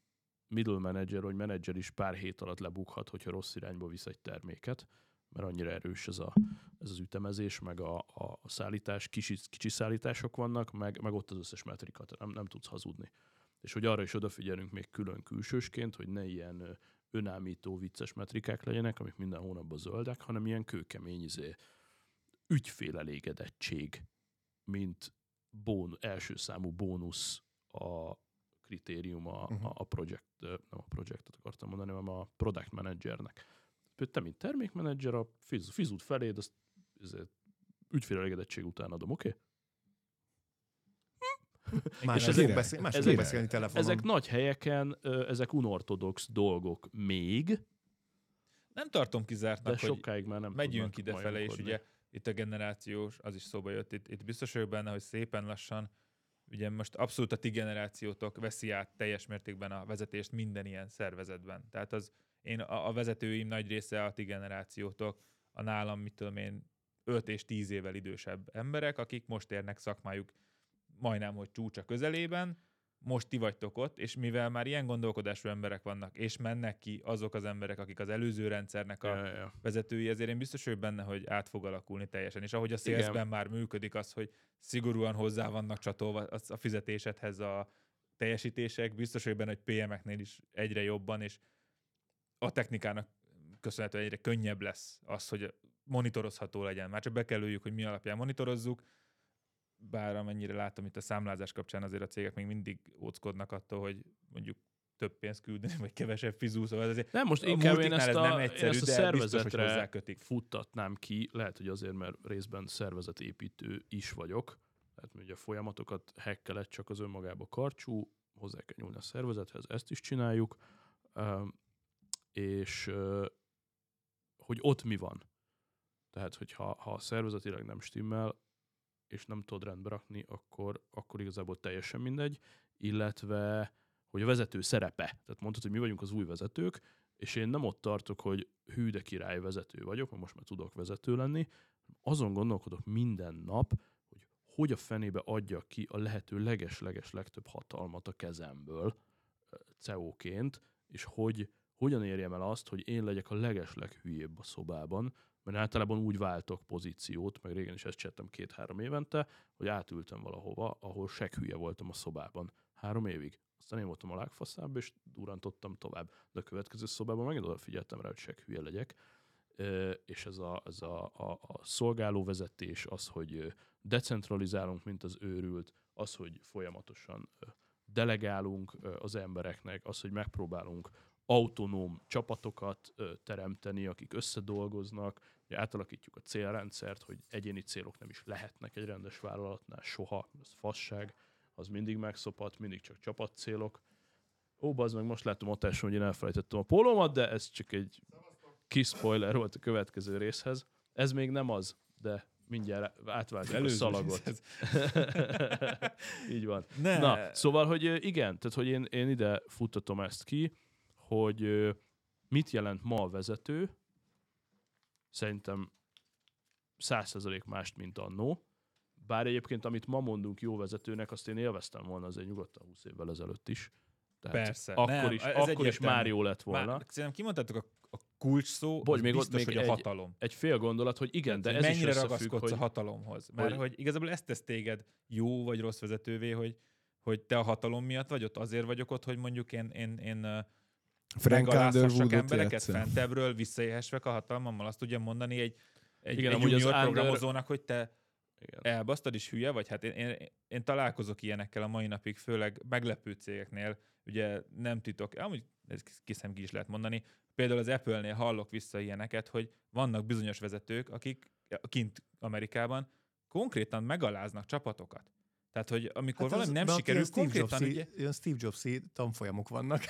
middle manager vagy menedzser is pár hét alatt lebukhat, hogyha rossz irányba visz egy terméket mert annyira erős ez, a, ez az ütemezés, meg a, a, szállítás, kicsi, kicsi szállítások vannak, meg, meg ott az összes metrika, nem, nem tudsz hazudni. És hogy arra is odafigyelünk még külön külsősként, hogy ne ilyen önállító vicces metrikák legyenek, amik minden hónapban zöldek, hanem ilyen kőkemény izé, ügyfélelégedettség, mint bón, első számú bónusz a kritérium a, Mhm. a, project, nem a projektet akartam mondani, hanem a product managernek. Te, mint termékmenedzser, a fiz, fizut feléd, azt ügyfélelégedettség után adom, oké? Okay? Más És ezek, beszél, más ezek- beszélni telefonon. Ezek nagy helyeken, ezek unortodox dolgok még, Nem tartom de kizártnak, hogy sokáig már nem megyünk idefele, és ugye itt a generációs, az is szóba jött, itt, itt biztos vagyok benne, hogy szépen lassan, ugye most abszolút a ti generációtok veszi át teljes mértékben a vezetést minden ilyen szervezetben. Tehát az én a, a vezetőim nagy része a ti generációtok, a nálam, mit tudom én, 5 és 10 évvel idősebb emberek, akik most érnek szakmájuk majdnem, hogy csúcsa közelében, most ti vagytok ott, és mivel már ilyen gondolkodású emberek vannak, és mennek ki azok az emberek, akik az előző rendszernek a Ja, ja, vezetői, ezért én biztos vagyok benne, hogy át fog alakulni teljesen. És ahogy a salesben már működik az, hogy szigorúan hozzá vannak csatolva a fizetésedhez a teljesítések, biztos vagyok benne, hogy PM-eknél is egyre jobban, és a technikának köszönhetően egyre könnyebb lesz az, hogy monitorozható legyen. Már csak be kell lőjük, hogy mi alapján monitorozzuk, bár amennyire látom itt a számlázás kapcsán azért a cégek még mindig óckodnak attól, hogy mondjuk több pénzt küldeni, vagy kevesebb fizú, szóval azért Nem, most inkább én ezt ez a, nem egyszerű, ezt a biztos, hogy szervezetre hozzákötik. futtatnám ki, lehet, hogy azért, mert részben szervezetépítő is vagyok, tehát ugye a folyamatokat hekkelet csak az önmagába karcsú, hozzá kell nyúlni a szervezethez, ezt is csináljuk, és hogy ott mi van. Tehát, hogyha ha szervezetileg nem stimmel, és nem tudod rendbe rakni, akkor, akkor igazából teljesen mindegy, illetve hogy a vezető szerepe. Tehát mondtad, hogy mi vagyunk az új vezetők, és én nem ott tartok, hogy hű de király vezető vagyok, mert most már tudok vezető lenni, azon gondolkodok minden nap, hogy hogy a fenébe adja ki a lehető leges-leges legtöbb hatalmat a kezemből CEO-ként, és hogy hogyan érjem el azt, hogy én legyek a leges leghülyébb a szobában, mert általában úgy váltok pozíciót, meg régen is ezt csináltam két-három évente, hogy átültem valahova, ahol seghülye voltam a szobában. Három évig. Aztán én voltam a legfaszább, és durantottam tovább. De a következő szobában megint odafigyeltem rá, hogy seghülye legyek. Ö, És ez a, ez a, a, a szolgálóvezetés, az, hogy decentralizálunk, mint az őrült, az, hogy folyamatosan delegálunk az embereknek, az, hogy megpróbálunk autonóm csapatokat teremteni, akik összedolgoznak, hogy átalakítjuk a célrendszert, hogy egyéni célok nem is lehetnek egy rendes vállalatnál soha, ez fasság, az mindig megszopat, mindig csak csapatcélok. Ó, bazd meg, most látom hatáson, hogy én elfelejtettem a pólómat, de ez csak egy kis spoiler volt a következő részhez. Ez még nem az, de mindjárt átváltjuk a Előző szalagot. részhez. Így van. Ne. Na, szóval, hogy igen, tehát, hogy én, én ide futtatom ezt ki, hogy mit jelent ma a vezető, szerintem 100% mást, mint annó. Bár egyébként, amit ma mondunk jó vezetőnek, azt én élveztem volna azért nyugodtan 20 évvel ezelőtt is. Tehát Persze. Akkor, Nem, is, akkor is már jó lett volna. Már, szerintem kimondtátok a, a kulcs szó, az még ott biztos, még hogy a egy- hatalom. Egy fél gondolat, hogy igen, de Tehát, ez is mennyire összefügg, ragaszkodsz hogy a hatalomhoz. Mert hogy- hogy... igazából ezt tesz téged jó vagy rossz vezetővé, hogy, hogy te a hatalom miatt vagy ott, azért vagyok ott, hogy mondjuk én, én, én ö, Frank Underwoodot embereket fentebbről, visszaéhessek a hatalmammal. Azt tudja mondani egy, egy, Igen, egy amúgy az junior Under- programozónak, hogy te igen. elbasztad is hülye vagy? Hát én, én, én találkozok ilyenekkel a mai napig, főleg meglepő cégeknél, ugye nem titok, amúgy ez kiszem ki is lehet mondani, például az Apple-nél hallok vissza ilyeneket, hogy vannak bizonyos vezetők, akik kint Amerikában konkrétan megaláznak csapatokat. Tehát, hogy amikor hát valami nem mert sikerül, ilyen Steve konkrétan Jobs-i- ugye... Ilyen Steve Jobs-i tanfolyamok vannak.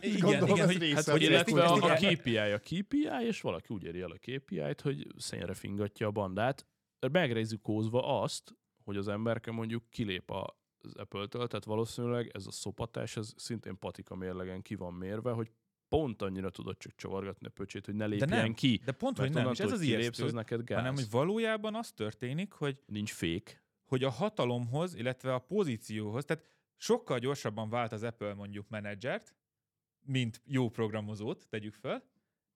Igen, Gondolom, igen, hogy, hát, hogy Illetve a, a KPI a KPI, és valaki úgy éri el a KPI-t, hogy szennyere fingatja a bandát. Megrézikózva azt, hogy az emberke mondjuk kilép a- az Apple-től, tehát valószínűleg ez a szopatás, ez szintén patika mérlegen ki van mérve, hogy pont annyira tudod csak csavargatni a pöcsét, hogy ne lépjen nem, ki. De pont, hogy Mert nem, és ez az hogy kilépsz, ijesztő, az neked gáz. hanem hogy valójában az történik, hogy Nincs fék. Hogy a hatalomhoz, illetve a pozícióhoz, tehát sokkal gyorsabban vált az Apple mondjuk menedzsert, mint jó programozót, tegyük fel,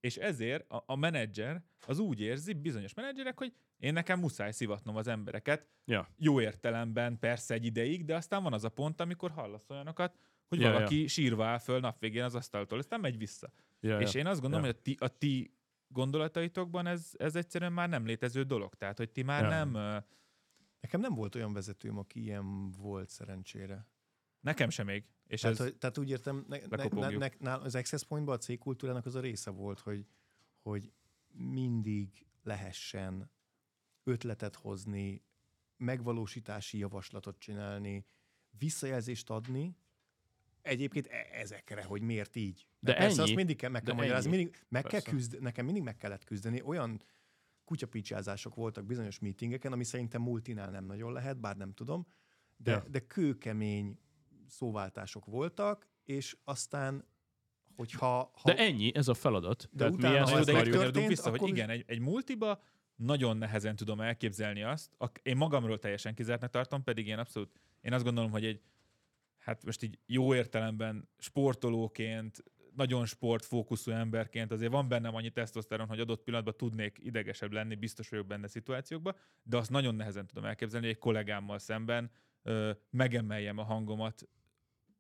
és ezért a, a menedzser az úgy érzi, bizonyos menedzserek, hogy én nekem muszáj szivatnom az embereket, Ja. jó értelemben persze egy ideig, de aztán van az a pont, amikor hallasz olyanokat, hogy Ja, valaki ja. sírva áll föl nap végén az asztaltól, aztán megy vissza. Ja, És ja. én azt gondolom, Ja. hogy a ti, a ti gondolataitokban ez, ez egyszerűen már nem létező dolog. Tehát, hogy ti már Ja. nem... Nekem nem volt olyan vezetőm, aki ilyen volt szerencsére. Nekem sem még. És Tehát, ez, hogy, tehát úgy értem, ne, ne, ne, ne, az Access Point-ban a cégkultúrának az a része volt, hogy, hogy mindig lehessen ötletet hozni, megvalósítási javaslatot csinálni, visszajelzést adni, egyébként e- ezekre, hogy miért így. De persze ennyi. azt mindig kell, meg De kell magyarázni, mindig, meg kell küzd, nekem mindig meg kellett küzdeni, olyan kutyapicsázások voltak bizonyos meetingeken, ami szerintem multinál nem nagyon lehet, bár nem tudom, de, Ja. de kőkemény szóváltások voltak, és aztán, hogyha... Ha, De ennyi, ez a feladat. De Tehát mi utána, ezt ha ez kanyarodunk vissza, hogy igen, egy, egy multiba nagyon nehezen tudom elképzelni azt, ak- én magamról teljesen kizártnak tartom, pedig én abszolút, én azt gondolom, hogy egy, hát most így jó értelemben sportolóként, nagyon sportfókuszú emberként azért van bennem annyi tesztoszteron, hogy adott pillanatban tudnék idegesebb lenni, biztos vagyok benne szituációkban, de azt nagyon nehezen tudom elképzelni, hogy egy kollégámmal szemben ö, megemeljem a hangomat.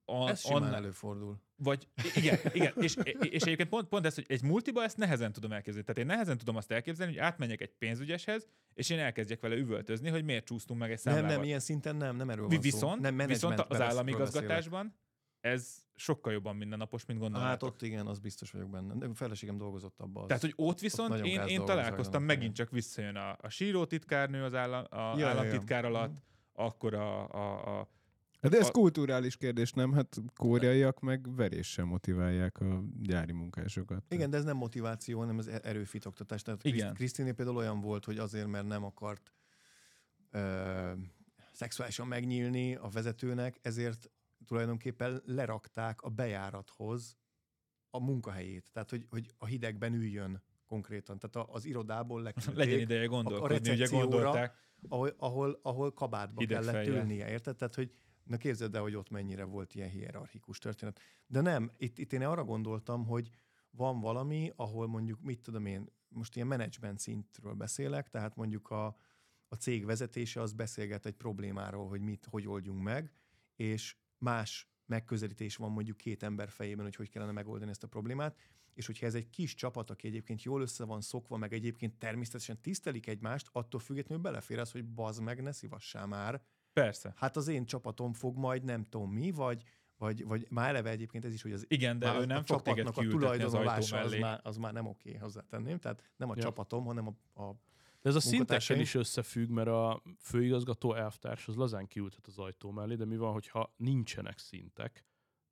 A, ez simán annál- előfordul. vagy igen, igen. És, és egyébként pont, pont ez, hogy egy multiba ezt nehezen tudom elképzelni. Tehát én nehezen tudom azt elképzelni, hogy átmenjek egy pénzügyeshez, és én elkezdjek vele üvöltözni, hogy miért csúsztunk meg egy Nem, számlával. nem, ilyen szinten nem, nem erről van viszont, szó. Nem viszont az államigazgatásban ez sokkal jobban mindennapos, mint gondolnátok. Hát ott igen, az biztos vagyok benne. De a feleségem dolgozott abban. Az. Tehát, hogy ott viszont nagyon én, én találkoztam, megint csak visszajön a, a síró titkárnő az állam, a ja, ja. államtitkár alatt, Mhm. akkor a, a, a De ez A- kulturális kérdés, nem? Hát kóreaiak meg veréssel motiválják a gyári munkásokat. Igen, de ez nem motiváció, hanem ez erőfitoktatás. Tehát. Igen. Krisztiné például olyan volt, hogy azért, mert nem akart ö, szexuálisan megnyílni a vezetőnek, ezért tulajdonképpen lerakták a bejárathoz a munkahelyét. Tehát, hogy, hogy a hidegben üljön konkrétan. Tehát a- az irodából leküldték, legyen ideje gondolkodni, ugye recepcióra- gondolták. ahol, ahol, ahol kabátba Hideg kellett fejjel. ülnie, érted? Tehát, hogy na képzeld el, hogy ott mennyire volt ilyen hierarchikus történet. De nem, itt, itt én arra gondoltam, hogy van valami, ahol mondjuk, mit tudom én, most ilyen menedzsment szintről beszélek, tehát mondjuk a, a cég vezetése az beszélget egy problémáról, hogy mit, hogy oldjunk meg, és más megközelítés van mondjuk két ember fejében, hogy hogy kellene megoldani ezt a problémát, és hogyha ez egy kis csapat, aki egyébként jól össze van szokva, meg egyébként természetesen tisztelik egymást, attól függetlenül belefér az, hogy bazd meg, ne szívassál már. Persze. Hát az én csapatom fog majd nem tudom mi, vagy, vagy, vagy már eleve egyébként ez is, hogy az Igen, de ő nem a fog csapatnak a az tulajdonolása az mellé. már, az már nem oké, hozzátenném. Tehát nem a Ja. csapatom, hanem a, a De ez a szintekkel is összefügg, mert a főigazgató elvtárs az lazán kiültet az ajtó mellé, de mi van, hogyha nincsenek szintek,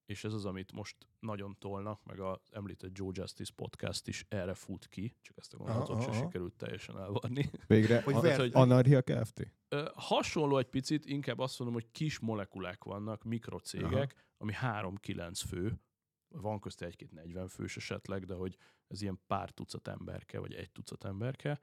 és ez az, amit most nagyon tolnak, meg az említett Joe Justice podcast is erre fut ki, csak ezt a gondolatot Aha, se aha. sikerült teljesen elvarni. Végre Hogy a, ver- hogy- Anarchia Kft. Hasonló egy picit, inkább azt mondom, hogy kis molekulák vannak, mikrocégek, Aha. ami 3-9 fő, van közte egy-két 40 fős esetleg, de hogy ez ilyen pár tucat emberke, vagy egy tucat emberke,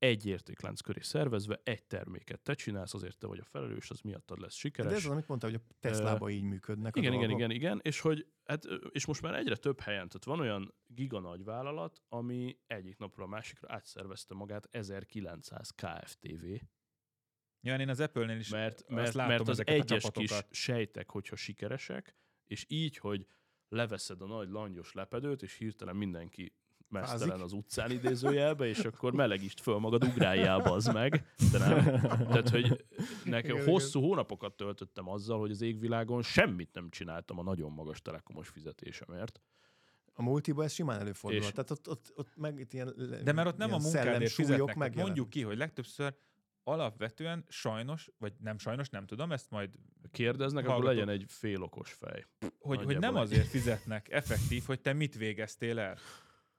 egy értéklánc köré szervezve, egy terméket. Te csinálsz, azért te vagy a felelős, az miattad lesz De sikeres. ez az, amit mondta, hogy a Tesla-ba így működnek Igen, a igen, igen, igen, és hogy hát, és most már egyre több helyen, tehát van olyan giga nagy vállalat, ami egyik napról a másikra átszervezte magát 1900 KFTV, Ja, én az Apple-nél is mert, mert, látom mert az ezeket a egyes kis sejtek, hogyha sikeresek, és így, hogy leveszed a nagy langyos lepedőt, és hirtelen mindenki mesztelen az utcán idézőjelbe, és akkor melegítsd föl magad, ugráljál az meg, de nem. Tehát, hogy nekem Igen, hosszú hónapokat töltöttem azzal, hogy az égvilágon semmit nem csináltam a nagyon magas telekomos fizetésemért. A multiba ez simán előfordul. És- Tehát ott, ott, ott meg itt ilyen De mert ott nem a munkádért fizetnek. Megjelennek. mondjuk ki, hogy legtöbbször alapvetően sajnos, vagy nem sajnos, nem tudom, ezt majd, Kérdeznek, akkor Hallgatom. legyen egy félokos fej. hogy, hogy nem azért fizetnek effektív, hogy te mit végeztél el.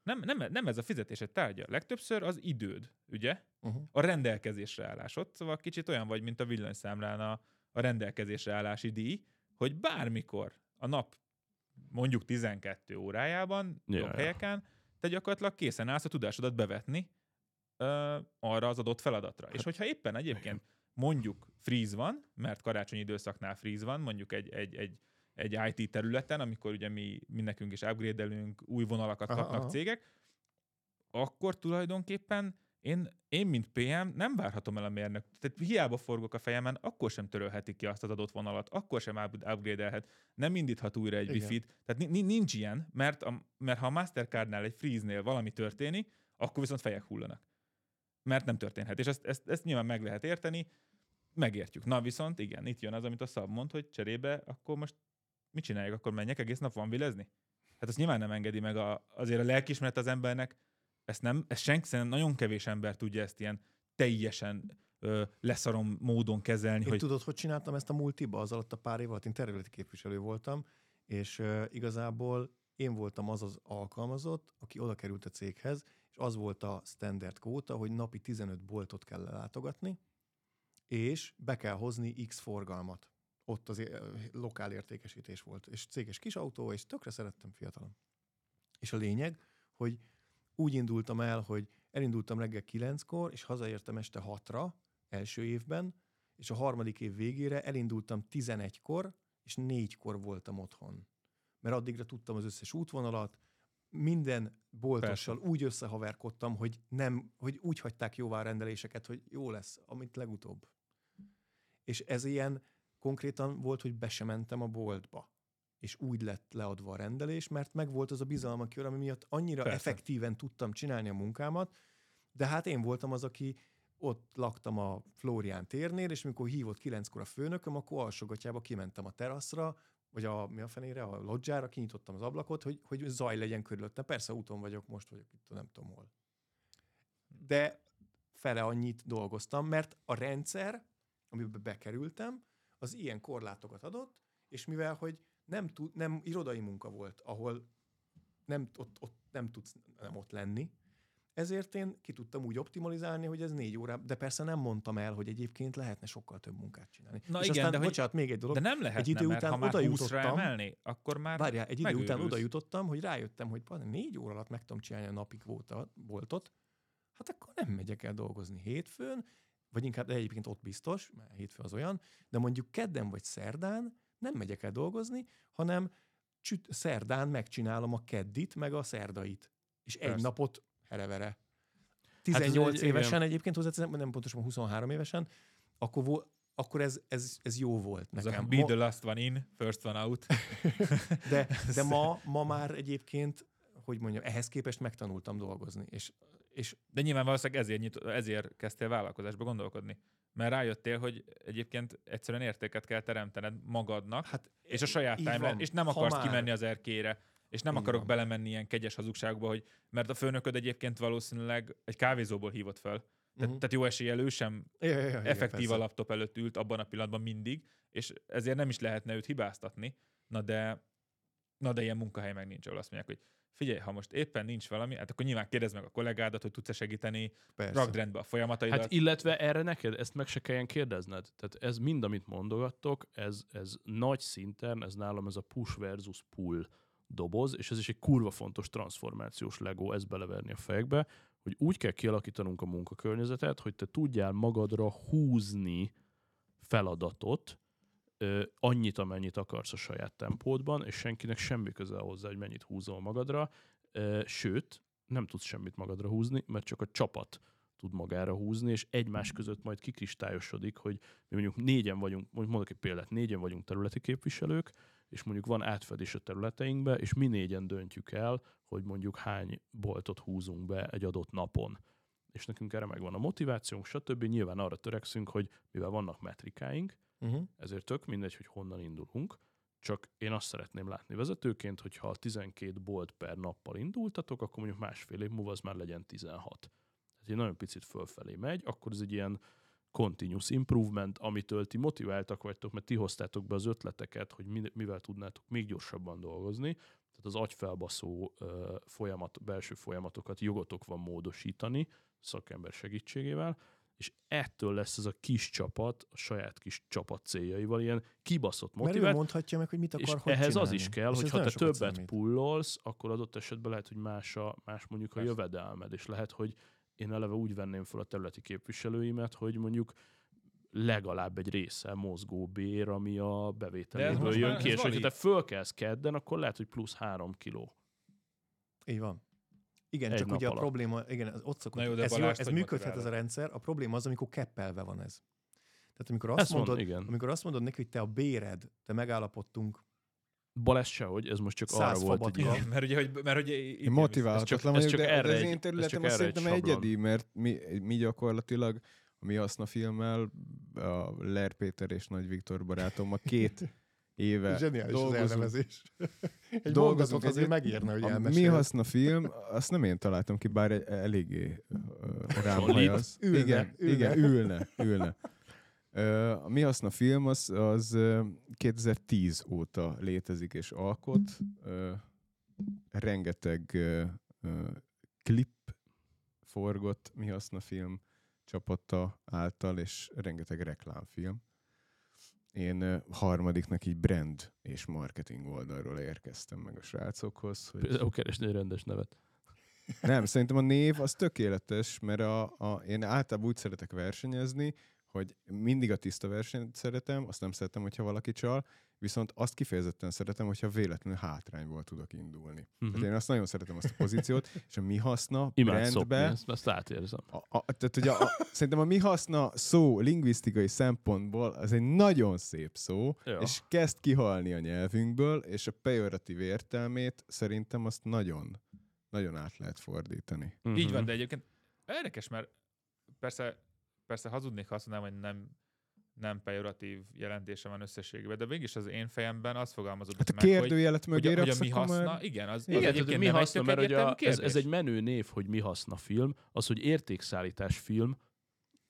Nem, nem, nem ez a fizetésed tárgya. Legtöbbször az időd, ugye? Uh-huh. A rendelkezésre állásod. Szóval kicsit olyan vagy, mint a villanyszámlán a, a rendelkezésre állási díj, hogy bármikor a nap mondjuk 12 órájában, ja. helyeken, te gyakorlatilag készen állsz a tudásodat bevetni ö, arra az adott feladatra. És hogyha éppen egyébként mondjuk freeze van, mert karácsonyi időszaknál freeze van, mondjuk egy, egy, egy, egy IT területen, amikor ugye mi, mi nekünk is upgrade-elünk, új vonalakat Aha, kapnak aha. cégek, akkor tulajdonképpen én, én, mint PM nem várhatom el a mérnök. Tehát hiába forgok a fejemen, akkor sem törölheti ki azt az adott vonalat, akkor sem up- upgrade-elhet, nem indíthat újra egy Igen. wifi-t. Tehát ni- ni- nincs ilyen, mert, a, mert ha a Mastercardnál egy freeze-nél valami történik, akkor viszont fejek hullanak. Mert nem történhet. És ezt, ezt, ezt nyilván meg lehet érteni, megértjük. Na viszont igen, itt jön az, amit a szab mond, hogy cserébe akkor most mit csinálják, akkor menjek egész nap van vilezni? Hát azt nyilván nem engedi meg a, azért a lelkismeret az embernek, ezt nem, ezt senki, szerintem nagyon kevés ember tudja ezt ilyen teljesen ö, leszarom módon kezelni. Én hogy... tudod, hogy csináltam ezt a multiba az alatt a pár év alatt? Én területi képviselő voltam, és uh, igazából én voltam az az alkalmazott, aki oda került a céghez, és az volt a standard kvóta, hogy napi 15 boltot kell látogatni, és be kell hozni X forgalmat. Ott az é- lokál értékesítés volt. És céges kis autó, és tökre szerettem fiatalon. És a lényeg, hogy úgy indultam el, hogy elindultam reggel 9-kor, és hazaértem este 6-ra, első évben, és a harmadik év végére elindultam 11-kor, és 4-kor voltam otthon. Mert addigra tudtam az összes útvonalat, minden boltossal Persze. úgy összehaverkodtam, hogy, nem, hogy úgy hagyták jóvá rendeléseket, hogy jó lesz, amit legutóbb. És ez ilyen konkrétan volt, hogy be sem mentem a boltba. És úgy lett leadva a rendelés, mert meg volt az a bizalma kör, ami miatt annyira. Persze. effektíven tudtam csinálni a munkámat, de hát én voltam az, aki ott laktam a Flórián térnél, és mikor hívott kilenckor a főnököm, akkor alsogatjába kimentem a teraszra, vagy a, mi a fenére, a lodzsára, kinyitottam az ablakot, hogy, hogy zaj legyen körülöttem. Persze úton vagyok, most vagyok itt, nem tudom hol. De fele annyit dolgoztam, mert a rendszer, amiben bekerültem, az ilyen korlátokat adott, és mivel, hogy nem, tud, nem irodai munka volt, ahol nem, ott, ott nem tudsz nem ott lenni, ezért én ki tudtam úgy optimalizálni, hogy ez négy óra, de persze nem mondtam el, hogy egyébként lehetne sokkal több munkát csinálni. Na és igen, aztán, de hogy- bocsánat, még egy dolog. De nem lehetne, idő mert után ha már oda 20-ra jutottam- emelni, akkor már Várjál, egy idő után oda jutottam, hogy rájöttem, hogy négy óra alatt meg tudom csinálni a napig voltat, boltot, hát akkor nem megyek el dolgozni hétfőn, vagy inkább de egyébként ott biztos, mert hétfő az olyan, de mondjuk kedden vagy szerdán nem megyek el dolgozni, hanem csüt, szerdán megcsinálom a keddit, meg a szerdait. És egy Persze. napot herevere. ez 18 egy- évesen igen. egyébként hozzáteszem, nem pontosan 23 évesen, akkor, vo- akkor ez, ez, ez jó volt nekem. be the last one in, first one out. de, de ma, ma már egyébként, hogy mondjam, ehhez képest megtanultam dolgozni. És, és De nyilván valószínűleg ezért, nyit, ezért kezdtél vállalkozásba gondolkodni. Mert rájöttél, hogy egyébként egyszerűen értéket kell teremtened magadnak, hát és a saját így time van. és nem akarsz már- kimenni az erkére, és nem Így akarok van. belemenni ilyen kegyes hazugságba, hogy mert a főnököd egyébként valószínűleg egy kávézóból hívott fel. Tehát, Mhm. tehát jó eséllyel ő sem Ja, ja, ja, igen, effektív persze. a laptop előtt ült abban a pillanatban mindig, és ezért nem is lehetne őt hibáztatni. Na de, na de ilyen munkahely meg nincs, ahol azt mondják, hogy figyelj, ha most éppen nincs valami, hát akkor nyilván kérdezd meg a kollégádat, hogy tudsz-e segíteni, Persze. rakd rendbe a folyamataidat. Hát illetve erre neked ezt meg se kelljen kérdezned. Tehát ez mind, amit mondogattok, ez, ez nagy szinten, ez nálam ez a push versus pull doboz, és ez is egy kurva fontos transformációs legó, ezt beleverni a fejekbe, hogy úgy kell kialakítanunk a munkakörnyezetet, hogy te tudjál magadra húzni feladatot, annyit, amennyit akarsz a saját tempódban, és senkinek semmi köze hozzá, hogy mennyit húzol magadra, sőt, nem tudsz semmit magadra húzni, mert csak a csapat tud magára húzni, és egymás között majd kikristályosodik, hogy mi mondjuk négyen vagyunk, mondjuk mondok egy példát, négyen vagyunk területi képviselők, és mondjuk van átfedés a területeinkbe, és mi négyen döntjük el, hogy mondjuk hány boltot húzunk be egy adott napon. És nekünk erre megvan a motivációnk, stb. Nyilván arra törekszünk, hogy mivel vannak metrikáink, Uh-huh. ezért tök mindegy, hogy honnan indulunk, csak én azt szeretném látni vezetőként, hogy ha a 12 bolt per nappal indultatok, akkor mondjuk másfél év múlva az már legyen 16. Ez egy nagyon picit fölfelé megy, akkor ez egy ilyen continuous improvement, amitől ti motiváltak vagytok, mert ti hoztátok be az ötleteket, hogy mi- mivel tudnátok még gyorsabban dolgozni, tehát az agyfelbaszó folyamat, belső folyamatokat jogotok van módosítani szakember segítségével, és ettől lesz ez a kis csapat a saját kis csapat céljaival, ilyen kibaszott Mert ő motivált, mondhatja meg, hogy mit akar, és hogy ehhez csinálni. az is kell, És hogy ha te többet számít. pullolsz, akkor adott esetben lehet, hogy más, a, más mondjuk a Persze. jövedelmed, és lehet, hogy én eleve úgy venném fel a területi képviselőimet, hogy mondjuk legalább egy része mozgó bér, ami a bevételéből jön ki, és hogyha valid. te fölkelsz kedden, akkor lehet, hogy plusz három kiló. Így van. Igen, Egy csak ugye a alatt. probléma, igen, az ott szokott, jó, de ez, jó, Balázs, ez hogy működhet ez a rendszer, a probléma az, amikor keppelve van ez. Tehát amikor azt, Ezt mondod, mond, igen. amikor azt mondod neki, hogy te a béred, te megállapodtunk, Balázs sehogy, ez most csak Száz arra volt egy ilyen. Igen, mert ugye, hogy, mert ugye Én motiválhatatlan ez csak- vagyok, ez de, csak de az erre én egy- területem ez az csak erre egy szerintem sablon. egyedi, mert mi, mi gyakorlatilag a mi Aszna filmmel, a Ler Péter és Nagy Viktor barátommal két éve Zseniális az dolgozunk. elnevezés. Egy Dolgozunk azért megírna, hogy A mi haszna film, azt nem én találtam ki, bár egy- eléggé ö, rám hajaz. Ülne, igen, ülne. igen, ülne, ülne. A mi haszna film az, az ö, 2010 óta létezik és alkot. Rengeteg klip forgott mi haszna film csapata által, és rengeteg reklámfilm. Én harmadiknak így brand és marketing oldalról érkeztem meg a srácokhoz, hogy Például keresni egy rendes nevet. nem, szerintem a név az tökéletes, mert a, a, én általában úgy szeretek versenyezni, hogy mindig a tiszta versenyt szeretem, azt nem szeretem, hogyha valaki csal, viszont azt kifejezetten szeretem, hogyha véletlenül hátrányból tudok indulni. Uh-huh. Tehát én azt nagyon szeretem azt a pozíciót, és a mi haszna Imád brandbe, ezt, ezt átérzem. a, a, tehát ugye a, szerintem a mi haszna szó lingvisztikai szempontból az egy nagyon szép szó, Ja. és kezd kihalni a nyelvünkből, és a pejoratív értelmét szerintem azt nagyon, nagyon át lehet fordítani. Uh-huh. Így van, de egyébként érdekes, mert persze, persze hazudnék, ha azt mondanám, hogy nem, nem pejoratív jelentése van összességében, de mégis az én fejemben az fogalmazódott Hát a meg, hogy, hogy, a, hogy a mi haszna, már... igen, az, az Igen, tehát, egyébként mi haszna, mert ugye egyértelmű ez, ez egy menő név, hogy mi haszna film, az, hogy értékszállítás film,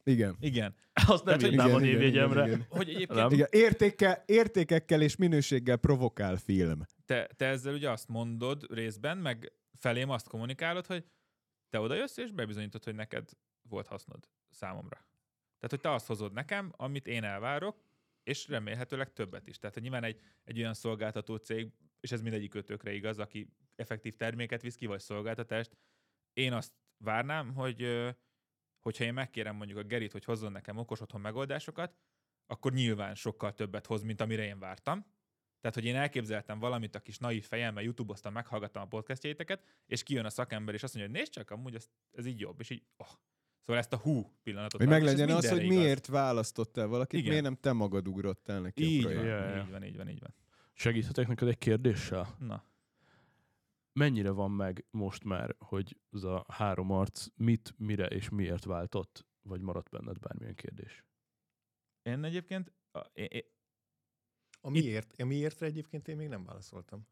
Igen. Igen, azt nem hogy- írnám a igen, igen, névjegyemre. igen, igen. hogy egyébként Nem? Igen, értékkel, értékekkel és minőséggel provokál film. te, te ezzel ugye azt mondod részben, meg felém azt kommunikálod, hogy te oda jössz és bebizonyítod, hogy neked volt hasznod számomra. Tehát, hogy te azt hozod nekem, amit én elvárok, és remélhetőleg többet is. Tehát, hogy nyilván egy, egy olyan szolgáltató cég, és ez mindegyik kötőkre igaz, aki effektív terméket visz ki, vagy szolgáltatást, én azt várnám, hogy hogyha én megkérem mondjuk a Gerit, hogy hozzon nekem okos otthon megoldásokat, akkor nyilván sokkal többet hoz, mint amire én vártam. Tehát, hogy én elképzeltem valamit a kis naív fejemmel, YouTube-oztam, meghallgattam a podcastjaiteket, és kijön a szakember, és azt mondja, hogy nézd csak, amúgy ez, ez így jobb, és így, oh. Szóval ezt a hú pillanatot. Hogy meglegyen ez az, hogy igaz. miért választottál valakit, Igen. miért nem te magad ugrottál neki Így a van, projektbe. Ja, ja. így van, így van, így van. Segíthetek neked egy kérdéssel? Na, Mennyire van meg most már, hogy az a három arc mit, mire és miért váltott? Vagy maradt benned bármilyen kérdés? én egyébként, a, én, én, A miért, a miértre egyébként én még nem válaszoltam.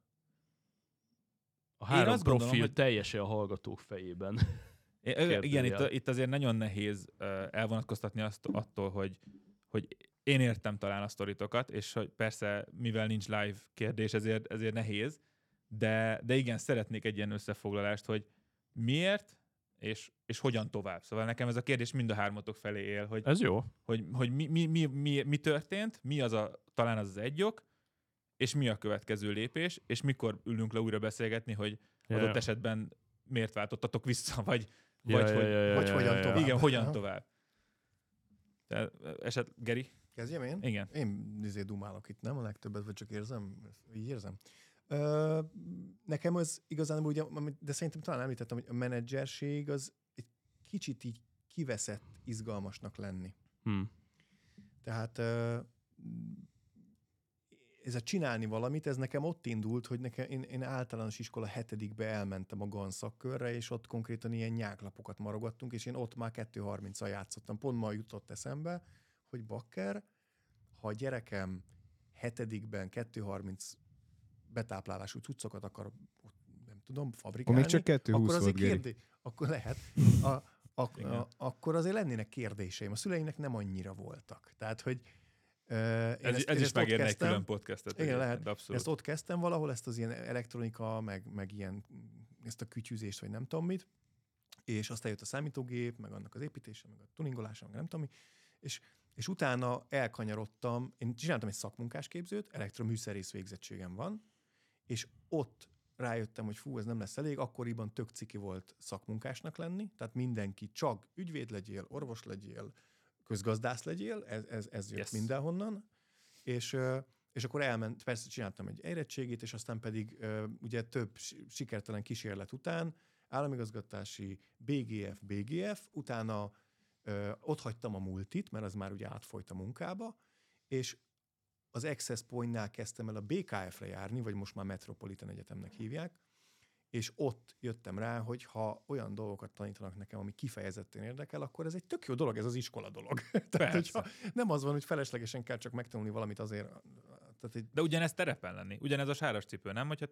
A három azt profil gondolom, hogy- teljese a hallgatók fejében. Ö, igen, itt, itt azért nagyon nehéz elvonatkoztatni azt, attól, hogy, hogy én értem talán a sztoritokat, és hogy persze, mivel nincs live kérdés, ezért, ezért nehéz, de, de igen, szeretnék egy ilyen összefoglalást, hogy miért, és, és hogyan tovább. Szóval nekem ez a kérdés mind a hármatok felé él, hogy, Ez jó. hogy, hogy mi, mi, mi, mi, mi történt, mi az a, talán az az egy ok, és mi a következő lépés, és mikor ülünk le újra beszélgetni, hogy Ja, adott esetben miért váltottatok vissza, vagy, Ja, vagy ja, hogy, ja, ja, vagy ja, hogyan ja, tovább. igen, hogyan Aha. tovább. Tehát eset, Geri? Kezdjem én? Igen. Én izé dumálok itt, nem a legtöbbet, vagy csak érzem? Így érzem. Ö, nekem az igazán, ugye, de szerintem talán említettem, hogy a menedzserség az egy kicsit így kiveszett izgalmasnak lenni. Hm. Tehát ö, ez a csinálni valamit, ez nekem ott indult, hogy nekem, én, én általános iskola hetedikbe elmentem a GAN szakkörre, és ott konkrétan ilyen nyáklapokat marogattunk, és én ott már 2.30-al játszottam. Pont ma jutott eszembe, hogy bakker, ha a gyerekem hetedikben 2.30 betáplálású cuccokat akar, nem tudom, Akkor fabrikálni, még csak 2.20 akkor azért kérdé... akkor lehet. A, a, Igen. a, akkor azért lennének kérdéseim. A szüleimnek nem annyira voltak. Tehát, hogy én Ez, ezt, ez is megérne egy külön podcastet. Igen, lehet. Abszolút. Ezt ott kezdtem valahol, ezt az ilyen elektronika, meg, meg ilyen, ezt a kütyűzést, vagy nem tudom mit, és aztán jött a számítógép, meg annak az építése, meg a tuningolása, meg nem tudom mi, és, és utána elkanyarodtam, én csináltam egy szakmunkásképzőt, elektroműszerész végzettségem van, és ott rájöttem, hogy fú, ez nem lesz elég, akkoriban tök ciki volt szakmunkásnak lenni, tehát mindenki csak ügyvéd legyél, orvos legyél, közgazdász legyél, ez, ez, ez jött Yes. mindenhonnan, és, és akkor elment, persze csináltam egy érettségét, és aztán pedig ugye több si- sikertelen kísérlet után államigazgatási BGF, BGF, utána ö, ott hagytam a multit, mert az már ugye átfolyt a munkába, és az Access Point-nál kezdtem el a BKF-re járni, vagy most már Metropolitan Egyetemnek hívják, és ott jöttem rá, hogy ha olyan dolgokat tanítanak nekem, ami kifejezetten érdekel, akkor ez egy tök jó dolog, ez az iskola dolog. Tehát, hogyha nem az van, hogy feleslegesen kell csak megtanulni valamit azért, Tehát egy, De ugyanez terepen lenni, ugyanez a sáros cipő, nem? Hogyha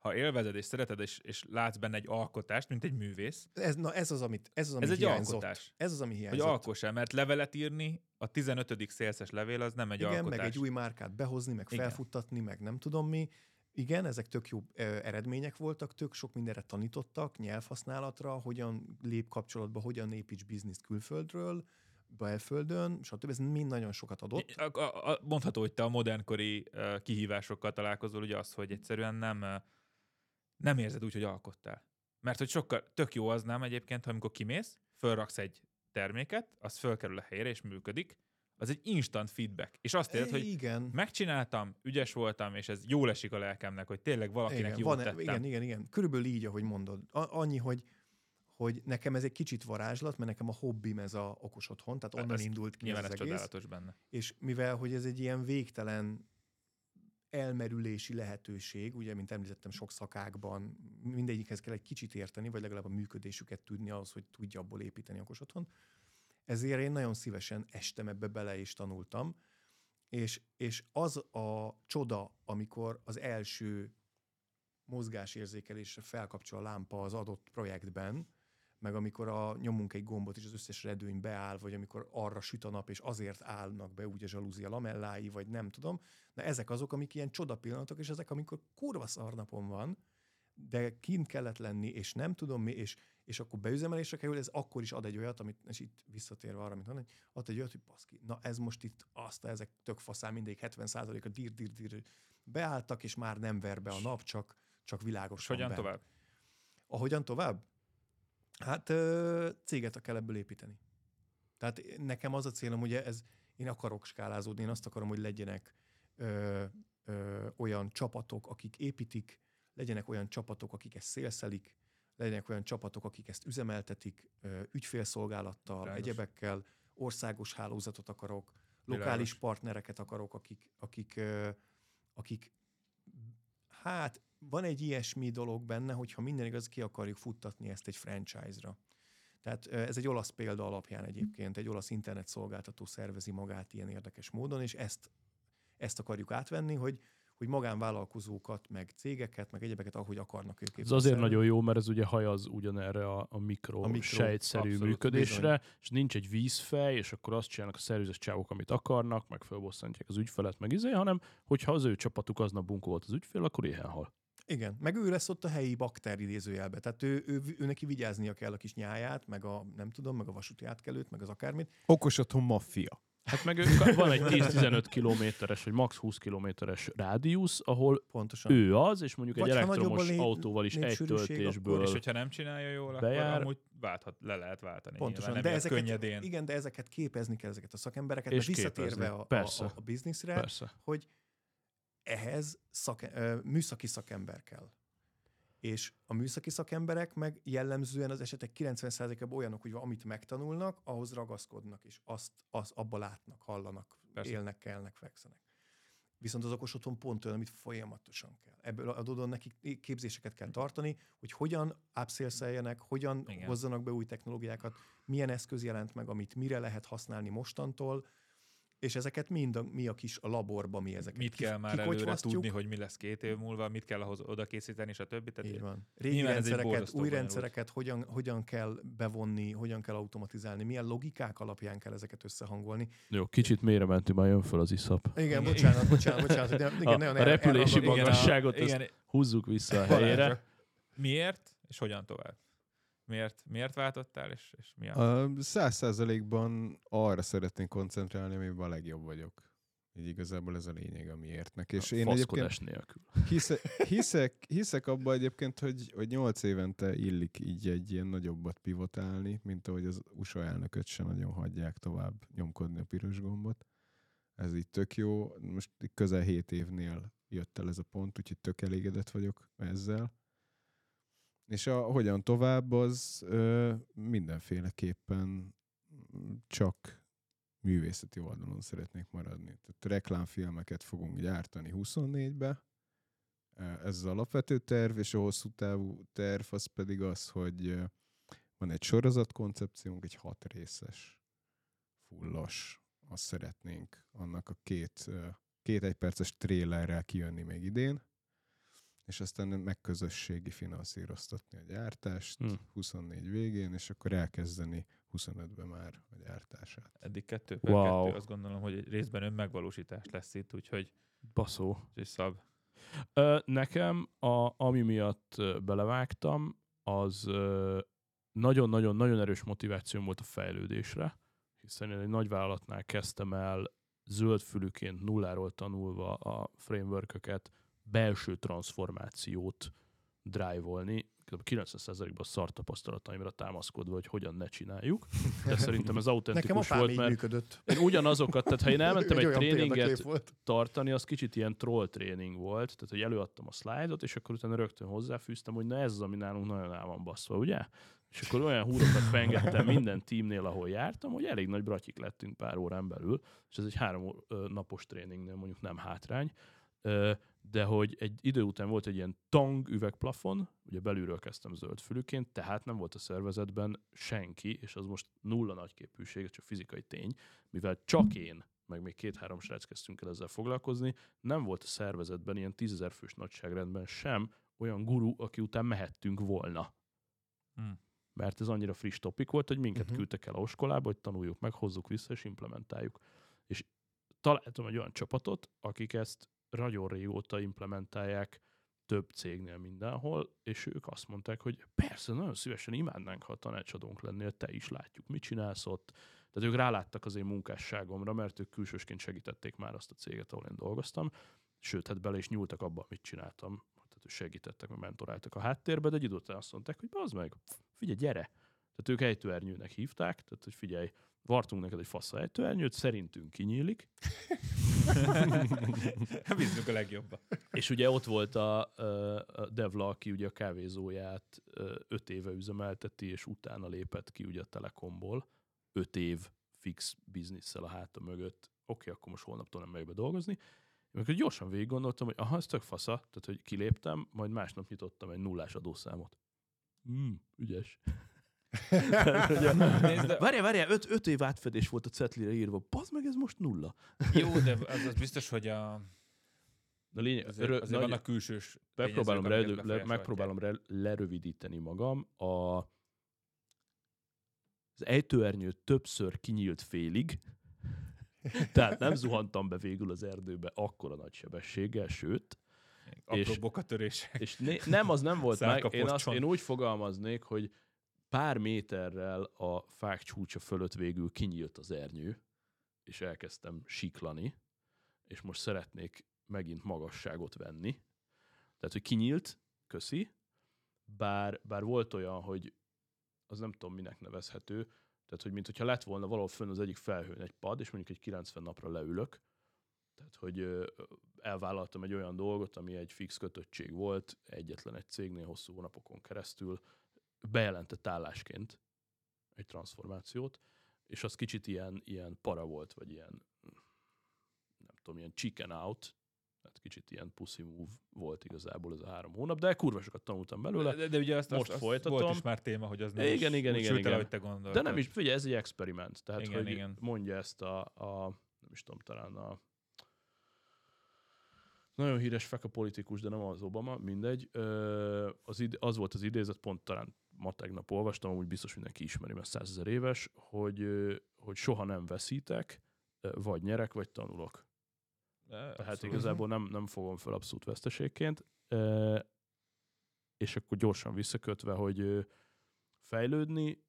ha élvezed és szereted, és, és látsz benne egy alkotást, mint egy művész, ez, na ez az, amit, ez az, ami ez egy hiányzott. alkotás. Ez az, ami Hogy hiányzott. alkoss el, mert levelet írni, a 15. szélszes levél az nem egy Igen, alkotás. meg egy új márkát behozni, meg Igen. felfuttatni, meg nem tudom mi. Igen, ezek tök jó eredmények voltak, tök sok mindenre tanítottak, nyelvhasználatra, hogyan lép kapcsolatba, hogyan építs bizniszt külföldről, belföldön, stb. Ez mind nagyon sokat adott. Mondható, hogy te a modernkori kihívásokkal találkozol, ugye az, hogy egyszerűen nem, nem érzed úgy, hogy alkottál. Mert hogy sokkal tök jó az nem egyébként, ha amikor kimész, fölraksz egy terméket, az fölkerül a helyre és működik, az egy instant feedback. És azt érzed, hogy igen, megcsináltam, ügyes voltam, és ez jól esik a lelkemnek, hogy tényleg valakinek igen, jót van, tettem. igen, igen, igen. Körülbelül így, ahogy mondod. A- annyi, hogy hogy nekem ez egy kicsit varázslat, mert nekem a hobbim ez a okos otthon, tehát onnan Ez indult ki ez ez csodálatos benne. És mivel, hogy ez egy ilyen végtelen elmerülési lehetőség, ugye, mint említettem, sok szakákban mindegyikhez kell egy kicsit érteni, vagy legalább a működésüket tudni ahhoz, hogy tudja abból építeni okos otthon. Ezért én nagyon szívesen estem ebbe bele és tanultam, és, és az a csoda, amikor az első mozgásérzékelésre felkapcsol a lámpa az adott projektben, meg amikor a nyomunk egy gombot, és az összes redőny beáll, vagy amikor arra süt a nap, és azért állnak be úgy a zsalúzia lamellái, vagy nem tudom. Na ezek azok, amik ilyen csoda pillanatok, és ezek, amikor kurva szarnapon van, de kint kellett lenni, és nem tudom mi, és, és akkor beüzemelésre kerül, ez akkor is ad egy olyat, amit, és itt visszatérve arra, amit mondani, ad egy olyat, hogy baszki, na ez most itt azt, ezek tök faszán, mindig 70%-a dír, dír, dír, beálltak, és már nem ver be a nap, csak, csak világos hogyan tovább? Ahogyan tovább? Hát céget kell ebből építeni. Tehát nekem az a célom, ugye ez, én akarok skálázódni, én azt akarom, hogy legyenek ö, ö, olyan csapatok, akik építik, legyenek olyan csapatok, akik ezt szélszelik, legyenek olyan csapatok, akik ezt üzemeltetik, ügyfélszolgálattal, Világos. egyebekkel, országos hálózatot akarok, lokális partnereket akarok, akik, akik, akik hát van egy ilyesmi dolog benne, hogyha minden igaz, ki akarjuk futtatni ezt egy franchise-ra. Tehát ez egy olasz példa alapján egyébként, egy olasz internet szolgáltató szervezi magát ilyen érdekes módon, és ezt, ezt akarjuk átvenni, hogy, hogy magánvállalkozókat, meg cégeket, meg egyebeket, ahogy akarnak ők Ez azért nagyon jó, mert ez ugye hajaz ugyanerre a, a mikro, A mikro, sejtszerű abszolút, működésre, és nincs egy vízfej, és akkor azt csinálnak a szervizes csávok, amit akarnak, meg fölbosszantják az ügyfelet, meg izé, hanem hogyha az ő csapatuk aznap bunkó volt az ügyfél, akkor éhen hal. Igen, meg ő lesz ott a helyi bakter idézőjelbe. Tehát ő, ő, ő, neki vigyáznia kell a kis nyáját, meg a nem tudom, meg a vasúti átkelőt, meg az akármit. Okos otthon maffia. Hát meg ők, van egy 10-15 kilométeres, vagy max 20 kilométeres rádiusz, ahol Pontosan. ő az, és mondjuk Vagy egy elektromos nép- autóval is egy töltésből. És hogyha nem csinálja jól, Bejár. akkor amúgy válthat, le lehet váltani. Pontosan, Nyilván, de ezeket, könnyedén. igen, de ezeket képezni kell, ezeket a szakembereket, És mert visszatérve képezni, a, a, persze. a, a bizniszre, Persze. hogy ehhez szake, ö, műszaki szakember kell. És a műszaki szakemberek meg jellemzően az esetek 90%-ában olyanok, hogy amit megtanulnak, ahhoz ragaszkodnak, és azt, azt abba látnak, hallanak, Persze. élnek, kelnek, fekszenek. Viszont az okos otthon pont olyan, amit folyamatosan kell. Ebből adódóan nekik képzéseket kell tartani, hogy hogyan upsales hogyan Igen. hozzanak be új technológiákat, milyen eszköz jelent meg, amit mire lehet használni mostantól, és ezeket mind a, mi a kis a laborba, mi ezeket Mit kell már előre tudni, hogy mi lesz két év múlva, mit kell ahhoz oda készíteni, és a többi. Tehát Így van. Régi rendszereket, új rendszereket hogyan, hogyan kell bevonni, hogyan kell automatizálni, milyen logikák alapján kell ezeket összehangolni. Jó, kicsit mélyre mentünk, már jön föl az iszap. Igen, bocsánat, bocsánat, bocsánat. De, igen, A- nagyon a repülési magasságot, Húzzuk vissza a helyére. Miért, és hogyan tovább? Miért, miért váltottál, és, és mi a... A Száz százalékban arra szeretnék koncentrálni, amiben a legjobb vagyok. Így igazából ez a lényeg a miértnek. És én egyébként nélkül. hiszek, hiszek, hiszek abban egyébként, hogy, hogy 8 évente illik így egy ilyen nagyobbat pivotálni, mint ahogy az USA elnököt sem nagyon hagyják tovább nyomkodni a piros gombot. Ez így tök jó. Most közel 7 évnél jött el ez a pont, úgyhogy tök elégedett vagyok ezzel. És a hogyan tovább, az ö, mindenféleképpen csak művészeti oldalon szeretnék maradni. Tehát reklámfilmeket fogunk gyártani 24-be, ez az alapvető terv, és a hosszú távú terv az pedig az, hogy van egy sorozatkoncepciónk, egy hat részes, fullos, azt szeretnénk annak a két két egyperces trélerrel kijönni még idén, és aztán megközösségi finanszíroztatni a gyártást Hm. 24 végén, és akkor elkezdeni 25-ben már a gyártását. Eddig kettő per Wow. kettő, azt gondolom, hogy részben önmegvalósítás lesz itt, úgyhogy Baszó. úgyhogy szab. Ö, nekem, a, ami miatt belevágtam, az nagyon-nagyon-nagyon erős motivációm volt a fejlődésre, hiszen én egy nagy vállalatnál kezdtem el zöldfülűként nulláról tanulva a frameworköket, belső transformációt drive-olni, kb. 90%-ban szart tapasztalataimra támaszkodva, hogy hogyan ne csináljuk. De szerintem ez Nekem autentikus apám volt, mert működött. én ugyanazokat, tehát ha én elmentem egy olyan tréninget tartani, az kicsit ilyen troll tréning volt, tehát hogy előadtam a szlájdot, és akkor utána rögtön hozzáfűztem, hogy na ez az, ami nálunk nagyon el van baszva, ugye? És akkor olyan húrokat pengettem minden teamnél, ahol jártam, hogy elég nagy bratyik lettünk pár órán belül, és ez egy három napos tréningnél mondjuk nem hátrány, de hogy egy idő után volt egy ilyen tang üvegplafon, ugye belülről kezdtem zöld fülűként, tehát nem volt a szervezetben senki, és az most nulla nagyképűség, csak fizikai tény, mivel csak én, meg még két-három srác kezdtünk el ezzel foglalkozni, nem volt a szervezetben ilyen tízezer fős nagyságrendben sem olyan guru, aki után mehettünk volna. Hm. Mert ez annyira friss topik volt, hogy minket uh-huh. küldtek el a oskolába, hogy tanuljuk meg, hozzuk vissza és implementáljuk. És találtam egy olyan csapatot, akik ezt nagyon régóta implementálják több cégnél mindenhol, és ők azt mondták, hogy persze, nagyon szívesen imádnánk, ha a tanácsadónk lennél, te is látjuk, mit csinálsz ott. Tehát ők ráláttak az én munkásságomra, mert ők külsősként segítették már azt a céget, ahol én dolgoztam, sőt, hát bele is nyúltak abba, amit csináltam. Tehát ők segítettek, meg mentoráltak a háttérbe, de egy idő után azt mondták, hogy az meg, figyelj, gyere. Tehát ők ejtőernyőnek hívták, tehát hogy figyelj, vartunk neked egy fasza ejtőernyőt, szerintünk kinyílik, Bízunk a legjobba. És ugye ott volt a, a Devla, aki ugye a kávézóját öt éve üzemelteti, és utána lépett ki ugye a Telekomból. Öt év fix bizniszsel a háta mögött. Oké, akkor most holnaptól nem megyek be dolgozni. Én akkor gyorsan végig gondoltam, hogy aha, ez tök fasza, tehát hogy kiléptem, majd másnap nyitottam egy nullás adószámot. Hmm, ügyes. Várjál, várjál, öt, öt év átfedés volt a cetlire írva. Bazd meg, ez most nulla. Jó, de az, az biztos, hogy a, De lényeg, azért, örö- azért nagy- vannak külsős megpróbálom, le, befolyásolhatják. megpróbálom re, lerövidíteni magam. A, az ejtőernyő többször kinyílt félig, tehát nem zuhantam be végül az erdőbe akkora nagy sebességgel, sőt, Apró és- bokatörések. és né, nem, az nem volt meg. Én, azt, én úgy fogalmaznék, hogy pár méterrel a fák csúcsa fölött végül kinyílt az ernyő, és elkezdtem siklani, és most szeretnék megint magasságot venni. Tehát, hogy kinyílt, köszi, bár, bár volt olyan, hogy az nem tudom, minek nevezhető, tehát, hogy mintha lett volna valahol fönn az egyik felhőn egy pad, és mondjuk egy 90 napra leülök, tehát, hogy elvállaltam egy olyan dolgot, ami egy fix kötöttség volt, egyetlen egy cégnél hosszú hónapokon keresztül, bejelentett állásként egy transformációt, és az kicsit ilyen, ilyen para volt, vagy ilyen, nem tudom, ilyen chicken out, tehát kicsit ilyen pussy move volt igazából ez a három hónap, de kurva sokat tanultam belőle. De, de ugye azt, Most azt, folytatom. volt is már téma, hogy az nem Igen, igen, igen, el, igen. ahogy te gondoltad. De nem is, figyelj, ez egy experiment. Tehát, Igen, hogy igen. mondja ezt a, a, nem is tudom, talán a nagyon híres feka politikus, de nem az Obama, mindegy. Az, id- az volt az idézet, pont talán ma tegnap olvastam, úgy biztos mindenki ismeri, mert százezer éves, hogy, hogy soha nem veszítek, vagy nyerek, vagy tanulok. Tehát Abszolút. igazából nem, nem fogom fel abszolút veszteségként. És akkor gyorsan visszakötve, hogy fejlődni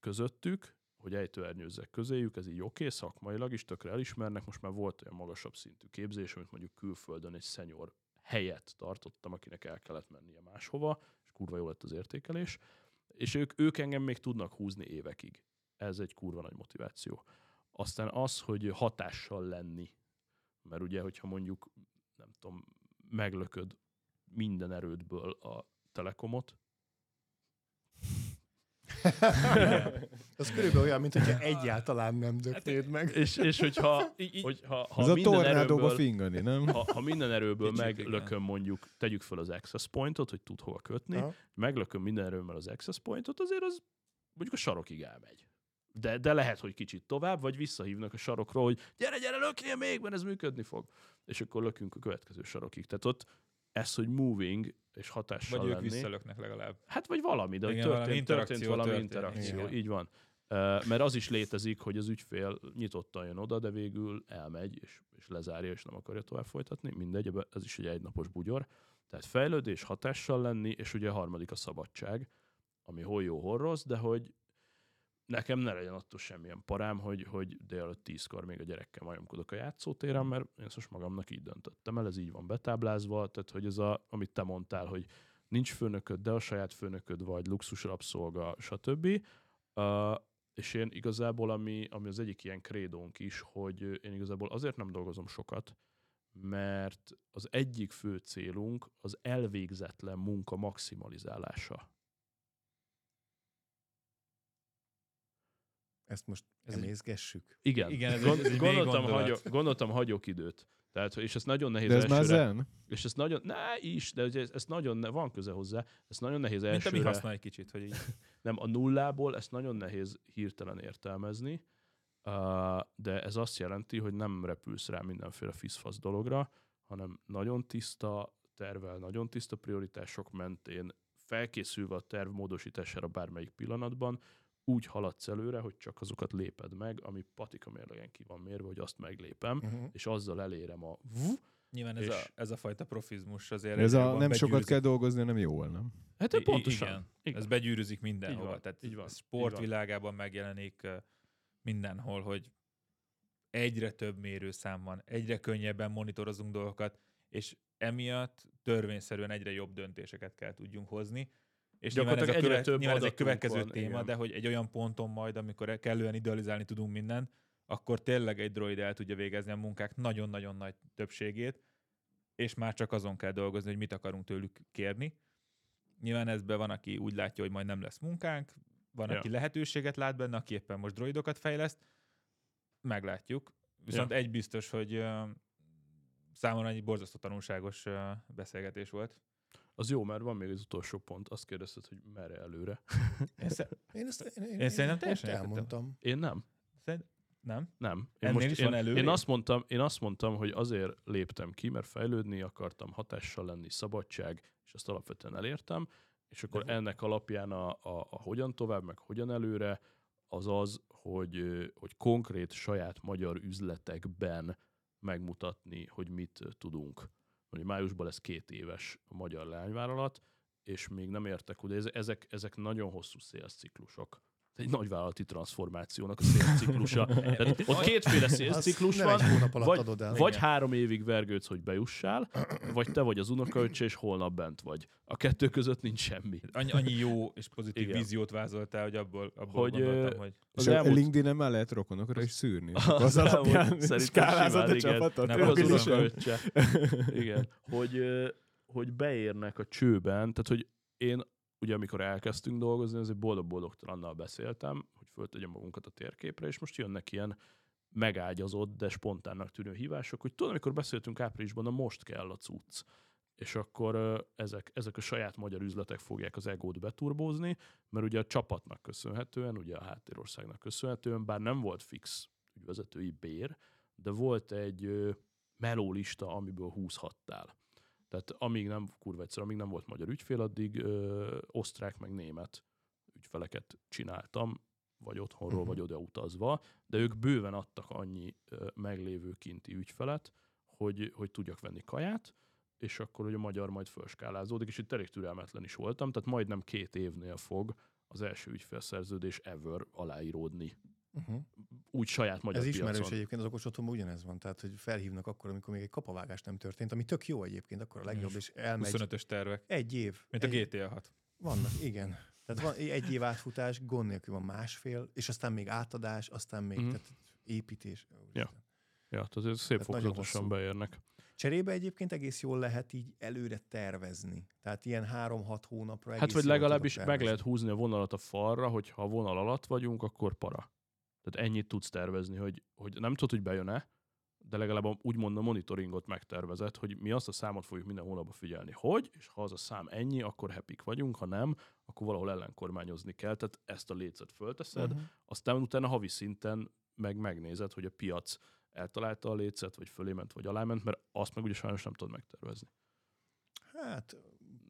közöttük, hogy ejtőernyőzzek közéjük, ez így oké, szakmailag is tökre elismernek, most már volt olyan magasabb szintű képzés, amit mondjuk külföldön egy szenyor helyet tartottam, akinek el kellett mennie máshova, és kurva jó lett az értékelés, és ők, ők engem még tudnak húzni évekig. Ez egy kurva nagy motiváció. Aztán az, hogy hatással lenni, mert ugye, hogyha mondjuk, nem tudom, meglököd minden erődből a telekomot, Az körülbelül olyan, mint hogyha egyáltalán nem döknéd meg. és, és hogyha, hogyha ha Ez a minden tornádóba erőből, fingani, nem? ha, ha minden erőből Kicsit, meglököm mondjuk, tegyük fel az access pointot, hogy tud hova kötni, Aha. meglököm minden erőmmel az access pointot, azért az mondjuk a sarokig elmegy. De, de lehet, hogy kicsit tovább, vagy visszahívnak a sarokról, hogy gyere, gyere, löknél még, mert ez működni fog. És akkor lökünk a következő sarokig. Tehát ott ez, hogy moving és hatással Vagy ők lenni. visszalöknek legalább. Hát vagy valami, de Igen, valami történt, történt interakció valami történik, interakció. igen. Így van. Mert az is létezik, hogy az ügyfél nyitottan jön oda, de végül elmegy, és, és lezárja, és nem akarja tovább folytatni. Mindegy, ez is egy egynapos bugyor. Tehát fejlődés, hatással lenni, és ugye a harmadik a szabadság, ami hol jó, hol rossz, de hogy nekem ne legyen attól semmilyen parám, hogy, hogy délelőtt tízkor még a gyerekkel majomkodok a játszótéren, mert én most magamnak így döntöttem el, ez így van betáblázva, tehát hogy ez a, amit te mondtál, hogy nincs főnököd, de a saját főnököd vagy, luxus rabszolga, stb. Uh, és én igazából, ami, ami az egyik ilyen krédónk is, hogy én igazából azért nem dolgozom sokat, mert az egyik fő célunk az elvégzetlen munka maximalizálása. Ezt most Ez egy- emészgessük. Igen, Igen, ez egy- ez egy gondoltam, hagyok, gondoltam, hagyok időt. Tehát, és ez nagyon nehéz De ez már elsőre. zen? És ez nagyon, ne is, de ugye ez, ez nagyon, ne, van köze hozzá, ez nagyon nehéz Mint a mi elsőre. használ egy kicsit, hogy így. Nem, a nullából ezt nagyon nehéz hirtelen értelmezni, uh, de ez azt jelenti, hogy nem repülsz rá mindenféle fiszfasz dologra, hanem nagyon tiszta tervel, nagyon tiszta prioritások mentén, felkészülve a terv módosítására bármelyik pillanatban, úgy haladsz előre, hogy csak azokat léped meg, ami patika mérlegen ki van mérve, hogy azt meglépem, Uh-huh. és azzal elérem a Nyilván ez, És- a, ez a fajta profizmus azért. Ez a van nem sokat begyűrűzik. kell dolgozni, hanem jól, nem? Hát I- pontosan. Igen. Igen. Ez begyűrűzik mindenhova. Így van, Tehát így van, ez így sportvilágában megjelenik mindenhol, hogy egyre több mérőszám van, egyre könnyebben monitorozunk dolgokat, és emiatt törvényszerűen egyre jobb döntéseket kell tudjunk hozni. És nyilván ez, a követ, több nyilván ez egy következő van, téma, igen. de hogy egy olyan ponton majd, amikor kellően idealizálni tudunk mindent, akkor tényleg egy droid el tudja végezni a munkák nagyon-nagyon nagy többségét, és már csak azon kell dolgozni, hogy mit akarunk tőlük kérni. Nyilván ezben van, aki úgy látja, hogy majd nem lesz munkánk, van, Ja. aki lehetőséget lát benne, aki éppen most droidokat fejleszt, meglátjuk. Viszont egy biztos, hogy ö, számomra egy borzasztó tanulságos beszélgetés volt. Az jó, mert van még az utolsó pont. Azt kérdezted, hogy merre előre. Én, Én, ezt, én, én, Én szerintem most teljesen elmondtam. Én nem. szerint- nem? Nem. Ennél is én, van előrébb? én, azt mondtam, én azt mondtam, hogy azért léptem ki, mert fejlődni akartam, hatással lenni, szabadság, és ezt alapvetően elértem, és akkor De- ennek alapján a, a, a hogyan tovább, meg hogyan előre, az az, hogy, hogy konkrét saját magyar üzletekben megmutatni, hogy mit tudunk. Mondjuk májusban lesz két éves a magyar leányvállalat, és még nem értek oda. Ez- Ezek, ezek nagyon hosszú szélsziklusok. Egy nagyvállalati transformációnak a szélsziklusa. Tehát ott kétféle szélsziklus nem van, egy hónap alatt vagy, adod el. vagy három évig vergődsz, hogy bejussál, vagy te vagy az unokaöccse, és holnap bent vagy. A kettő között nincs semmi. Annyi, annyi jó és pozitív Igen. víziót vázoltál, hogy abból, abból Hogy, hogy, gondoltam, hogy Az elmúlt- LinkedIn-en már lehet rokonokra is szűrni. Az Az alapján szerintem skálázod a csapatot. Nem, az unokaöccse. Igen. Hogy, hogy beérnek a csőben, tehát hogy én ugye amikor elkezdtünk dolgozni, azért boldog-boldogtalannal beszéltem, hogy föltegyem magunkat a térképre, és most jönnek ilyen megágyazott, de spontánnak tűnő hívások, hogy tudod, amikor beszéltünk áprilisban, na most kell a cucc. És akkor ezek, ezek a saját magyar üzletek fogják az egót beturbózni, mert ugye a csapatnak köszönhetően, ugye a háttérországnak köszönhetően, bár nem volt fix ügyvezetői bér, de volt egy melólista, amiből húzhattál. Tehát amíg nem, kurva egyszer, amíg nem volt magyar ügyfél, addig ö, osztrák meg német ügyfeleket csináltam, vagy otthonról, Mhm. vagy oda utazva, de ők bőven adtak annyi ö, meglévő kinti ügyfelet, hogy, hogy tudjak venni kaját, és akkor hogy a magyar majd fölskálázódik, és itt elég türelmetlen is voltam, tehát majdnem két évnél fog az első ügyfélszerződés ever aláíródni. Uh-huh. Úgy saját magyar Ez ismerős piacon. egyébként, az okos otthonban ugyanez van, tehát hogy felhívnak akkor, amikor még egy kapavágás nem történt, ami tök jó egyébként, akkor a legjobb, és elmegy 25-ös tervek. egy év. Mint a egy, GTA 6. Vannak, igen. Tehát van egy év átfutás, gond nélkül van másfél, és aztán még átadás, aztán még Mhm. tehát építés. Ja. Ja, tehát ez szép Tehát nagyon fokozatosan beérnek. Cserébe egyébként egész jól lehet így előre tervezni. Tehát ilyen három-hat hónapra egész Hát vagy legalábbis meg lehet húzni a vonalat a falra, hogy ha a vonal alatt vagyunk, akkor para. Tehát ennyit tudsz tervezni, hogy, hogy nem tudod, hogy bejön-e, de legalább úgymond a monitoringot megtervezett, hogy mi azt a számot fogjuk minden hónapban figyelni, hogy, és ha az a szám ennyi, akkor happy vagyunk, ha nem, akkor valahol ellenkormányozni kell, tehát ezt a lécet fölteszed, Mhm. aztán utána havi szinten meg megnézed, hogy a piac eltalálta a lécet, vagy fölé ment, vagy aláment, mert azt meg ugye sajnos nem tudod megtervezni. Hát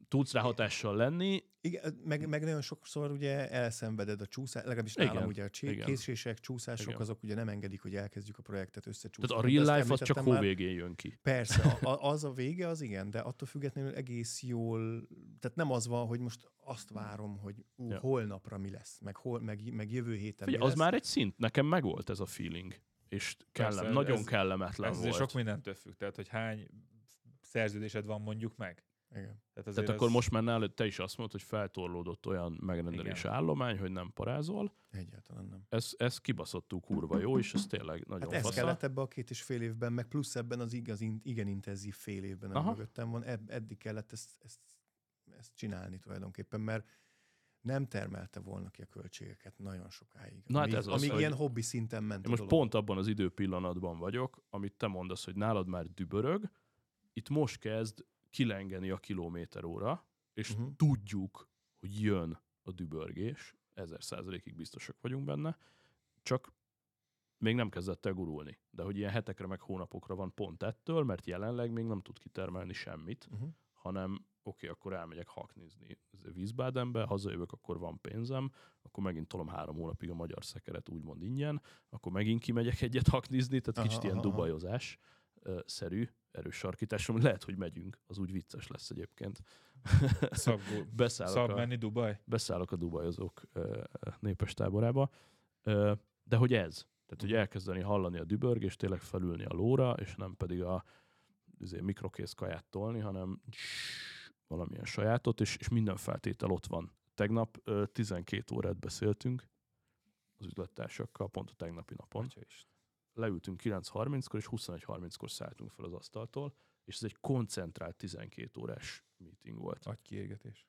Tudsz rá hatással lenni, Igen, meg, meg nagyon sokszor ugye elszenveded a csúszás, legalábbis Igen, nálam ugye a csé- igen. késések, csúszások, Igen. azok ugye nem engedik, hogy elkezdjük a projektet összecsúszni. tehát a real life az csak hó végén jön ki. Persze, a, az a vége, az igen, de attól függetlenül egész jól, tehát nem az van, hogy most azt várom, hogy ú, Ja. holnapra mi lesz, meg, hol, meg, meg jövő héten Figyelj, mi az lesz. már egy szint, nekem megvolt ez a feeling, és kellem, Persze, nagyon ez- kellemetlen Ez volt. azért sok mindentől függ, tehát hogy hány szerződésed van mondjuk meg. Igen. Tehát, Tehát akkor az- most már nálad te is azt mondod, hogy feltorlódott olyan megrendelés Igen. állomány, hogy nem parázol. Egyáltalán nem. Ez, ez kibaszottul kurva jó, és ez tényleg nagyon Hát ez fasza. kellett ebbe a két és fél évben, meg plusz ebben az igaz, igen intenzív fél évben, ami Aha. mögöttem van, eb, eddig kellett ezt, ezt, ezt csinálni tulajdonképpen, mert nem termelte volna ki a költségeket nagyon sokáig. Na hát amíg, ez az, amíg hogy- ilyen hobbi szinten ment Én most a dolog. pont abban az időpillanatban vagyok, amit te mondasz, hogy nálad már dübörög, itt most kezd kilengeni a kilométer óra, és uh-huh. tudjuk, hogy jön a dübörgés, ezer százalékig biztosak vagyunk benne, csak még nem kezdett el gurulni. De hogy ilyen hetekre meg hónapokra van pont ettől, mert jelenleg még nem tud kitermelni semmit, Uh-huh. hanem oké, akkor elmegyek haknizni Wiesbadenbe, hazajövök, akkor van pénzem, akkor megint tolom három hónapig a magyar szekeret úgymond ingyen, akkor megint kimegyek egyet haknizni, tehát Aha, kicsit ilyen aha, aha. dubajozás szerű, erős sarkítás, ami lehet, hogy megyünk, az úgy vicces lesz egyébként. Szabgó, Beszállok szab a, menni Dubaj? beszállok a dubajozók népes táborába, de hogy ez, tehát hogy elkezdeni hallani a dübörgést, tényleg felülni a lóra, és nem pedig a azért mikrokész kaját tolni, hanem valamilyen sajátot, és, és minden feltétel ott van. Tegnap ö, 12 órát beszéltünk az üzlettársakkal, pont a tegnapi napon. Atya is. Leültünk 9.30-kor, és 21.30-kor szálltunk fel az asztaltól, és ez egy koncentrált 12 órás meeting volt Agykiégetés.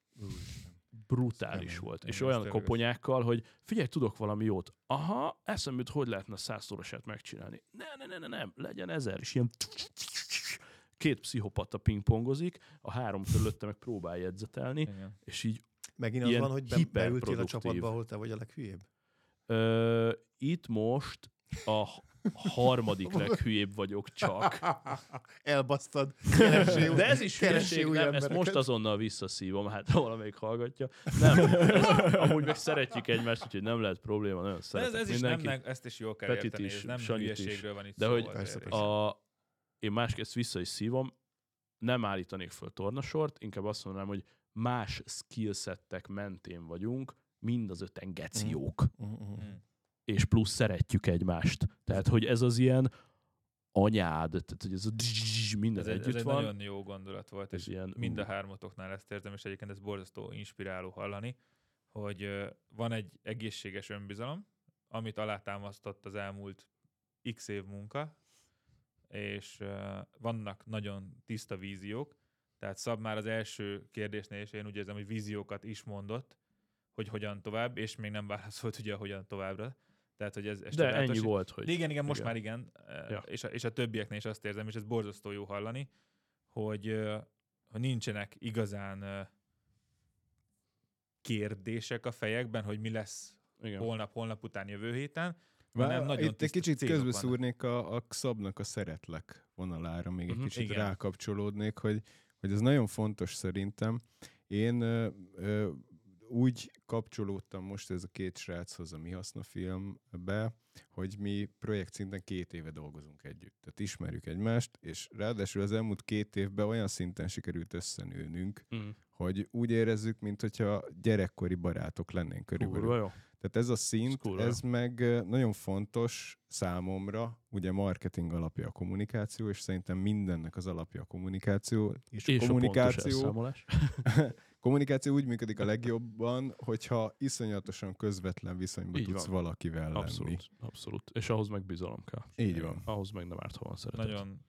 brutális kemény, volt. kemény, és ez olyan koponyákkal, hogy figyelj, tudok valami jót. Aha, eszembe jut, hogy lehetne százszorosát megcsinálni. Ne, ne, ne, ne, nem, legyen ezer, és ilyen két pszichopata pingpongozik, a három körülötte meg próbál jegyzetelni, Igen. és így Megint az ilyen van, hogy be, beültél a csapatba, ahol te vagy a leghülyébb. ö, itt most a harmadik leghülyébb vagyok csak. Elbasztad. Keressél, De ez is hülyeség, nem, ezt most azonnal visszaszívom, hát ha valamelyik hallgatja. Nem, ez, amúgy meg szeretjük egymást, úgyhogy nem lehet probléma, nagyon ez, szeretek ez is mindenkit. nem, ezt is jól kell Petit érteni, is, ez nem Sanyit is. van itt De szó. hogy Persze, is. persze. A, én másképp ezt vissza is szívom, nem állítanék föl tornasort, inkább azt mondanám, hogy más skillsettek mentén vagyunk, mind az öten geciók, Mhm, mhm. Mm. És plusz szeretjük egymást. Tehát, hogy ez az ilyen anyád, tehát hogy ez a minden Ez egy, együtt ez egy van. nagyon jó gondolat volt, Ez és ilyen, mind a hármatoknál ezt érzem, és egyébként ez borzasztó inspiráló hallani, hogy van egy egészséges önbizalom, amit alátámasztott az elmúlt x év munka, és vannak nagyon tiszta víziók, tehát Szab már az első kérdésnél, és én úgy érzem, hogy víziókat is mondott, hogy hogyan tovább, és még nem válaszolt ugye, hogyan továbbra. Tehát, hogy ez, ez De ennyi volt, hogy De igen, igen, most igen. már igen. Ja. És, a, és a többieknél is azt érzem, és ez borzasztó jó hallani, hogy, hogy nincsenek igazán kérdések a fejekben, hogy mi lesz igen. holnap, holnap után, jövő héten, Vá- hanem nagyon Itt egy kicsit közbeszúrnék a, a Szabnak a szeretlek vonalára, még egy Mhm. kicsit Igen. rákapcsolódnék, hogy, hogy ez nagyon fontos szerintem. Én ö, ö, úgy kapcsolódtam most ez a két sráchoz a Mi Haszna filmbe, hogy mi projekt szinten két éve dolgozunk együtt. Tehát ismerjük egymást, és ráadásul az elmúlt két évben olyan szinten sikerült összenőnünk, Mm. hogy úgy érezzük, mintha gyerekkori barátok lennénk körülbelül. Kurva jó. Tehát ez a szint, Ez kurva ez meg nagyon fontos számomra, ugye marketing alapja a kommunikáció, és szerintem mindennek az alapja a kommunikáció. És, És a pontos kommunikáció, elszámolás. kommunikáció úgy működik a legjobban, hogyha iszonyatosan közvetlen viszonyban Így tudsz van. valakivel lenni. Abszolút, abszolút. És ahhoz meg bizalom kell. Így van. Ahhoz meg nem árt, ha van szeretet. Nagyon,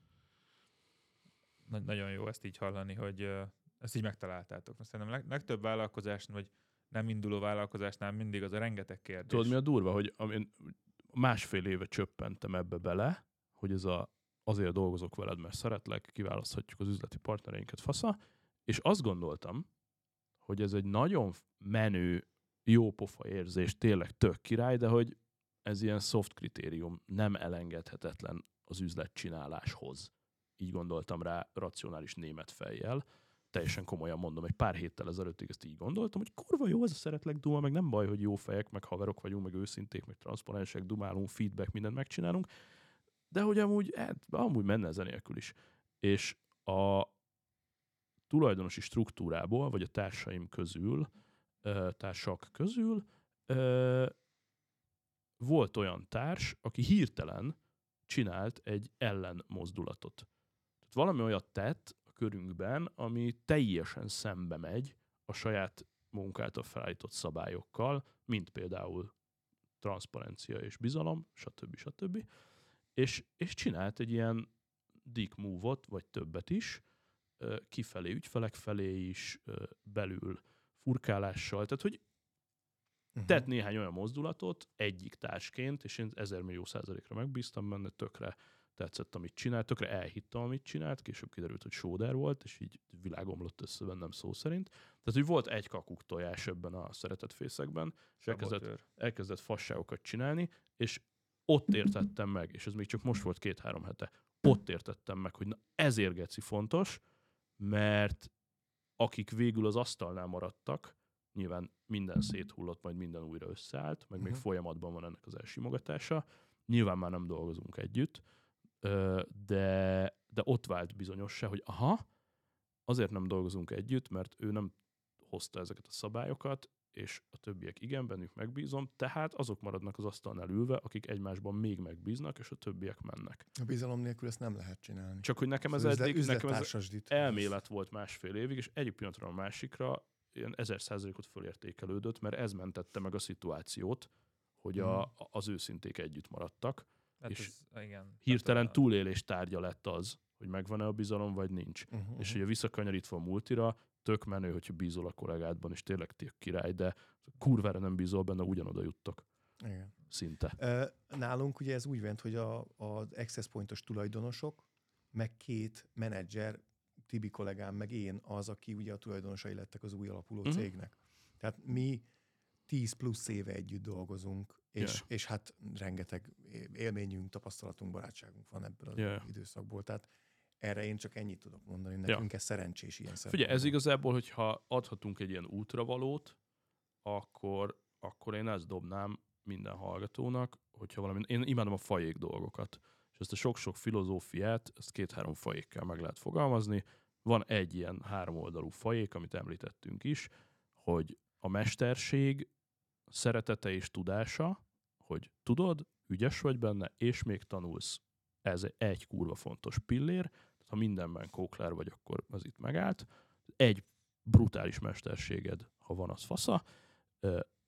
na- nagyon jó ezt így hallani, hogy ezt így megtaláltátok. Mert Szerintem leg, legtöbb vállalkozásnál, vagy nem induló vállalkozásnál mindig az a rengeteg kérdés. Tudod, mi a durva, hogy amin másfél éve csöppentem ebbe bele, hogy ez a azért dolgozok veled, mert szeretlek, kiválaszthatjuk az üzleti partnereinket, fasza, és azt gondoltam, hogy ez egy nagyon menő, jó pofa érzés, tényleg tök király, de hogy ez ilyen soft kritérium, nem elengedhetetlen az üzletcsináláshoz. Így gondoltam rá racionális német fejjel. Teljesen komolyan mondom, egy pár héttel ezelőttig ezt így gondoltam, hogy kurva jó, ez a szeretlek duma, meg nem baj, hogy jó fejek, meg haverok vagyunk, meg őszinték, meg transzparensek, dumálunk, feedback, mindent megcsinálunk, de hogy amúgy, hát, amúgy menne ez nélkül is. És a tulajdonosi struktúrából, vagy a társaim közül, társak közül volt olyan társ, aki hirtelen csinált egy ellenmozdulatot. Tehát valami olyat tett a körünkben, ami teljesen szembe megy a saját munkáltal felállított szabályokkal, mint például transzparencia és bizalom, stb. stb. És, és csinált egy ilyen dick move-ot, vagy többet is, kifelé, ügyfelek felé is, belül furkálással, tehát hogy uh-huh. tett néhány olyan mozdulatot egyik társként, és én ezer millió százalékra megbíztam benne, tökre tetszett, amit csinált, tökre elhittem, amit csinált, később kiderült, hogy sóder volt, és így világomlott össze bennem szó szerint. Tehát, hogy volt egy kakuk tojás ebben a szeretett fészekben, és elkezdett, elkezdett fasságokat csinálni, és ott értettem meg, és ez még csak most volt két-három hete, ott értettem meg, hogy na ezért geci fontos, mert akik végül az asztalnál maradtak, nyilván minden széthullott, majd minden újra összeállt, meg még uh-huh. folyamatban van ennek az elsimogatása. Nyilván már nem dolgozunk együtt, de, de ott vált bizonyossá, hogy aha, azért nem dolgozunk együtt, mert ő nem hozta ezeket a szabályokat, és a többiek igen, bennük megbízom, tehát azok maradnak az asztalnál ülve, akik egymásban még megbíznak, és a többiek mennek. A bizalom nélkül ezt nem lehet csinálni. Csak hogy nekem ez az eddig, nekem ez elmélet volt másfél évig, és egyik pillanatra a másikra ilyen ezer százalékot fölértékelődött, mert ez mentette meg a szituációt, hogy a, hmm. az őszinték együtt maradtak, hát és ez, igen, hirtelen túlélés tárgya lett az, hogy megvan-e a bizalom, vagy nincs. Uh-huh. És ugye visszakanyarítva a multira, tök menő, hogyha bízol a kollégádban, és tényleg tök király, de kurvára nem bízol benne, ugyanoda juttok. Igen. Szinte. Nálunk ugye ez úgy ment, hogy a, az Access Pointos tulajdonosok, meg két menedzser, Tibi kollégám, meg én az, aki ugye a tulajdonosai lettek az új alapuló uh-huh. cégnek. Tehát mi 10 plusz éve együtt dolgozunk, és, yeah. és hát rengeteg élményünk, tapasztalatunk, barátságunk van ebből az yeah. időszakból. Tehát erre én csak ennyit tudok mondani, nekünk ja. ez szerencsés ilyen Figyelj, ez igazából, hogyha adhatunk egy ilyen útravalót, akkor, akkor én ezt dobnám minden hallgatónak, hogyha valami, én imádom a fajék dolgokat, és ezt a sok-sok filozófiát, ezt két-három fajékkel meg lehet fogalmazni. Van egy ilyen háromoldalú fajék, amit említettünk is, hogy a mesterség szeretete és tudása, hogy tudod, ügyes vagy benne, és még tanulsz. Ez egy kurva fontos pillér, ha mindenben kóklár vagy, akkor az itt megállt. Egy brutális mesterséged, ha van, az fasza,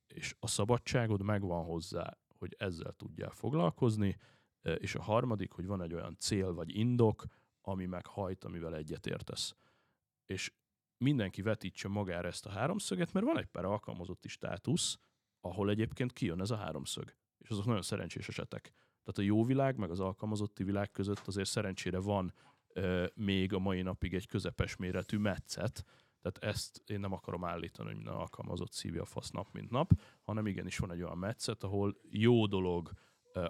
és a szabadságod megvan hozzá, hogy ezzel tudjál foglalkozni, és a harmadik, hogy van egy olyan cél vagy indok, ami meghajt, amivel egyetértesz. És mindenki vetítse magára ezt a háromszöget, mert van egy pár alkalmazotti státusz, ahol egyébként kijön ez a háromszög. És azok nagyon szerencsés esetek. Tehát a jó világ, meg az alkalmazotti világ között azért szerencsére van még a mai napig egy közepes méretű metszet, tehát ezt én nem akarom állítani, hogy minden alkalmazott szívja a fasz nap, mint nap, hanem igenis van egy olyan metszet, ahol jó dolog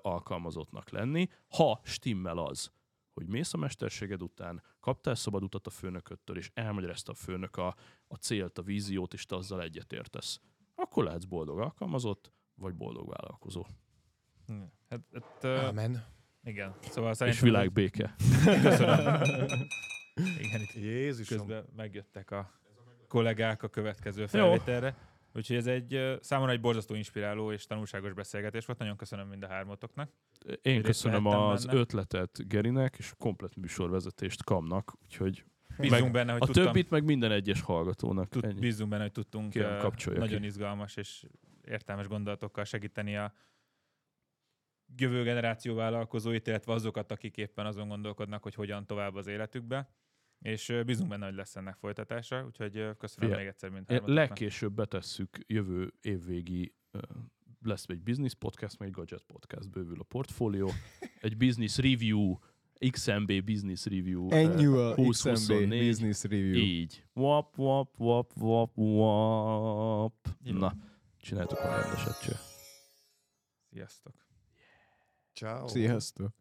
alkalmazottnak lenni, ha stimmel az, hogy mész a mesterséged után, kaptál szabad utat a főnököttől, és elmagyarázta a főnök a, a célt, a víziót, és te azzal egyetértesz. Akkor lehetsz boldog alkalmazott, vagy boldog vállalkozó. Hát, hát, Amen. Igen. Szóval És világbéke. Köszönöm. Igen, itt Jézusom. közben megjöttek a kollégák a következő felvételre. Úgyhogy ez egy számomra egy borzasztó inspiráló és tanulságos beszélgetés volt. Nagyon köszönöm mind a hármatoknak. Én köszönöm az benne. ötletet Gerinek, és a komplet műsorvezetést Kamnak, úgyhogy Bízunk meg benne, hogy a tudtam, többit meg minden egyes hallgatónak. Tud, bízunk benne, hogy tudtunk Kérem, nagyon ki. izgalmas és értelmes gondolatokkal segíteni a jövő generáció vállalkozóit, illetve azokat, akik éppen azon gondolkodnak, hogy hogyan tovább az életükbe. És bízunk benne, hogy lesz ennek folytatása, úgyhogy köszönöm Fia, még egyszer, mint Legkésőbb betesszük jövő évvégi lesz egy business podcast, meg egy gadget podcast, bővül a portfólió, egy business review, XMB Business Review Annual XMB 2024. Business Review. Így. Wap, wap, wap, wap, wap. Na, csináltuk a rendeset, cső. Sziasztok! Ciao. Sziasztok!